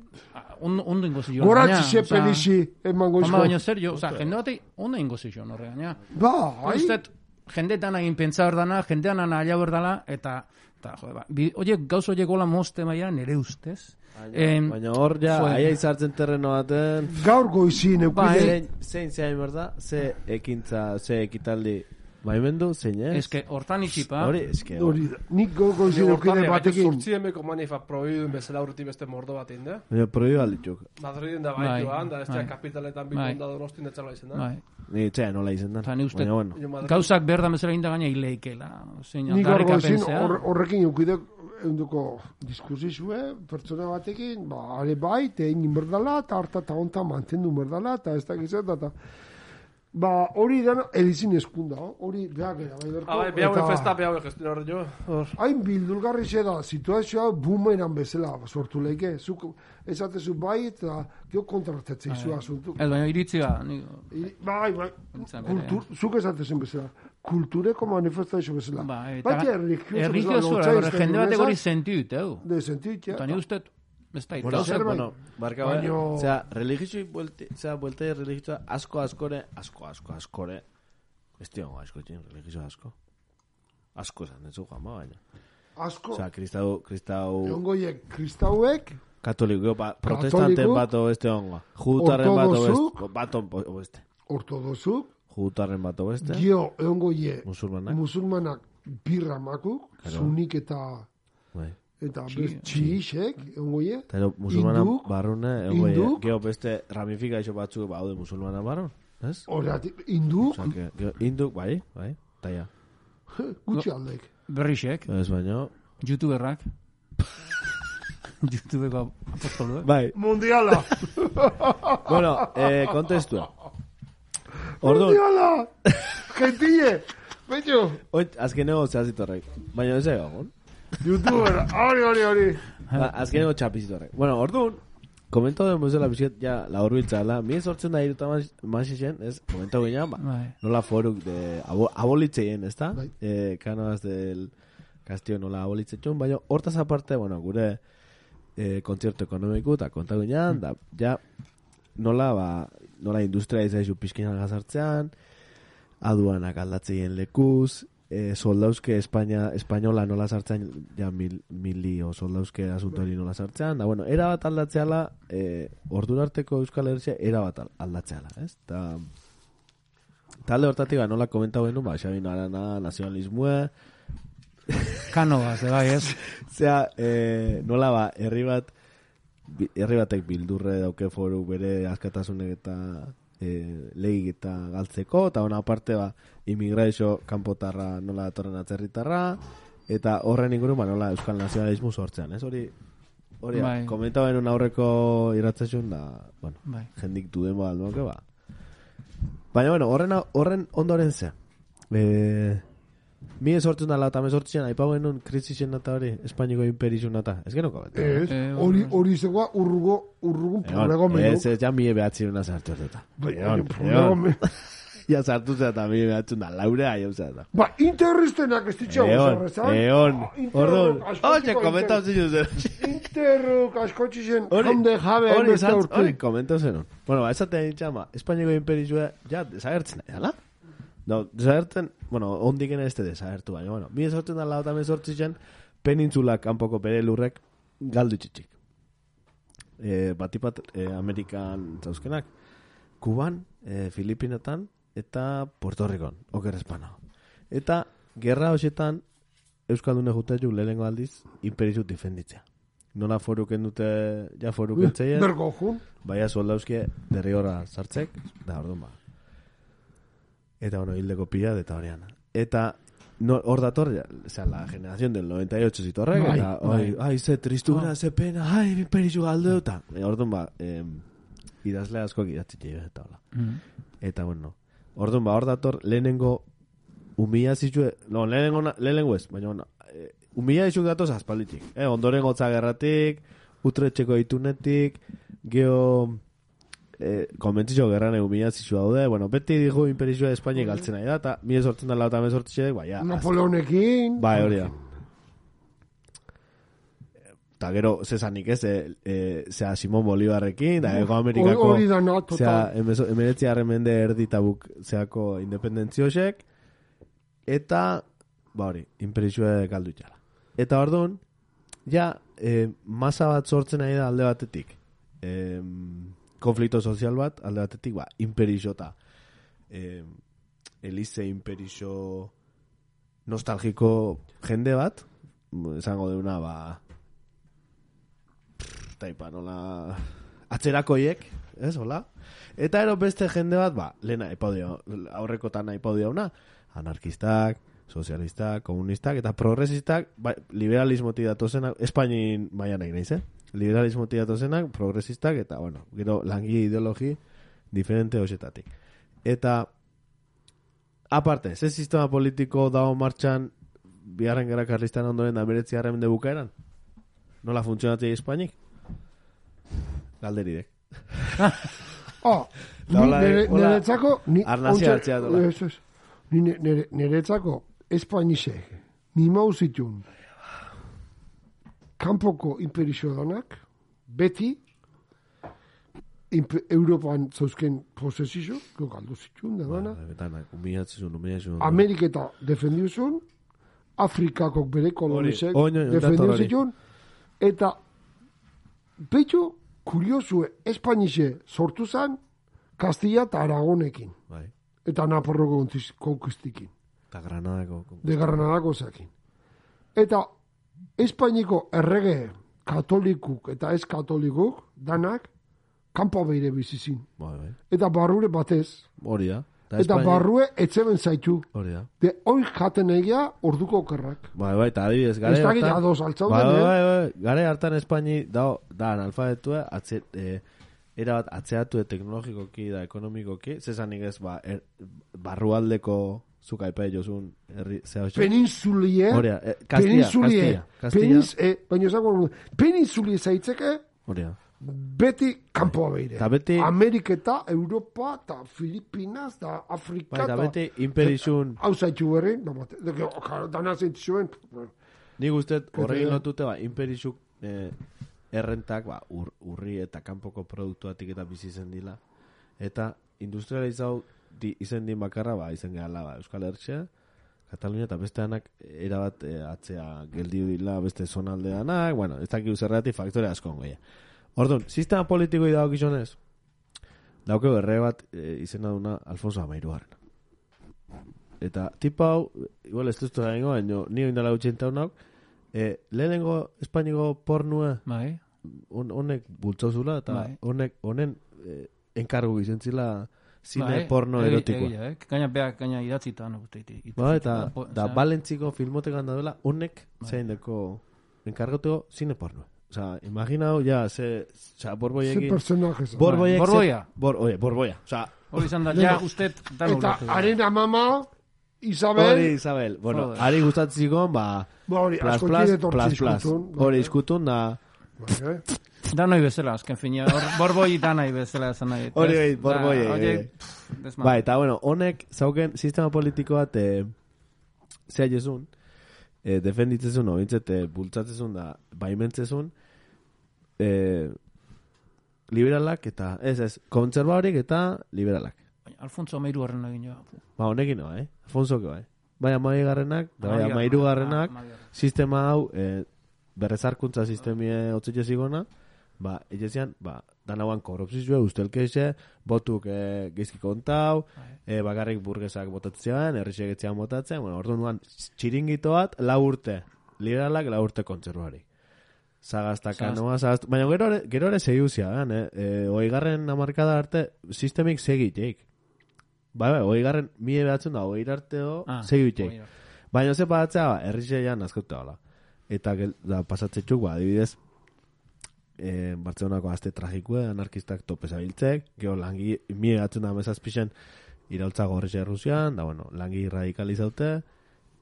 Speaker 3: ondo, ondo ingo zio.
Speaker 2: Goratzi ze pelixi emango
Speaker 3: Baina, baina
Speaker 2: izko.
Speaker 3: zer jo, oza, jende bat ondo ingo zio, horre gaina.
Speaker 2: Ba, ai,
Speaker 3: Ustet, jendetan egin pentsa berdana, jendean nahi berdala, eta, eta, jode, ba, bi, oiek, gauz oiek gola mozte maia, nere ustez. Em,
Speaker 4: Baina hor ja, aia izartzen terreno baten,
Speaker 2: gaur goizin
Speaker 3: Bai.
Speaker 2: eukide.
Speaker 4: zein, zein zein berda, ze ekintza, ze ekitaldi, baimendu, zein ez?
Speaker 3: eske, hortan itxipa,
Speaker 4: Hori, eske,
Speaker 2: Hori da, nik gaur goizin eukide batekin.
Speaker 5: Zortzi emeko manifa prohibidun bezala aurretik beste mordo bat egin da.
Speaker 4: Baina proibi aldituk.
Speaker 5: Madriden da
Speaker 3: Bai,
Speaker 5: bai joan, da ez
Speaker 3: bai.
Speaker 5: kapitaletan
Speaker 3: Bai.
Speaker 5: bikon da donostin etzala izan da.
Speaker 3: bai.
Speaker 4: Ni etxea nola izen da.
Speaker 3: Ni uste-
Speaker 4: bueno.
Speaker 5: Madrid-
Speaker 3: Gauzak behar da bezala inda gaina hileikela. Zein,
Speaker 2: Nik gaur goizin
Speaker 3: aldarrikapenzea.
Speaker 2: hor- horrekin eukide eunduko diskursizue, pertsona batekin, ba, are bai, te egin berdala, eta harta eta onta mantendu berdala, eta ez da gizet, eta Ba, hori da, elizin eskunda, oh? hori behar gara, bai berko.
Speaker 5: Ah, bai, behau
Speaker 2: eta-
Speaker 5: festa, behau gestin horre jo.
Speaker 2: Hain bildulgarri xe da, situazioa bumeran bezala sortu leike. Zuk esatezu bai, eta gio kontratatzei zu asuntu.
Speaker 3: Ez baina iritzia, ni,
Speaker 2: Bai, bai,
Speaker 3: bere.
Speaker 2: kultur, zuk esatezen bezala. Kultureko manifestazio bezala.
Speaker 3: ba, eta
Speaker 2: Baina erlijioso, bezala,
Speaker 3: berre, jende batek hori sentiut, eu.
Speaker 2: De sentit, ja.
Speaker 3: Eta ni uste, ez da,
Speaker 4: Bueno,
Speaker 2: zerbait.
Speaker 4: bueno, barka
Speaker 2: Baino-
Speaker 4: baina, zera, religiosui buelte, zera, buelte religioa asko askore, asko, asko, askore, ez tiongo asko txin, religioso asko. Asko zan, ez ba, baina.
Speaker 2: Asko,
Speaker 4: Osea, kristau, kristau,
Speaker 2: egongoiek kristauek,
Speaker 4: katoliko, ba, protestanten
Speaker 2: Katoliko,
Speaker 4: bat obeste ongoa. Jutarren bat
Speaker 2: ortodozuk,
Speaker 4: obeste, bat o- obeste.
Speaker 2: ortodozuk,
Speaker 4: Jutarren bat obeste,
Speaker 2: gio egongoie
Speaker 4: musulmanak,
Speaker 2: musulmanak birra makuk,
Speaker 4: Claro.
Speaker 2: sunik eta
Speaker 4: bai.
Speaker 2: Eta
Speaker 3: Txi-
Speaker 2: bez- txiisek, egongoie.
Speaker 4: Eta ero, musulmanak
Speaker 2: Hinduk,
Speaker 4: barrune,
Speaker 2: hinduk.
Speaker 4: egoe, geho beste ramifikazio batzuk baude musulmanak barrun, ez? Osea, que, geho, hinduk, bai, bai, eta ja.
Speaker 2: gutxi aldek.
Speaker 3: berrixek,
Speaker 4: Ez baino,
Speaker 3: youtuberrak, youtubeko apostoluek.
Speaker 4: bai,
Speaker 2: Mundiala!
Speaker 4: bueno, eh, kontestua. Orduan,
Speaker 2: Mundiala! Gentile! Betxo,
Speaker 4: oin, azkeneko zehazitorrek. Baina ez egon.
Speaker 2: Youtuber, hori, hori, hori.
Speaker 4: Ba, azkeneko txapizitorrek. Bueno, orduan, komentau den bezala bizet, ja, laur biltzala, mi sortzen da iruta masixen, ez, komentau ginean, ba,
Speaker 3: Bai.
Speaker 4: nola foruk de abo, abolitzeien, ez da?
Speaker 2: Bai.
Speaker 4: Eh, kanoaz del Castillo nola abolitzetxun, baina hortaz aparte, bueno, gure eh, kontzertu ekonomiku eta konta ginean, da, ja, nola, ba, nola industria izaizu pizkinan gazartzean, aduanak aldatzeien lekuz, eh, soldauzke Espainia, espainola nola sartzean, ja mil, mili o soldauzke asuntori nola sartzean, da, bueno, era bat aldatzeala, eh, ordun arteko Euskal Herria era bat al- aldatzeala, ez? Ta, talde hortatik nola komentau genuen, ba, Xabi Arana, nazionalismue,
Speaker 3: Kanoaz, bai, ez?
Speaker 4: Zea, eh, nola ba, herri bat, herri batek bildurre dauke foru bere askatasunek eta lehik eta galtzeko, eta ona aparte ba, imigrazio kanpotarra nola datorren atzerritarra, eta horren inguru ba, nola euskal nazionalismo sortzean, ez? Hori, hori,
Speaker 3: Bai.
Speaker 4: komentau genuen aurreko irratzasun, da, bueno,
Speaker 3: Bai.
Speaker 4: jendik ba, almoke, ba. Baina, bueno, horren, horren ondoren zea. Eh, mi esortzen da eta mesortzen, aipau genuen krisisen eta hori, Espainiko imperizun eta, ez genoko bat.
Speaker 2: Ez,
Speaker 3: Eh,
Speaker 2: hori, hori zegoa urrugo, urrugun problego
Speaker 4: Egon,
Speaker 2: menuk.
Speaker 4: ez, ez, ja mi behatzi una sartu eta.
Speaker 2: Bai,
Speaker 4: Egon,
Speaker 2: problego menuk.
Speaker 4: Ja sartu zera eta mi behatzi una laure aio zera.
Speaker 2: Ba, interristenak ez ditxau, zorrezan.
Speaker 4: egon,
Speaker 2: Interruk,
Speaker 4: orduan, oye, komentau zinu zer.
Speaker 2: Interruk askotxisen,
Speaker 4: Hori,
Speaker 2: hande jabe,
Speaker 4: hori, hori, komentau zenun. Bueno, ba, esaten ditxama, Espainiko imperizua, ja, desagertzen da, desagertzen, bueno, ondiken ez te desagertu, baina, bueno, mi esortzen da lau eta mesortzen zen, penintzula kanpoko bere lurrek galdu txitxik. e, batipat e, Amerikan zauzkenak. Kuban, e, Filipinetan, eta Puerto Ricon, oker espana. Eta, gerra hoxetan, Euskaldune jutaiu lehenengo aldiz, imperizu difenditzea. Nola foruken dute, ja foruken zeien,
Speaker 2: Bergo jun.
Speaker 4: baina soldauzke derrigorra sartzek, da orduan ba. Eta, bueno, hildeko pila, eta horrean. Eta, no, hor dator, ja, o sea, la generación del 98 zitorrek,
Speaker 2: Bai,
Speaker 4: eta,
Speaker 2: bai.
Speaker 4: oi, ai, ze tristura, ze pena, ai, imperizu galdu, eta, e, orduan ba, em, idazle asko idatzi txio, eta hola.
Speaker 3: Mm.
Speaker 4: Eta, bueno, orduan ba, hor dator, lehenengo, humillazitue, no, lehenengo, lehenengo ez, baina, bueno, e, humillazitue datoz aspalditik, eh, ondoren gotza gerratik, utretxeko itunetik, geho, eh, konbentzio gerran humillazitue daude, bueno, beti dijo imperizua Espainia galtzen nahi da, eta mi sortzen da lau eta mesortxek, bai, ja,
Speaker 2: Napoleonekin.
Speaker 4: Bai, hori da. Eta gero, zezanik ez, e, e, zea Simon Bolivarrekin, da Ego Amerikako...
Speaker 2: Hori da na,
Speaker 4: Zea, emeretzi mende erdi tabuk zeako independentziosek, eta, ba hori, imperizua galdu itxala. Eta orduan, ja, e, masa bat sortzen nahi da alde batetik. E, konflikto sozial bat, alde batetik, ba, imperizio eta e, elize imperizio nostalgiko jende bat, esango deuna, ba, taipa, nola, atzerakoiek, ez, hola? Eta ero beste jende bat, ba, lehena epaudio, aurrekotan epaudio una, anarkistak, sozialistak, komunistak, eta progresistak, ba, liberalismoti datozenak, Espainin nahi naiz, eh? Liberalismoti datozenak, progresistak, eta, bueno, gero, langi ideologi diferente hoxetatik. Eta, aparte, ze sistema politiko dago martxan biharren gara karlistan ondoren da meretzi harremen de bukaeran? Nola funtzionatzei Espainik? Galderidek.
Speaker 2: Ah, ni
Speaker 4: Hola,
Speaker 2: nere, niretzako... Ni,
Speaker 4: Arnazia hartzea dola.
Speaker 2: Ez, ez. Ni ne- nere, niretzako espainisek, ni mauzitun, kanpoko imperizio danak, beti, Europan zauzken posesizio, go galdu zitun, da dana,
Speaker 4: umiatzizun, umiatzizun.
Speaker 2: Ameriketa defendiuzun, Afrikako bere kolonisek
Speaker 4: Hori, oin, oin, dator
Speaker 2: defendiu zitun, eta betxo, kuriosue, Espainixe sortu zan, Kastilla eta Aragonekin,
Speaker 4: Bai.
Speaker 2: eta Naparroko konkistikin,
Speaker 4: Eta Granadako.
Speaker 2: de Granadako zakin. Eta Espainiko errege katolikuk eta ez katolikuk, danak, kanpo beire bizizin.
Speaker 4: Bai, bai.
Speaker 2: Eta barrure batez,
Speaker 4: Hori da.
Speaker 2: eta
Speaker 4: Espainia-
Speaker 2: barrue etzeben zaitu.
Speaker 4: Hori da.
Speaker 2: De hoi jaten egia orduko okerrak.
Speaker 4: Bai, bai, eta adibidez, gare
Speaker 2: Ez dakit
Speaker 4: hartan...
Speaker 2: ados altzauden,
Speaker 4: Bai,
Speaker 2: eh?
Speaker 4: bai, bai, gare hartan Espaini, da, da, analfabetua, atze, eh, era atzeatu teknologikoki da ekonomikoki, zezanik ez, ba, er, barrualdeko zuka epai jozun, herri.
Speaker 2: Peninsulie,
Speaker 4: Hori da, eh, Castilla.
Speaker 2: penins, eh, baina peninsulie zaitzeke,
Speaker 4: Hori da.
Speaker 2: beti kanpoa beire.
Speaker 4: Ta beti-
Speaker 2: Ameriketa, Europa, eta Filipinas, eta Afrika,
Speaker 4: Bai, eta beti imperizun,
Speaker 2: Hau zaitu berrin, da bate, de, okay, dana zaitzuen,
Speaker 4: nik uste horregin
Speaker 2: Eta-
Speaker 4: lotute, ba, imperizuk eh, errentak, ba, ur, urri eta kanpoko produktuatik eta bizi zen dila. Eta industrializau di, izen din bakarra, ba, izen gehala, ba, Euskal Hertzea, Katalunia eta beste anak erabat e, atzea geldi dila beste zonaldeanak, bueno, ez dakik zergatik faktore asko ongoia. Orduan, sistema politiko idao gizonez, dauke erre bat e, izena duna Alfonso Amairuarren. Eta tipa hau, igual ez duztu da ingo, baina ni oindala gutxenta honak, e, lehenengo Espainiko pornua
Speaker 3: Bai.
Speaker 4: on, honek bultzauzula, eta
Speaker 3: Bai.
Speaker 4: honek, honen e, enkargu izentzila zine
Speaker 3: Bai,
Speaker 4: porno
Speaker 3: egi-
Speaker 4: erotikoa.
Speaker 3: egia, eh? Gaina beak, gaina idatzita, no, uste, iti-
Speaker 4: Ba, eta
Speaker 3: po-
Speaker 4: da
Speaker 3: osea,
Speaker 4: balentziko filmotekan da dela, honek
Speaker 3: Bai.
Speaker 4: zein deko enkargoteko zine porno. Osa, imaginau, ja, ze, oza,
Speaker 2: ze
Speaker 4: borboiekin...
Speaker 2: personaje zan.
Speaker 4: Borboiek... ze-
Speaker 3: Borboia.
Speaker 4: Bor, oie, borboia. Osa,
Speaker 3: Hori izan da, ja, usted, dan
Speaker 2: Eta haren amama, Isabel,
Speaker 4: hori, Isabel. Bueno, ari gustatzikon, ba...
Speaker 2: ba hori, asko
Speaker 4: plas, plas, plas. Hori izkutun da...
Speaker 2: Bai, eh?
Speaker 3: Da nahi bezala, azken fina. Borboi da nahi bezala esan nahi.
Speaker 4: Hori, bai, borboi, eh,
Speaker 3: horiek,
Speaker 4: eh.
Speaker 3: desma.
Speaker 4: Bai, eta bueno, honek zauken sistema politiko bat eh, zea jezun, eh, defenditzezun, eh, bultzatzezun da, baimentzezun, eh, liberalak eta, ez, ez, kontserbadorik eta liberalak.
Speaker 3: Alfonso Amairu horren egin jo.
Speaker 4: Ba, honekin no, eh? Alfonsoko, eh? Bai, amai garrenak, bai, amairu garrenak,
Speaker 3: amaigarren.
Speaker 4: sistema hau, eh, berrezarkuntza sistemie otzitxe zigona, ba, egezian, ba, danauan korrupzizue, ustelkeixe, botuk e, geizki kontau, e, bakarrik burgesak botatzen, errixegetzean botatzen, bueno, orduan nuan txiringito bat, lau urte, liberalak lau urte kontzeruari. Zagaztaka,
Speaker 3: Zagaz-
Speaker 4: noa, zagaztu, baina gero gero ere segi uzia, eh? e, oigarren amarkada arte, sistemik segiteik. Bai, bai, oigarren, mie behatzen da, oir arteo,
Speaker 3: Ah,
Speaker 4: segiteik.
Speaker 3: oira.
Speaker 4: Baina ze batzea, ba, errixeian azkauta hola. Eta gel, da, pasatzetxuk, ba, adibidez, e, Bartzelonako azte tragikue, anarkistak tope zabiltzek, geho langi, mie gatzen da mesazpixen, iraultza gorrixe Rusian, da, bueno, langi radikalizaute,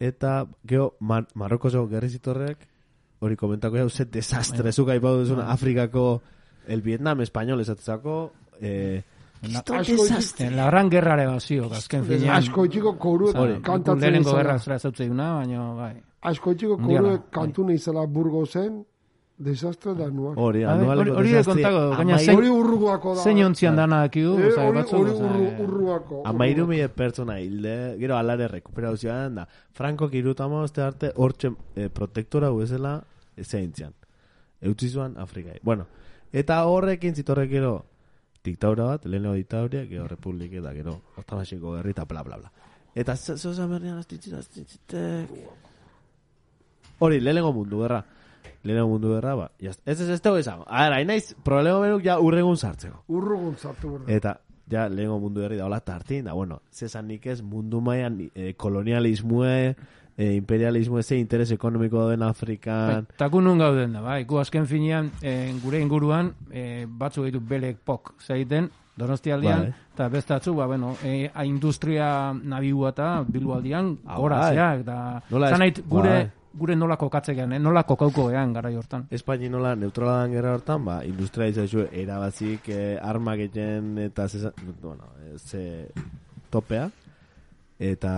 Speaker 4: eta geho, Mar Marrokozo gerrizitorrek, hori komentako jau, ze desastre, zuka ipau duzuna, Afrikako, el Vietnam español esatzako, eh,
Speaker 2: Asko itxik-
Speaker 3: En la gran guerra ere bazio, azken finean.
Speaker 2: asko itxiko koru
Speaker 3: Hori,
Speaker 2: kantatzen
Speaker 3: lehenengo gerra
Speaker 2: izala.
Speaker 3: zera zautzei duna, baina, bai.
Speaker 2: Asko itxiko
Speaker 3: Mundiala,
Speaker 2: koru
Speaker 3: bai.
Speaker 2: kantuna izala Burgosen, desastre da nuak.
Speaker 4: hori, anualeko
Speaker 3: hori- kontako, gaina zein-
Speaker 2: Hori urruguako da.
Speaker 3: Zein ontzian dana akidu,
Speaker 2: Eh,
Speaker 3: oza,
Speaker 2: hori
Speaker 3: eh,
Speaker 2: urruguako.
Speaker 4: Amairu mila pertsona hilde, gero alare rekuperazioan da. Franko kirutama oste arte, hortxe eh, protektora huezela zeintzian. Eutzizuan Afrikai. Bueno, eta horrekin zitorrek gero diktaura bat, leheneo diktauria, gero republik eta gero otamasiko herri eta bla bla bla. Eta zoza berrian astitzit, astitzitek. Hori, lehenengo mundu gerra. Lehenengo mundu gerra, ba. Ez ez ez tegu izango. A ver, hain naiz, problema benuk ja urregun sartzeko.
Speaker 2: Urrugun zartu berda.
Speaker 4: Eta, ja, lehengo mundu herri da hola tartin, da, bueno, zezan nik ez mundu maian eh, kolonialismue, eh, imperialismue, ze interes ekonomiko den Afrikan,
Speaker 3: Taku nun gauden da, bai. Gu azken finean, eh, gure inguruan, eh, batzu ditu belek pok zaiten, donostialdean,
Speaker 4: Bai.
Speaker 3: eta bestatzu, ba, bueno, eh, a industria nabigua eta bilboaldian,
Speaker 4: Ah,
Speaker 3: gora
Speaker 4: bai.
Speaker 3: zeak, eta
Speaker 4: ez-
Speaker 3: zanait, gure,
Speaker 4: bai.
Speaker 3: Gure nola kokatzekean, eh? nola kokauko gean gara hortan.
Speaker 4: Espaini nola neutrala dan gerra hortan, ba, industrializazio erabazik eh, armak egiten eta zezan, bueno, eh, ze topea, eta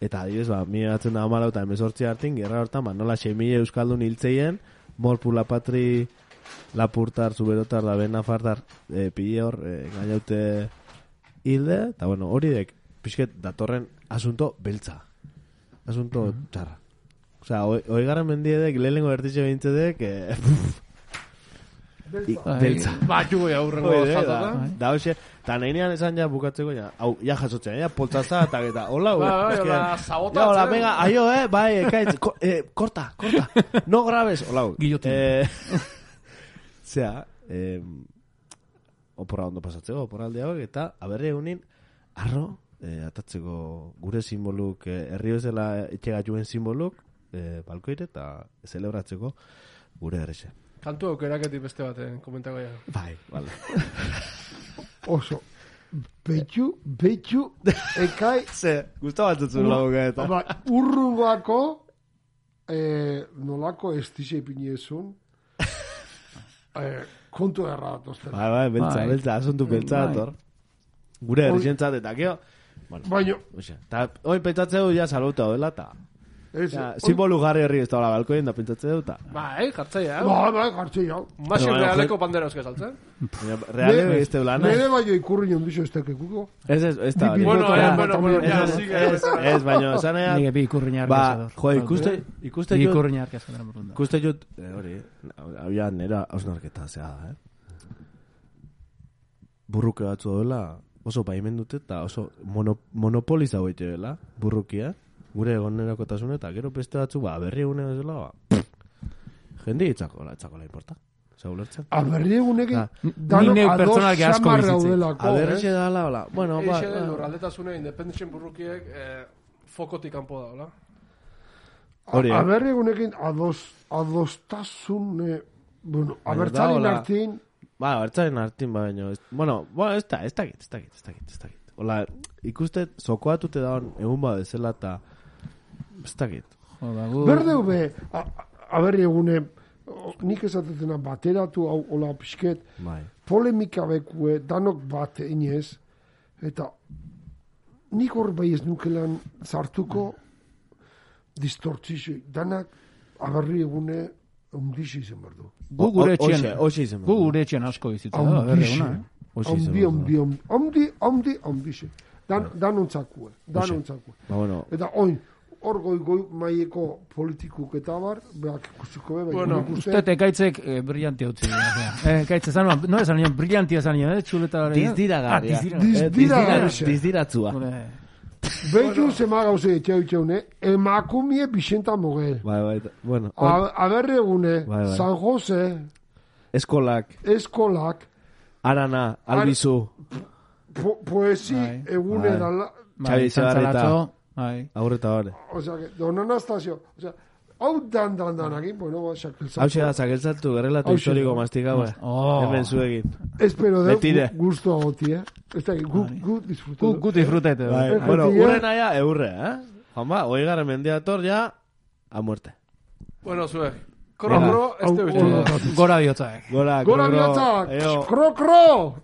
Speaker 4: eta adibidez, ba, mi batzen da amalau eta emezortzi hartin, gerra hortan, ba, nola 6.000 euskaldun hiltzeien, morpu la patri, lapurtar, zuberotar, la bena fartar, e, pille hor, e, gainaute hilde, eta bueno, hori dek, pixket, datorren asunto beltza. Asunto txarra. Osea, oi- oigarren mendiedek, lehenengo ertitxe behintzedek, eh, i-
Speaker 3: Bai.
Speaker 4: beltza.
Speaker 5: Batxu goi aurrengo
Speaker 4: Hoi, da,
Speaker 5: jatata.
Speaker 4: da, da, hoxe, eta nahi nian esan ja bukatzeko, ja, hau, ja jasotzen, ja, poltzaza, eta eta, hola,
Speaker 5: Bai, bai,
Speaker 4: eske-
Speaker 5: hola.
Speaker 4: Ja, hola, venga, aio, eh, bai, ekaitz, ko, eh, korta, korta, no grabes, hola,
Speaker 3: Guillotin.
Speaker 4: eh, zea, eh, oporra ondo pasatzeko, oporra alde hauek, eta, aberri egunin, arro, eh, atatzeko gure simboluk, eh, herri bezala etxe gatuen simboluk, eh, balkoire, eta celebratzeko gure errexe.
Speaker 5: Kantu aukeraketik beste baten komentako ja.
Speaker 4: Bai, vale.
Speaker 2: Oso. Betxu, betxu, ekai,
Speaker 4: Ze, gustabatzen laguka eta.
Speaker 2: ba, urrugako, eh, nolako estixe ipinezun, eh, kontu erra datozten.
Speaker 4: Bai, bai, beltza,
Speaker 3: Bai.
Speaker 4: beltza, asuntu beltza
Speaker 3: Bai.
Speaker 4: dator. Gure errizentzat eta gero, bueno,
Speaker 2: Baina,
Speaker 4: eta hoi pentsatzen du ja salauta dela, eta
Speaker 2: ez,
Speaker 4: ja, simbolu jarri herri ez da hola balkoen da pentsatzen du, eta
Speaker 5: Bai, jartzaia, hau.
Speaker 2: Ba, bai, jartzi jau.
Speaker 5: Masio
Speaker 4: Baina,
Speaker 5: realeko bandera euskal saltzen.
Speaker 4: reale ez te blana.
Speaker 2: Nere baino ikurri ondizo ez tekekuko.
Speaker 4: Ez, ez, ez da. Hori.
Speaker 2: bi-
Speaker 5: Bueno, eh, bueno, bueno, ya,
Speaker 4: Ez,
Speaker 5: sigue.
Speaker 4: ez, ez, baina, esan ea,
Speaker 3: Nire bi ikurriñar
Speaker 4: ba, jo, ikuste, ikuste jut,
Speaker 3: ikurriñar kezkatera burunda.
Speaker 4: ikuste jut, eh, hori, había nera hausnarketa zea eh? Burruke batzu dela, oso baimen dute eta oso mono, monopoliza hoite dela, burrukia, gure egonerokotasun eta gero beste batzu, ba, berri egune bezala, ba, jende itzako, la, itzako la importa. Zer ulertzen?
Speaker 2: Aberri egunekin,
Speaker 3: Ah,
Speaker 2: dano ados samar gaudelako,
Speaker 4: Aberrixe
Speaker 2: eh?
Speaker 4: dala, hola, bueno, ba,
Speaker 5: Eixe
Speaker 4: ba,
Speaker 5: lurraldetasune independentzien burrukiek eh, fokotik kanpo da, hola?
Speaker 4: Hori, eh?
Speaker 2: Aberri egunekin ados, adostasun, eh, bueno,
Speaker 4: Baina
Speaker 2: abertzaren
Speaker 4: da, hola.
Speaker 2: artin,
Speaker 4: Ba, bertzaren artin baino. Ez, bueno, bueno, ez da, ez dakit, ez dakit, ez dakit, ez dakit. Hola, ikuste, zokoatute daun egun ba bezala eta ez dakit.
Speaker 3: Ba,
Speaker 2: berdeu be, aberri egune, nik esatetena bateratu hau, hola pixket,
Speaker 4: Bai.
Speaker 2: polemika bekue, danok bat inez, eta nik hor bai ez nukelan zartuko distortzizio, danak aberri egune ondixi izan behar du.
Speaker 3: Gu gure etxean, gu gure etxean asko bizitza da, berre
Speaker 2: Ondixe,
Speaker 3: una, eh?
Speaker 4: Hoxe izan
Speaker 2: ondi, ondi, ondi, ondi, ondi. Dan, danontzakue, danontzakue.
Speaker 4: Ba, bueno,
Speaker 2: Eta oin, hor goi goi maieko politikuk eta bar, beak ikusiko be, bai,
Speaker 5: Bueno,
Speaker 2: nik uste,
Speaker 3: Uste ekaitzek eh, brillanti utzi. eh, ekaitze zan, no esan nion, brillantia zan nion, eh, txuleta hori.
Speaker 4: Dizdiragarria.
Speaker 3: Ah, dizdira.
Speaker 2: Diz-
Speaker 4: Eh,
Speaker 2: Dizdiragarria.
Speaker 4: Dizdiratzua.
Speaker 3: Gure-
Speaker 2: behitu zema gauze etxeu etxeune, emakumie Bixenta Mogel.
Speaker 4: Bai, bai. Bueno, hor-
Speaker 2: A- Aberregune,
Speaker 4: Bai, bai.
Speaker 2: San Jose,
Speaker 4: eskolak,
Speaker 2: eskolak,
Speaker 4: arana, albizu,
Speaker 2: po poesi
Speaker 3: Bai.
Speaker 2: egunera, la-
Speaker 4: Xabi Etxebarrieta.
Speaker 3: Bai.
Speaker 4: aurreta hori.
Speaker 2: o sea, que, don Anastasio, o sea, hau dan dan danakin, bueno, ba, xakelzatu.
Speaker 4: Hau xega, zakeltzatu, gerrelato
Speaker 2: Hauxe
Speaker 4: historiko
Speaker 2: da.
Speaker 4: mastikau, eh.
Speaker 3: Oh.
Speaker 4: Hemen zuegin.
Speaker 2: Espero de gusto agoti, eh? Ez da, gu, gu disfrutu.
Speaker 3: Gu, gu disfrutete.
Speaker 4: Bai,
Speaker 2: Eh,
Speaker 4: bueno,
Speaker 2: jetia.
Speaker 4: urren aia, eurre, eh? Juan ba, hoi garren mendiator, ja, a muerte.
Speaker 5: Bueno, zuek. Koro,
Speaker 4: Venga.
Speaker 5: koro, ez
Speaker 2: Au,
Speaker 5: te
Speaker 2: au, au.
Speaker 3: Gora bihotza, eh.
Speaker 4: Gora,
Speaker 2: Gora
Speaker 4: krokro,
Speaker 2: bihotzak,
Speaker 4: eo.
Speaker 2: kro, kro!